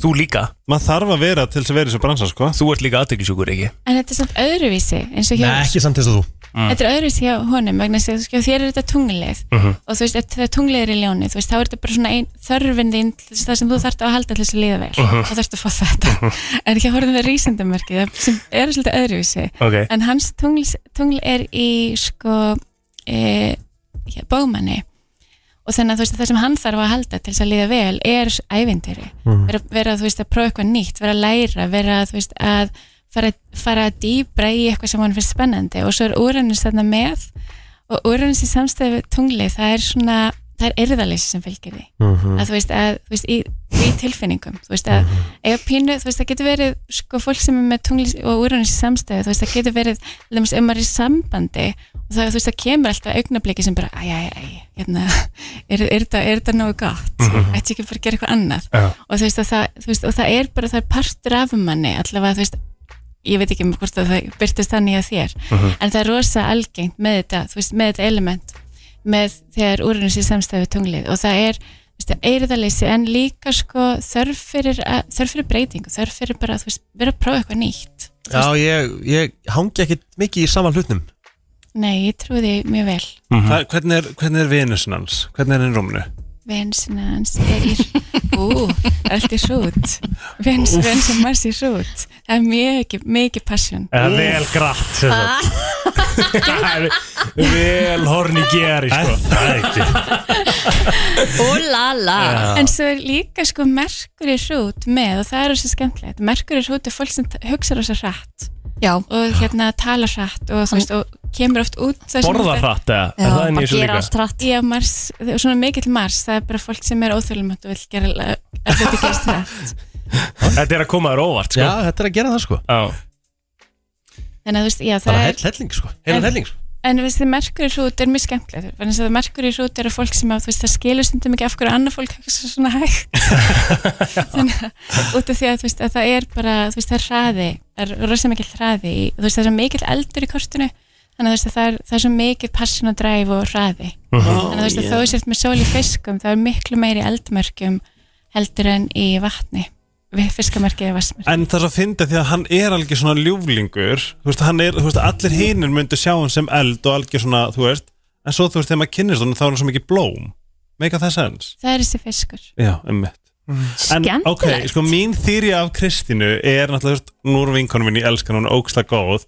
Þú líka. Maður þarf að vera til þess að vera í þessu bransa sko. Þú ert líka aðteklisjúkur, ekki? en þetta er samt öðruvísi eins og hjá Nei, ekki samt eins og þú. Þetta er öðruvísi hjá honum vegna þess að sko, þér er þetta tunglið. Mhm. og þú veist, þegar tunglið er í ljóni þú veist, þá er þetta bara svona ein, þörfin þín til þess- það sem þú þarft að halda til þess að líða vel. Mhm. þá þarfst að fá þetta. En ekki að horfum við rísendamerkið sem er og þannig að þú veist, það sem hann þarf að halda til þess að líða vel er ævindiri Mhm. vera, vera þú veist, að prófa eitthvað nýtt vera að læra, vera þú veist, að fara, fara að dýbra í eitthvað sem hann finnst spennandi. Og svo er Uranus þarna með. Og Uranus í samstæðu tungli það er svona, það er erðaleysi sem fylgir því. Mhm. að þú veist, að, þú í, í tilfinningum, þú veist að eiga pínu, þú veist, það getur verið sko fólk sem er með tungli og Uranus í samstæðu þú veist, það getur verið, ef maður er í sambandi það, þú veist, það kemur alltaf augnabliki sem bara, æj, æj, æj, hérna er, er, þetta, er þetta nógu gott Mhm. ætti ekki bara að gera eitthvað annað Já. og þú veist, það, þú veist, og það er bara, það er partur af manni, allavega, þú veist ég veit ekki um hvort að það byrtist þannig að þér Mhm. en það er rosa algengt með þetta, þú veist, með þetta element með þegar úrunum sér samstæðu tunglið og það er, þú veist, eirðaleysi en líka sko þörf fyrir, að, þörf fyrir breytingu, þörf fyrir bara þú veist, vera að prófa eitthvað nýtt Já, ég, ég hangi ekkit mikið í saman hlutnum Nei, ég trúi því mjög vel. Hvað- Hvernig er, hvernig er Venusin hans? Hvernig er hann í rúminu? Vensina hans er í Ú, allt Vens, Úff. Vens og Mars í hrút Það er mikið, mikið passion. Eða vel grætt sem sagt. Það er Vel horni geri sko. Það er ekki. Úlala En svo er líka sko merkur í hrút með og það er þessi skemmtilegt. Merkur í hrút er fólk sem hugsar þessu hratt Já. og hérna tala hratt og, þú veist, og kemur oft út það sem Borða þetta- hratt eða? Er Já, það inn í þessu gera líka? allt hratt. Já, Mars, svona mikill Mars það er bara fólk sem er óþjóðlumönd og vil gera að hluti gerst hratt. Þetta er að koma þér óvart sko. Já, þetta er að gera það sko. Já. Þannig að þú veist, já, það Bara er hell helling sko. Heilan En- helling sko En veist þið, merkur í hrút er mjög skemmtilegt. Þannig að merkur í hrút eru fólk sem að, þú veist, það skilur stundum ekki af hverju annað fólk hugsa svona hægt. Þannig að út af því að, þú veist, að það er bara þú veist, það er hraði, það er rosa mikill hraði það er svo mikill eldur í kortinu. Þannig að að það er, það er svo mikill passion og dræf og hraði. Mhm. þannig að þú veist, Oh, að þó sért með sól í fiskum það er miklu meiri eldmörkjum heldur en í vatni við fiskamerkið er vassmörk En það er svo að finna því að hann er alveg svona ljúflingur. Þú veist, hann er, þú veist, allir hinir myndu sjá hann sem eld og algjör svona, þú veist. En svo, þú veist, þegar maður kynnist honum þá er hann svo mikið blóm. Meika það sens? það er þessi fiskur. Já, ummitt En ok, Skemmtilegt. sko mín þýri af Kristínu er náttúrulega, þú veist, nú er vinkonum minn, ég elskan hún, ógslag góð.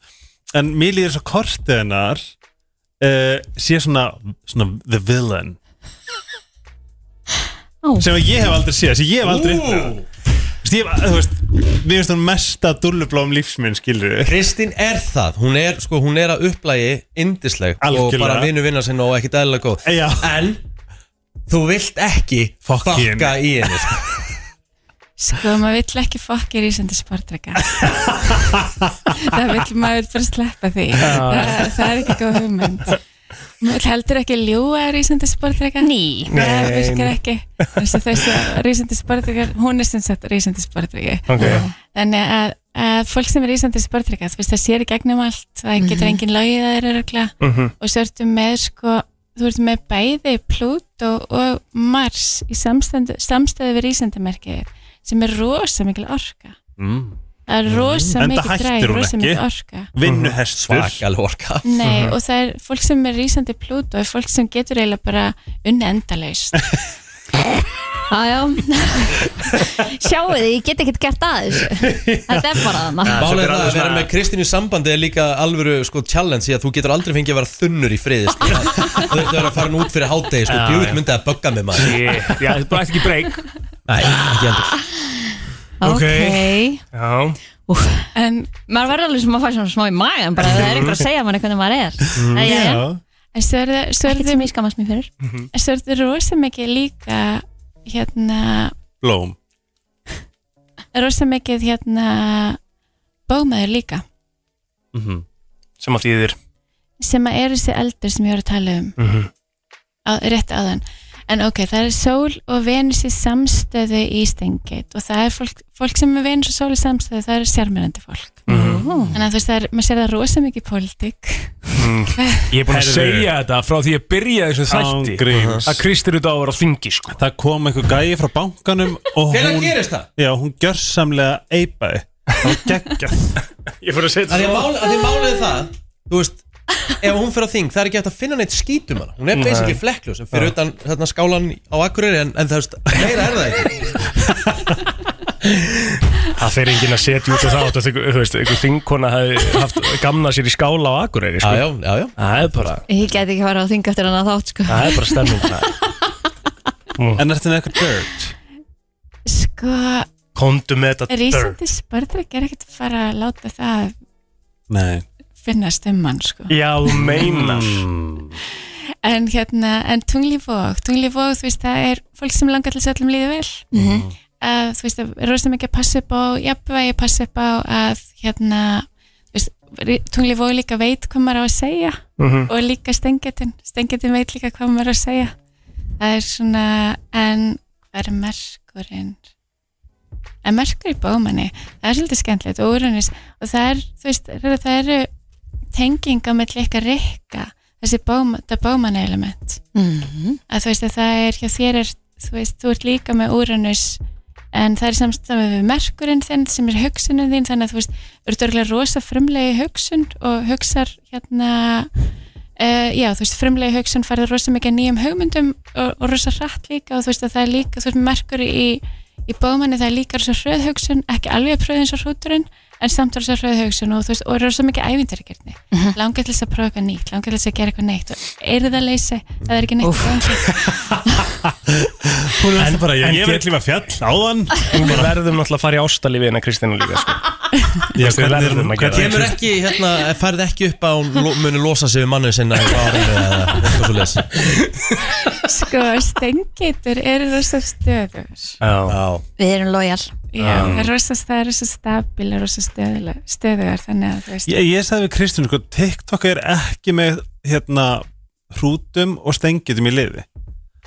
En mér líður svo kortið hennar uh, sé svona, svona the villain. Ó. sem að ég hef aldrei séð, sem ég hef aldrei upplifað. Þú veist, ég hef, þú veist, mér finnst hún mesta dullublóm lífsminn, skilur við Kristín er það, hún er, sko, hún er að upplægi indisleg og Algjörlega. bara vinnu vinna sinna og ekkit eðlilega góð Já. En þú vilt ekki Fokk í henni. fokka í henni sko. Sko, maður vill ekki fokki rísandi sportreika Það vill maður bara sleppa því það, það er ekki góð hugmynd Vill heldur ekki ljúa rísandi sportreika Ný Það Nei. virkar ekki Þessi rísandi sportreika Hún er sem sagt rísandi sportreiki Ok. Þannig að, að fólk sem er rísandi sportreika þú veist það sér í gegnum allt það getur Mhm. engin logið að þeirra regla Mhm. og svo ertu með sko þú ert með bæði Pluto og Mars í samstæðu við rísandamerkið sem er rosa mikil orka mm. Það er rosa Enda mikil hættir dræf, hún rosa ekki. mikil orka. Vinnuhestur Nei, og það er fólk sem er rísandi Pluto er fólk sem getur eiginlega bara unni endalaust. Jájá Sjáu þið, ég get ekkert gert að þessu. Þetta er bara Málið er það að vera með Kristín í sambandi er líka alvöru sko challenge því að þú getur aldrei fengið að vera þunnur í friði sko. Þú þurftur að vera að fara nú út fyrir hádegi sko, Já, djúvill já. myndi að bögga mig maður. Shit, Já, þetta er bara ekki breyk Nei, ekki endur Ok. Já. Úf, En maður verður alveg sem að fara svona smá í magan bara það er einhver að segja manni hvernig maður er. Mm. Æ, já. En svo er það svo er Ekkert sem ég skammast mér fyrir. En svo er það rosa mikið líka hérna Blóm. Rosa mikið hérna bómaður líka. Mhm. Sem að þýðir sem að er þessi eldur sem ég var að tala um. Mhm. á, rétt áðan en ok, það er sól og venus í samstöðu í stengið og það er fólk, fólk sem er venus og sól í samstöðu það er sérmyrandi fólk Mhm. en að þú veist, það er, maður sér það rosa mikið í pólitík Mm. Ég er búin að segja þetta frá því ég byrjaði þessu þætti að Kristur út á að vera á þingi sko. Það kom einhver gæi frá bankanum og hún gerist það? Já, hún gjörsamlega eipaði Það var geggjað Ég fór að setja að mál, að því málið er það Þú veist Ef hún fyrir á þing, það er ekki hægt að finna neitt skítum hana. Hún er basically flekklu sem fyrir utan hérna, skálan á Akureyri en, en það veist, meira er það ekki. Það fer enginn að setja út á það og þú veist, einhver þingkona hafi haft gamna sér í skála á Akureyri sko. Já, já, já, já. Það er bara, Ég geti ekki fara á þing eftir hann að þátt sko. Það er bara stemming. En ertu með eitthvað dirt? sko, Kondu með þetta dirt. Rísandi spörðrik er ekkert að fara að láta það Nei finnast um mann sko. Já, meinar. En hérna, en tunglífók tunglífók, þú veist, það er fólk sem langar til þess að öllum líði vel. Mhm. að þú veist, það er rosa mikið að passa upp á jafnvægi, passa upp á að hérna, þú veist tunglífók líka veit hvað maður á að segja. Mhm. og líka stengetin stengetin veit líka hvað maður á að segja. Það er svona, en hvað er merkurinn? En merkur í bómanni það er svolítið skemmtilegt og úrunis og það er, þú veist, það eru tenginga með ykkar rikka þessi bóma, það bómanni element Mhm. að þú veist að það er hjá þér er, þú veist, þú ert líka með úrunus en það er samstæðið við merkurinn þinn sem er hugsunin þín þannig að þú veist, þú ert örgulega rosa frumlegi hugsun og hugsar hérna Uh, já, þú veist, frumlegi hugsun farið rosa mikið nýjum hugmyndum og, og rosa hratt líka og þú veist að það er líka, þú veist, merkur í, í bómanni það er líka rosa hröð hugsun, ekki alveg pröð eins og hrúturinn, en samt rosa hröð hugsun og þú veist, og rosa mikið ævindarikirni mm -hmm. langar til þess að prófa eitthvað nýtt, langar til þess að gera eitthvað neitt. Og er það leysi, það er ekki neitt Hún er alltaf bara, en ég, ég veit lífa fjall áðan. Við verðum náttúrulega að fara í ástalífi en að Kristina líka sko. Já, Við er- verðum að gera hvernig- Kemur ekki, hérna, færð ekki upp að lo- muni losa sig við mannu sinna svo sko, stengitur eru rosa stöður Já, Við erum lojal já, það er rosa, það er rosa stabil og rosa stöðulega, stöðugar þannig að þú veist. Ég, ég sagði við Kristján, sko, TikTok er ekki með hérna hrútum og stengitum í liði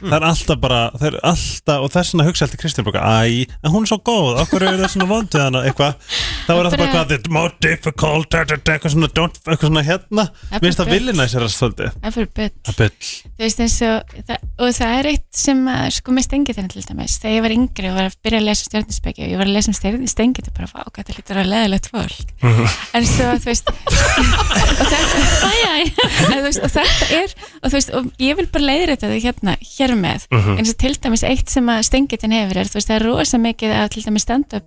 Það er alltaf bara, það er alltaf og þess vegna hugsa alltaf Kristján bara, æ, en hún er svo góð okkur er það svona vondið hana, eitthvað. Þá er það bara Bara- hvað, it's more difficult eitthvað svona, don't, eitthvað svona hérna. Það er Mér finnst það vilja næsir að svolítið. Það er fyrir byll Það þú veist eins og það, og það er eitt sem sko með stengitin til dæmis. Þegar ég var yngri og var að byrja að lesa stjórninsbeki og ég var að lesa um stengit og bara, hvað þetta lítur að leðilegt fólk. En svo, þú veist og þetta, en þú veist, og þetta er, og þú veist og ég vil bara leiðra þetta hérna, hér með Mhm. eins og til dæmis eitt sem að stengitin hefur er, þú veist, það er rosa mikið af til dæmis stand-up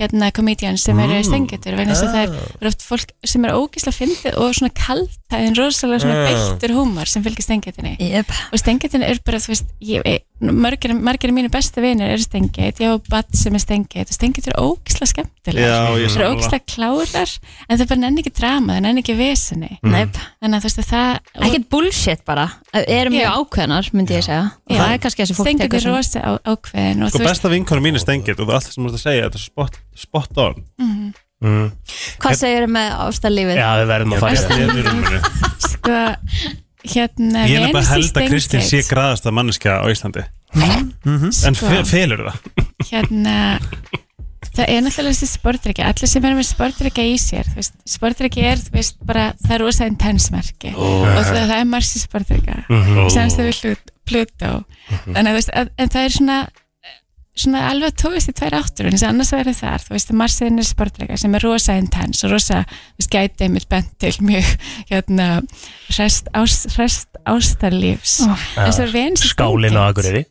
hérna comedians sem eru Mm. stengitur vegna þess að það er, er oft fólk sem er ógislega fyndið og svona kaltæðin rosalega svona Ah. beittur húmor sem fylgir stengitinni yep. og stengitin er bara, þú veist ég, margir, margir af mínu bestu vinir eru stengit, ég á badd sem er stengit og stengit er ógislega skemmtilega Já, ég það er sammála. ógislega klárar en það bara nenni ekki drama, það nenni ekki veseni Mm. Þannig að þú veist að það Ekkert bullshit bara Erum mjög ákveðnar, myndi ég segja Og það er kannski þessi fólk stengit tekur er sem- rosa á, ákveðin og Sko besta vinkonu mín er stengið og það að spot, on. Mhm. mm. Hvað segir með ástarlífið? Já, við verðum að fara sko hérna Ég er í held að Kristín sé Stengate, graðasta manneskja á Íslandi. En Sko. fe felur það? Hérna það er náttúrulega þessi sportdrykja allir sem er með sportdrykja í sér sportdrykja er, þú veist, bara það er rosa intensmerki Ó. og það, það er marsi sportdrykja Mhm. semst þau við Pluto þannig að þú veist, að, en það er svona svona alveg að tóðist í tvær áttur en þess að annars verður þar, þú veist, marsiðin er sportdrykja sem er rosa intens og rosa þú veist, gæti einmitt bent til mjög hérna, rest, ás, rest ástarlífs. En svo er Venus í Skálinn á Akureyri.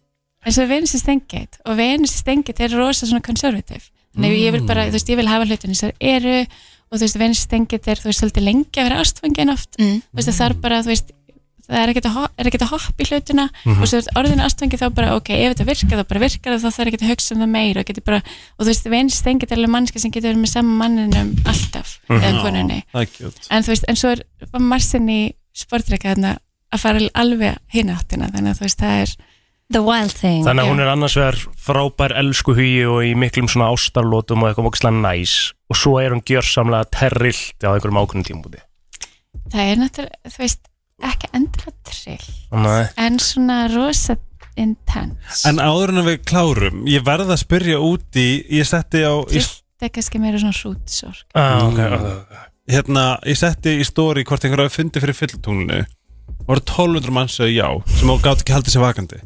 En svo er Venus í stengið og Venus í stengið er rosa svona konservativ þannig að ég vil bara, þú veist, ég vil hafa hlutin þess að eru og þú veist, Venus í stengið er þú veist, svolítið lengi að vera ástfangin oft. Mm. þú veist, það er bara, þú veist það er ekkert að, er ekkert að hoppa í hlutina Mhm. og svo er orðinu ástfangi þá bara ok, ef þetta virkar þá bara virkar það þá þarf ekki að hugsa um það meira og, bara, og þú veist, vinst engið alveg mannska sem getur verið með sama manninum alltaf eða konunni. Það er cute. en þú veist, en svo er var Marsin í sportreika þarna að fara alveg hinn áttina þannig að þú veist, það er The wild thing. Þannig að hún er annars vegar frábær elsku hugi og í miklum svona ástarlótum og eitthvað mókslega næs. Og svo er hún gjörsamlega terrilt á einhverjum ákveðnum tímabúti það er náttúrulega, þú veist, ekki endilega trill Nei. en svona rosa intense. En áður en við klárum, ég verð að spyrja út í, ég setti á í, það er kannski meira svona hrútsorg. Ah, okay, okay. Hérna, ég setti í stóri hvort einhver hafi fundið fyrir fyllutunglinu voru 1200 manns að já sem á gátt ekki haldið sér vakandi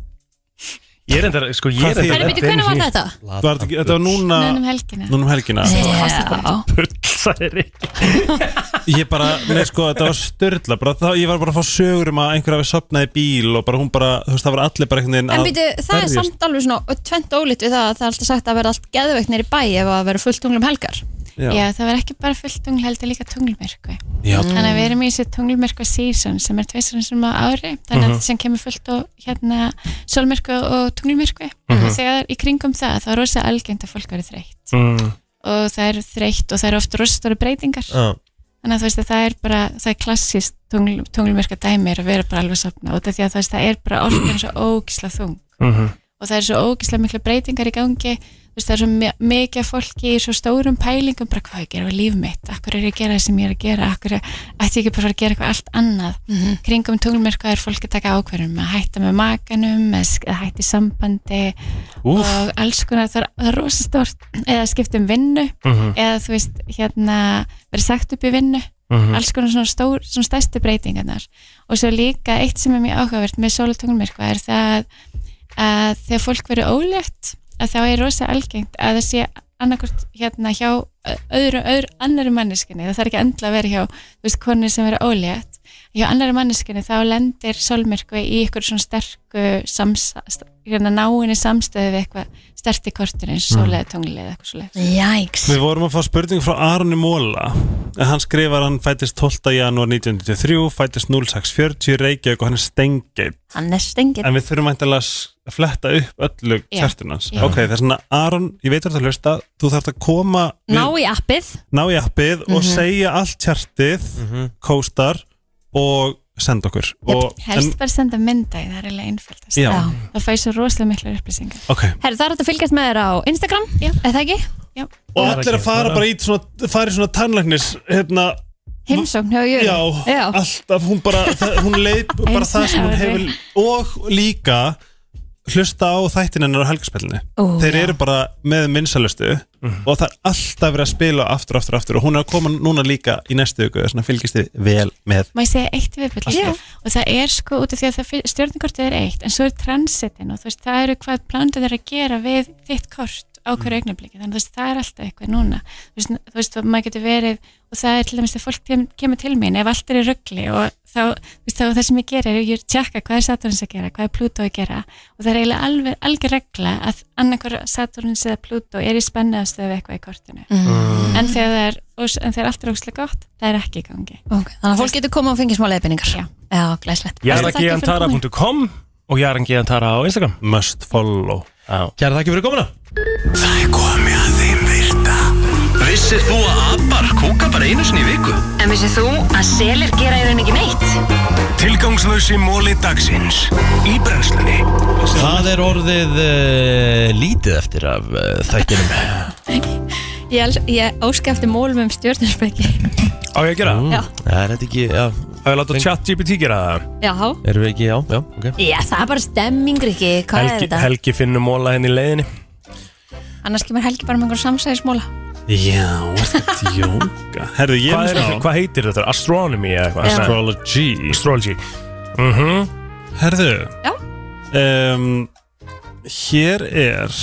Ég er enda, sko, ég er þýðir Herri, byrju, hvenær var þetta? Var þetta ekki- Þetta var núna Núna um helgina. Núna um helgina Já. Pulsaðir ekki Ég bara, nei sko, þetta var störla bara, það, Ég var bara að fá sögur um að einhver hafi sopnað í bíl og bara hún bara, þú veist, það var allir bara einhvern veginn En að býtu, það er berjast. samt alveg svona tvent ólít við það að það er alltaf sagt að vera allt geðveiknir í bæ ef að vera fullt tunglum helgar Já. Já, það var ekki bara fullt tungl heldur líka tunglmyrkvi Já. Þannig að við erum í þessu tunglmyrkva season sem er tveisar sem á ári þannig að Mhm. sem kemur fullt og hérna sólmyrkvi og tunglmyrkvi Mhm. og þegar í kringum það þá er rosa algengt að fólk verið þreytt mm. og það er þreytt og það er oft rosa stóru breytingar Já. þannig að þú veist að það er bara það er klassist tungl, tunglmyrkva dæmi er að vera bara alveg sopna og því að það er bara orðin svo ógisla þung Mhm. og það er svo ógislega mikla breytingar í gangi það er svo mi- mikið fólki í svo stórum pælingum bara hvað ég gera við líf mitt akkur er ég að gera það sem ég er að gera akkur ætti ég ekki bara að gera eitthvað allt annað Mhm. kringum tunglmyrkva er fólk að taka ákverðum að hætta með makanum að hætta í sambandi Úff. og alls konar það er, það er rosa stórt eða skipta um vinnu Mhm. eða þú veist hérna verið sagt upp í vinnu Mhm. alls konar svona, stór, svona stærstu breytingarnar og svo líka eitt sem er mjög áhugavert með sólatunglmyrkva er það að þegar fólk verið ólétt að þá er rosa algengt að það sé annarkvort hérna hjá öðru, öðru annari manneskinni, það þarf ekki endla að vera hjá þú veist, konur sem verið ólétt hjá annari manneskinni þá lendir sólmyrkvi í ykkur svona sterku sams, hérna náinni samstöðu við eitthvað stert í kortinu eins og Mm. sólega tunglið eða eitthvað svo Jæks Við vorum að fá spurning frá Arni Móla Hann skrifar hann fættist 12. janúar 1993 fættist 0640 Reykjavík og hann er stengið Hann er stengið En við þurfum að fletta upp öllu Já. Ok, það er svona Aron, ég veit að það hlusta Þú þarft að koma Ná í appið ná í appið og Mhm. segja allt kertið kóstar og senda okkur. Og, helst bara senda mynda í það er eiginlega einföldast Já. það fæði svo rosalega mikla upplýsingar. Ok. Herri, það er hægt að fylgjast með þér á Instagram Já, eða ekki? Já. Og allir að fara bara í svona, fara í svona tannlæknis hérna Heimsókn hjá Jöri Já, Já. alltaf, hún bara, það, hún leið bara það sem hún hefur og líka hlusta á þættinennar á helgarspillinu Ó, þeir já. eru bara með minnsalustu og það er alltaf verið að spila aftur, aftur, aftur og hún er að koma núna líka í næstu viku þess að fylgist þið vel með. Má ég segja eitt viðbyrð Já. og það er sko út af því að það stjórninkortið er eitt en svo er transitin og þú veist það eru hvað planið er að gera við þitt kort á hverju augnabliki þannig að það er alltaf eitthvað núna. Þú veist, þú veist maður getur verið og það er til dæmis þegar fólk kem, kemur til mín ef allt er í ruggli og þá, þú veist, þá það sem ég gerir er ég tjekka hvað er Saturnus að gera, hvað er Pluto að gera. Og það er eiginlega alveg algjör regla að annarkur Saturnus eða Pluto er í spennaðastöðu við eitthvað í kortinu. Mm. en þegar það er, og, en þegar allt er óslega gott það er ekki í gangi. Okay. Þannig að fólk getur koma og fengið smá leiðbynningar Já, Já glæslegt Og Jarangíantara á Instagram. Must follow. Kæra þakki fyrir komuna. Það er komið að þeim virta. Vissir þú að abar kúka bara einu sinni í viku? En vissið þú að selir gera í raun ekki neitt? Tilgangslösi móli dagsins. Í brennslunni. Það er orðið uh, lítið eftir af uh, þættinum Ég, els- ég óska eftir mólum um stjórninsbyggi Á ég að gera það? Já. Það er þetta ekki, já Það er látað chat GPT gera það Já, Erum við ekki, já, já, ok Já, það er bara stemmingur ekki Hvað er Helgi, þetta? Helgi finnur móla henni í leiðinni Annars kemur Helgi bara með einhver samsæðismóla Já, þetta jóka Herðu, ég Hvað, er með smá. hvað heitir þetta? Astronomy eða eitthvað? Astrology Astrology mm Herðu Já. um, Hér er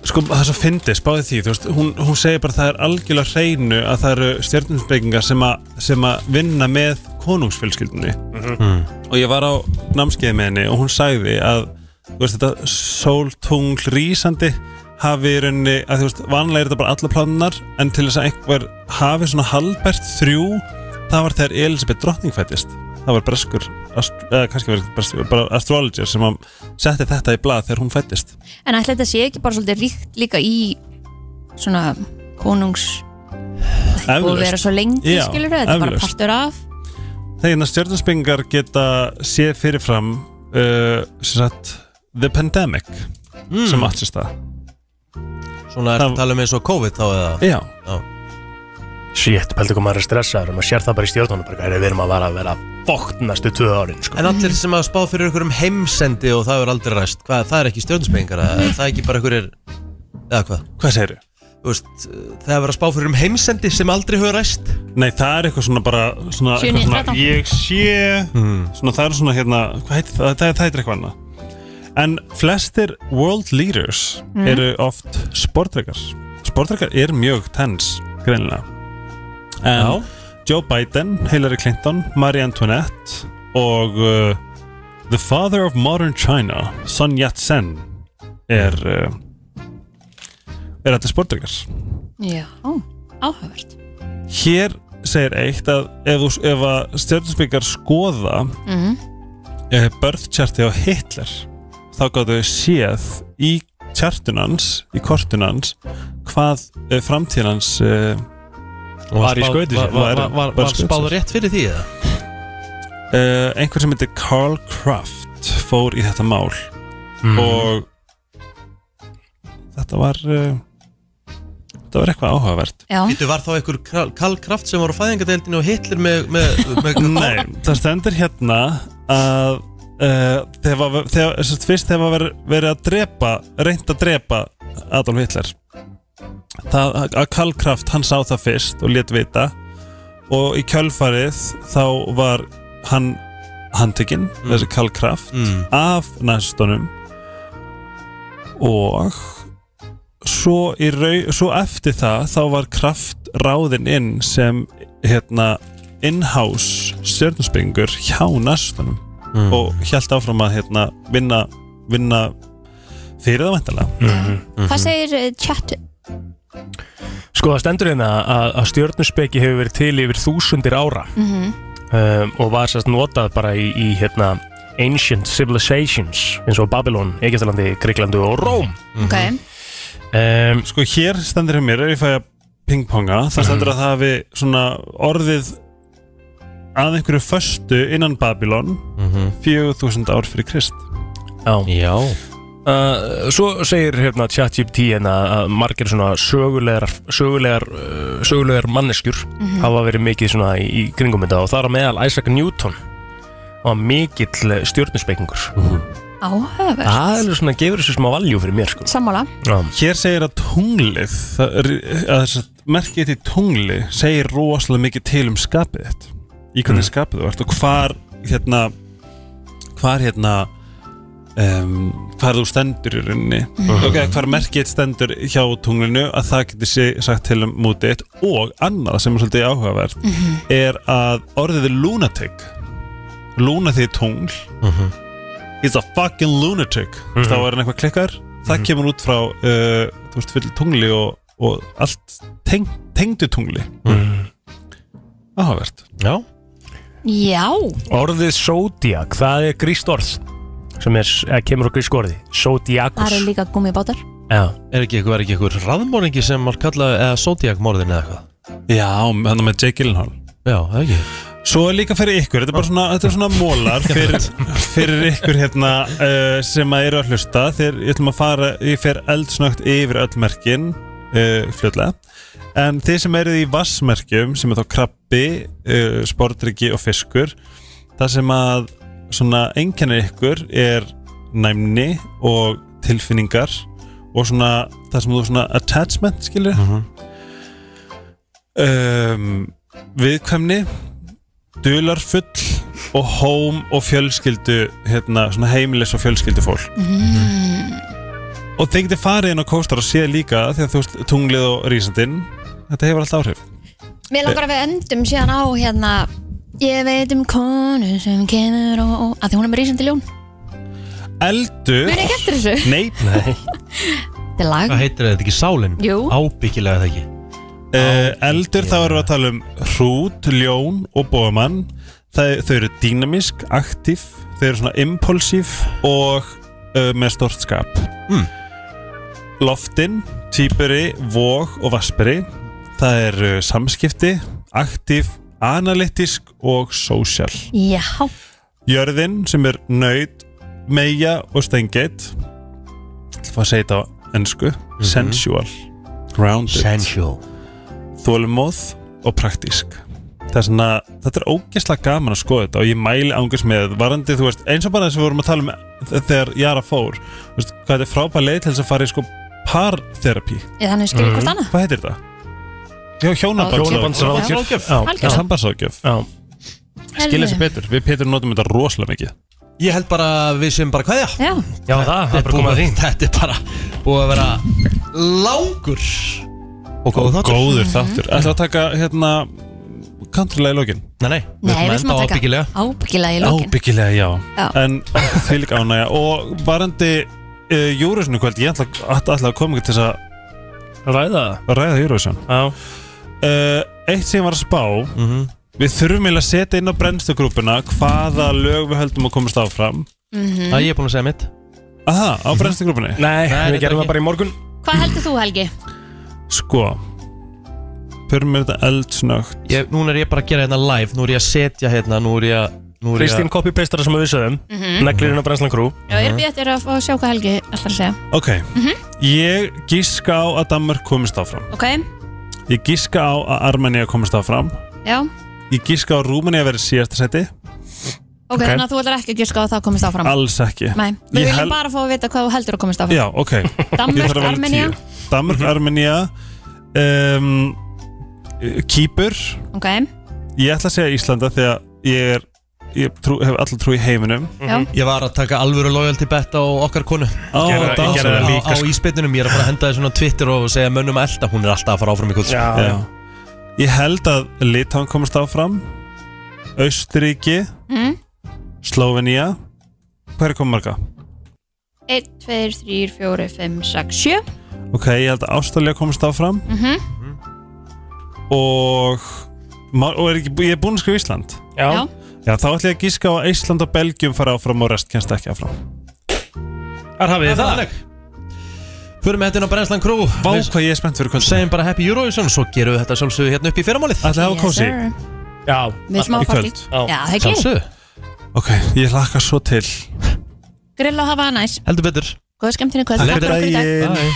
Sko, það er svo fyndið, spáði því þú veist, hún, hún segir bara að það er algjörlega hreinu að það eru stjórnumsbyggingar sem, að- sem að vinna með konungsfjölskyldunni. Mm. og ég var á námskeiði með henni og hún sagði að þú veist, þetta sóltungl rísandi hafi í rauninni að þú veist, vanlega er þetta bara alla plánunar en til þess að einhver hafi svona halbert þrjú það var þegar Elisabeth drottning fættist það var breskur, eða kannski breskur, bara astrologer sem að setti þetta í blað þegar hún fættist En ætli þetta sé ekki bara svolítið ríkt líka í svona konungs og vera svo lengi Já, skilur þetta er bara partur af. Þegar stjórnarspingar geta séð fyrirfram uh, sem sagt, The Pandemic sem átt sér stað. Svona er að tala um eins og COVID þá eða? Já. Shit, pældu hvað maður er stressaður og maður sér það bara í stjórnunum bara, "Heyrðu, við erum að vara að vera fókt næstu tvö árin sko. En allir sem að spá fyrir ykkur um heimsendi og það er aldrei ræst hvað, það er ekki stjórnspengar er það ekki bara ykkur eða hvað? Hvað? Þú veist, það er verið að spá fyrir um heimsendi sem aldrei hefur ræst Nei, það er eitthvað svona bara svona, eitthvað svona. Ég sé svona, Það er svona hérna Hvað heitir það? Það, það heitir eitthvað annað En flestir world leaders Mm. eru oft sportreikar Sportreikar er mjög tens greinilega En Já. Joe Biden, Hillary Clinton, Marie Antoinette og uh, The father of modern China Sun Yat-sen er uh, er þetta sportreikar Já, áhugavert Hér segir eitt að ef, ef að stjórnarspikar skoða Mhm. uh, birthcharti á Hitler þá gáttu þau séð í tjartunans, í kortunans hvað uh, framtíðans uh, Var í skauti sér? Var- var- var- var spáð rétt fyrir því eða? Uh, einhver sem heitir Carl Kraft fór í þetta mál Mhm. og þetta var uh, þetta var eitthvað áhugavert Býtu, var þá einhver Karl- Karl Kraft sem var á fæðingadeildinu og Hitler með, með, með Nei, það stendur hérna að uh, þegar, var- þegar, fyrst þegar var verið, verið að drepa reynd að drepa Adolf Hitler það, að Karl Kraft hann sá það fyrst og let vita og í kjölfarið þá var hann handtekinn, þessi Karl Kraft Mm. af næstunum og svo, í rau, svo eftir það þá var Kraft ráðinn inn sem hérna in-house stjörnusbyngur hjá næstunum Mm. og hjælt áfram að hérna vinna, vinna fyrir það væntalega Hvað segir uh, chat? Sko það stendur hérna að, að stjörnuspeki hefur verið til yfir þúsundir ára. Mhm. um, og var sérst notað bara í, í hérna ancient civilizations eins og Babylon, Egyptalandi, Gríklandu og Róm. Ok. Um, Sko hér stendur hjá mér ef ég fæ að pingponga það stendur að það hafi svona orðið að einhverju föstu innan Babylon 4000 ár fyrir Krist. Já, Já. Uh, Svo segir hérna ChatGPT hérna að margir svona sögulegar sögulegar, uh, sögulegar manneskjur Mhm. hafa verið mikið svona í, í kringum þetta og það er á meðal Isaac Newton og mikill stjórnuspekingur Áhugavert. Það er svona gefur þessu smá valjú fyrir mér sko. Sammála. Hér segir að tunglið það er, að þess að merkið til tungli segir rosalega mikið til um skapið í hvernig skapið þú ert og hvar hérna hvar hérna um, hvar þú stendur í rauninni. Mhm. ok, hvar merkið stendur hjá tunglinu að það getur sagt til um mútið og annað sem er svolítið áhugavert Mhm. er að orðið er lunatic lunatic tungl he's a fucking lunatic. Mhm. þá er hann eitthvað klikkar. Það kemur út frá uh, veist, tungli og, og allt teng, tengdu tungli. Áhugavert. Já. Já. Orðið Zodiac, það er gríst orð sem er, eða kemur á grísk orði Það Zodiacus eru líka gummibátar Já. Er ekki eitthvað, er ekki eitthvað raðmóringi sem var kallað eða Zodiac morðin eða eitthvað? Já, hann með Jake Gyllenhaal. Já, það ekki? Svo er líka fyrir ykkur, þetta er bara svona, þetta er svona mólar fyrir, fyrir ykkur hérna uh, sem að eru að hlusta. Þegar ég ætlum að fara, ég fer eldsnögt yfir öll merkin uh, fljótlega. En þið sem eruð í vassmerkjum sem er þá krabbi, uh, sportryggi og fiskur það sem að svona einkennir ykkur er næmni og tilfinningar og svona það sem þú svona attachment skilur um, viðkvæmni dularfull og hóm og fjölskyldu hérna, svona heimilis og fjölskyldu fólk. Og þeir getið farið inn á kóstar og séð líka því að þú veist tunglið og rísandinn þetta hefur allt áhrif. Mér langar að við endum síðan á hérna Ég veit um konu sem kemur og, og að því hún er með rísandi ljón eldu Muni ekki eftir þessu? Nei, nei. Þetta er lag Hvað heitir þetta ekki sálin? Jú. Ábyggilega það ekki uh, Eldur þá erum við að tala um hrút, ljón og bóðamann þau, eru dýnamisk, aktív þau eru svona impulsív og uh, með stort skap Mm. Loftin, týpuri, vog og vasperi það eru samskipti aktív, analytisk og social. Já, Jörðin sem er nöyt, meja og steingeit. Það að segja þetta á ennsku Sensual. Grounded. Sensual. Þólumóð og praktísk. Það er svona, þetta er ógeðslega gaman að skoða þetta og ég mæli ángurs með varandi, þú veist, eins og bara þess að við vorum að tala um þegar Jara fór, þú veist, hvað þetta er frábæð leið til þess að fara í sko parterapi ég þannig skilur hvort annað. Hvað heitir þetta? Já, hjónabandsráðgjöf. Sambandsráðgjöf. Já. Skilja sér betur, við Pétur notum þetta rosalega mikið. Ég held bara við sem bara kveðja. Já, Já, það, það er bara komað að því. Þetta er bara búið að vera langur og góð þáttur. Góður þáttur. Ætla að taka hérna Countrylega í lokin? Nei, nei, Nei, við ætlum að taka ábyggilega. ábyggilega í lókin Ábyggilega, já, Já. En því líka ánægja. Og varandi uh, Júrusinu kvöld Ég ætla, ætla, að koma ekki til þess að Ræða ræða Júrusun Já uh, Eitt sem var að spá Mhm. Við þurfum eiginlega að setja inn á brennstugrúpuna Hvaða lög við höldum að komast áfram. Mhm. Það ég er búin að segja mitt. Aha, á brennstugrúpunni Nei, Nei, við gerum það bara í morgun. Hvað heldur þú Helgi? Sko Förum við þetta eldsnögt. Ég, Núna er ég bara að gera hérna live Nú er ég að setja hérna Nú er ég að Nú er ég Kristín að copy-pastara sem við sögum Mhm. Neglir inn á Brenslan Crew. Já, ég er eftir að fá að sjá hvað Helgi ætlar að segja. Ok, ég gíska á að Danmark komist áfram. Ok, Ég gíska á að Armenia komist áfram. Já. Ég gíska á að Rúmenia verið síðasta seti Ok, Ok. þannig að þú ætlar ekki að gíska á að það komist áfram? Alls ekki. Nei, við Ég viljum held- bara fá að vita hvað þú heldur að komist áfram. Já, ok. Danmörk, Ég þarf að velja Armenía. tíu. Danmörk, Armenia um, Kýpur. Ok, Ég ætla að segja Íslanda þegar ég er Ég trú, hef allir trú í heiminum. Já. Ég var að taka alvöru loyalty bet á okkar konu. Ó, Gerðu- dásamlegt. gerðu það á, líka, á sko. íspytunum, ég er að fara að henda þessu á Twitter og segja mönnum að elda, hún er alltaf að fara áfram í kvöld Já, Já. Ég held að Litáin komast áfram. Austuríki mm. Slovenia Hver er komið marga? 1, 2, 3, 4, 5, 6, 7 Ok, ég held að Ástralja komast áfram. Mhm. Og ma- Og er ekki, ég er búinn að skrifa Ísland. Já, Já. Já, þá ætla ég að gíska á að Ísland og Belgium fara áfram og rest kennst ekki áfram. Þar hafið þið það Þannig. Förum við inn á Brennslan Crew. Vá, Við hvað ég er spennt fyrir kvöld segjum bara Happy Eurovision Svo gerum við þetta sjálfsögðu hérna upp í fyrramálið. Ætla að hafa kósi sir. Já, Við smá Í partí kvöld. Já. Já, það ekki. Sjálfsögðu. Ok, ég hlakka svo til. Grill og hafa það næs. Heldur betur. Góða skemmtinn í kvöld. Takk Takk fyrir í dag. Bye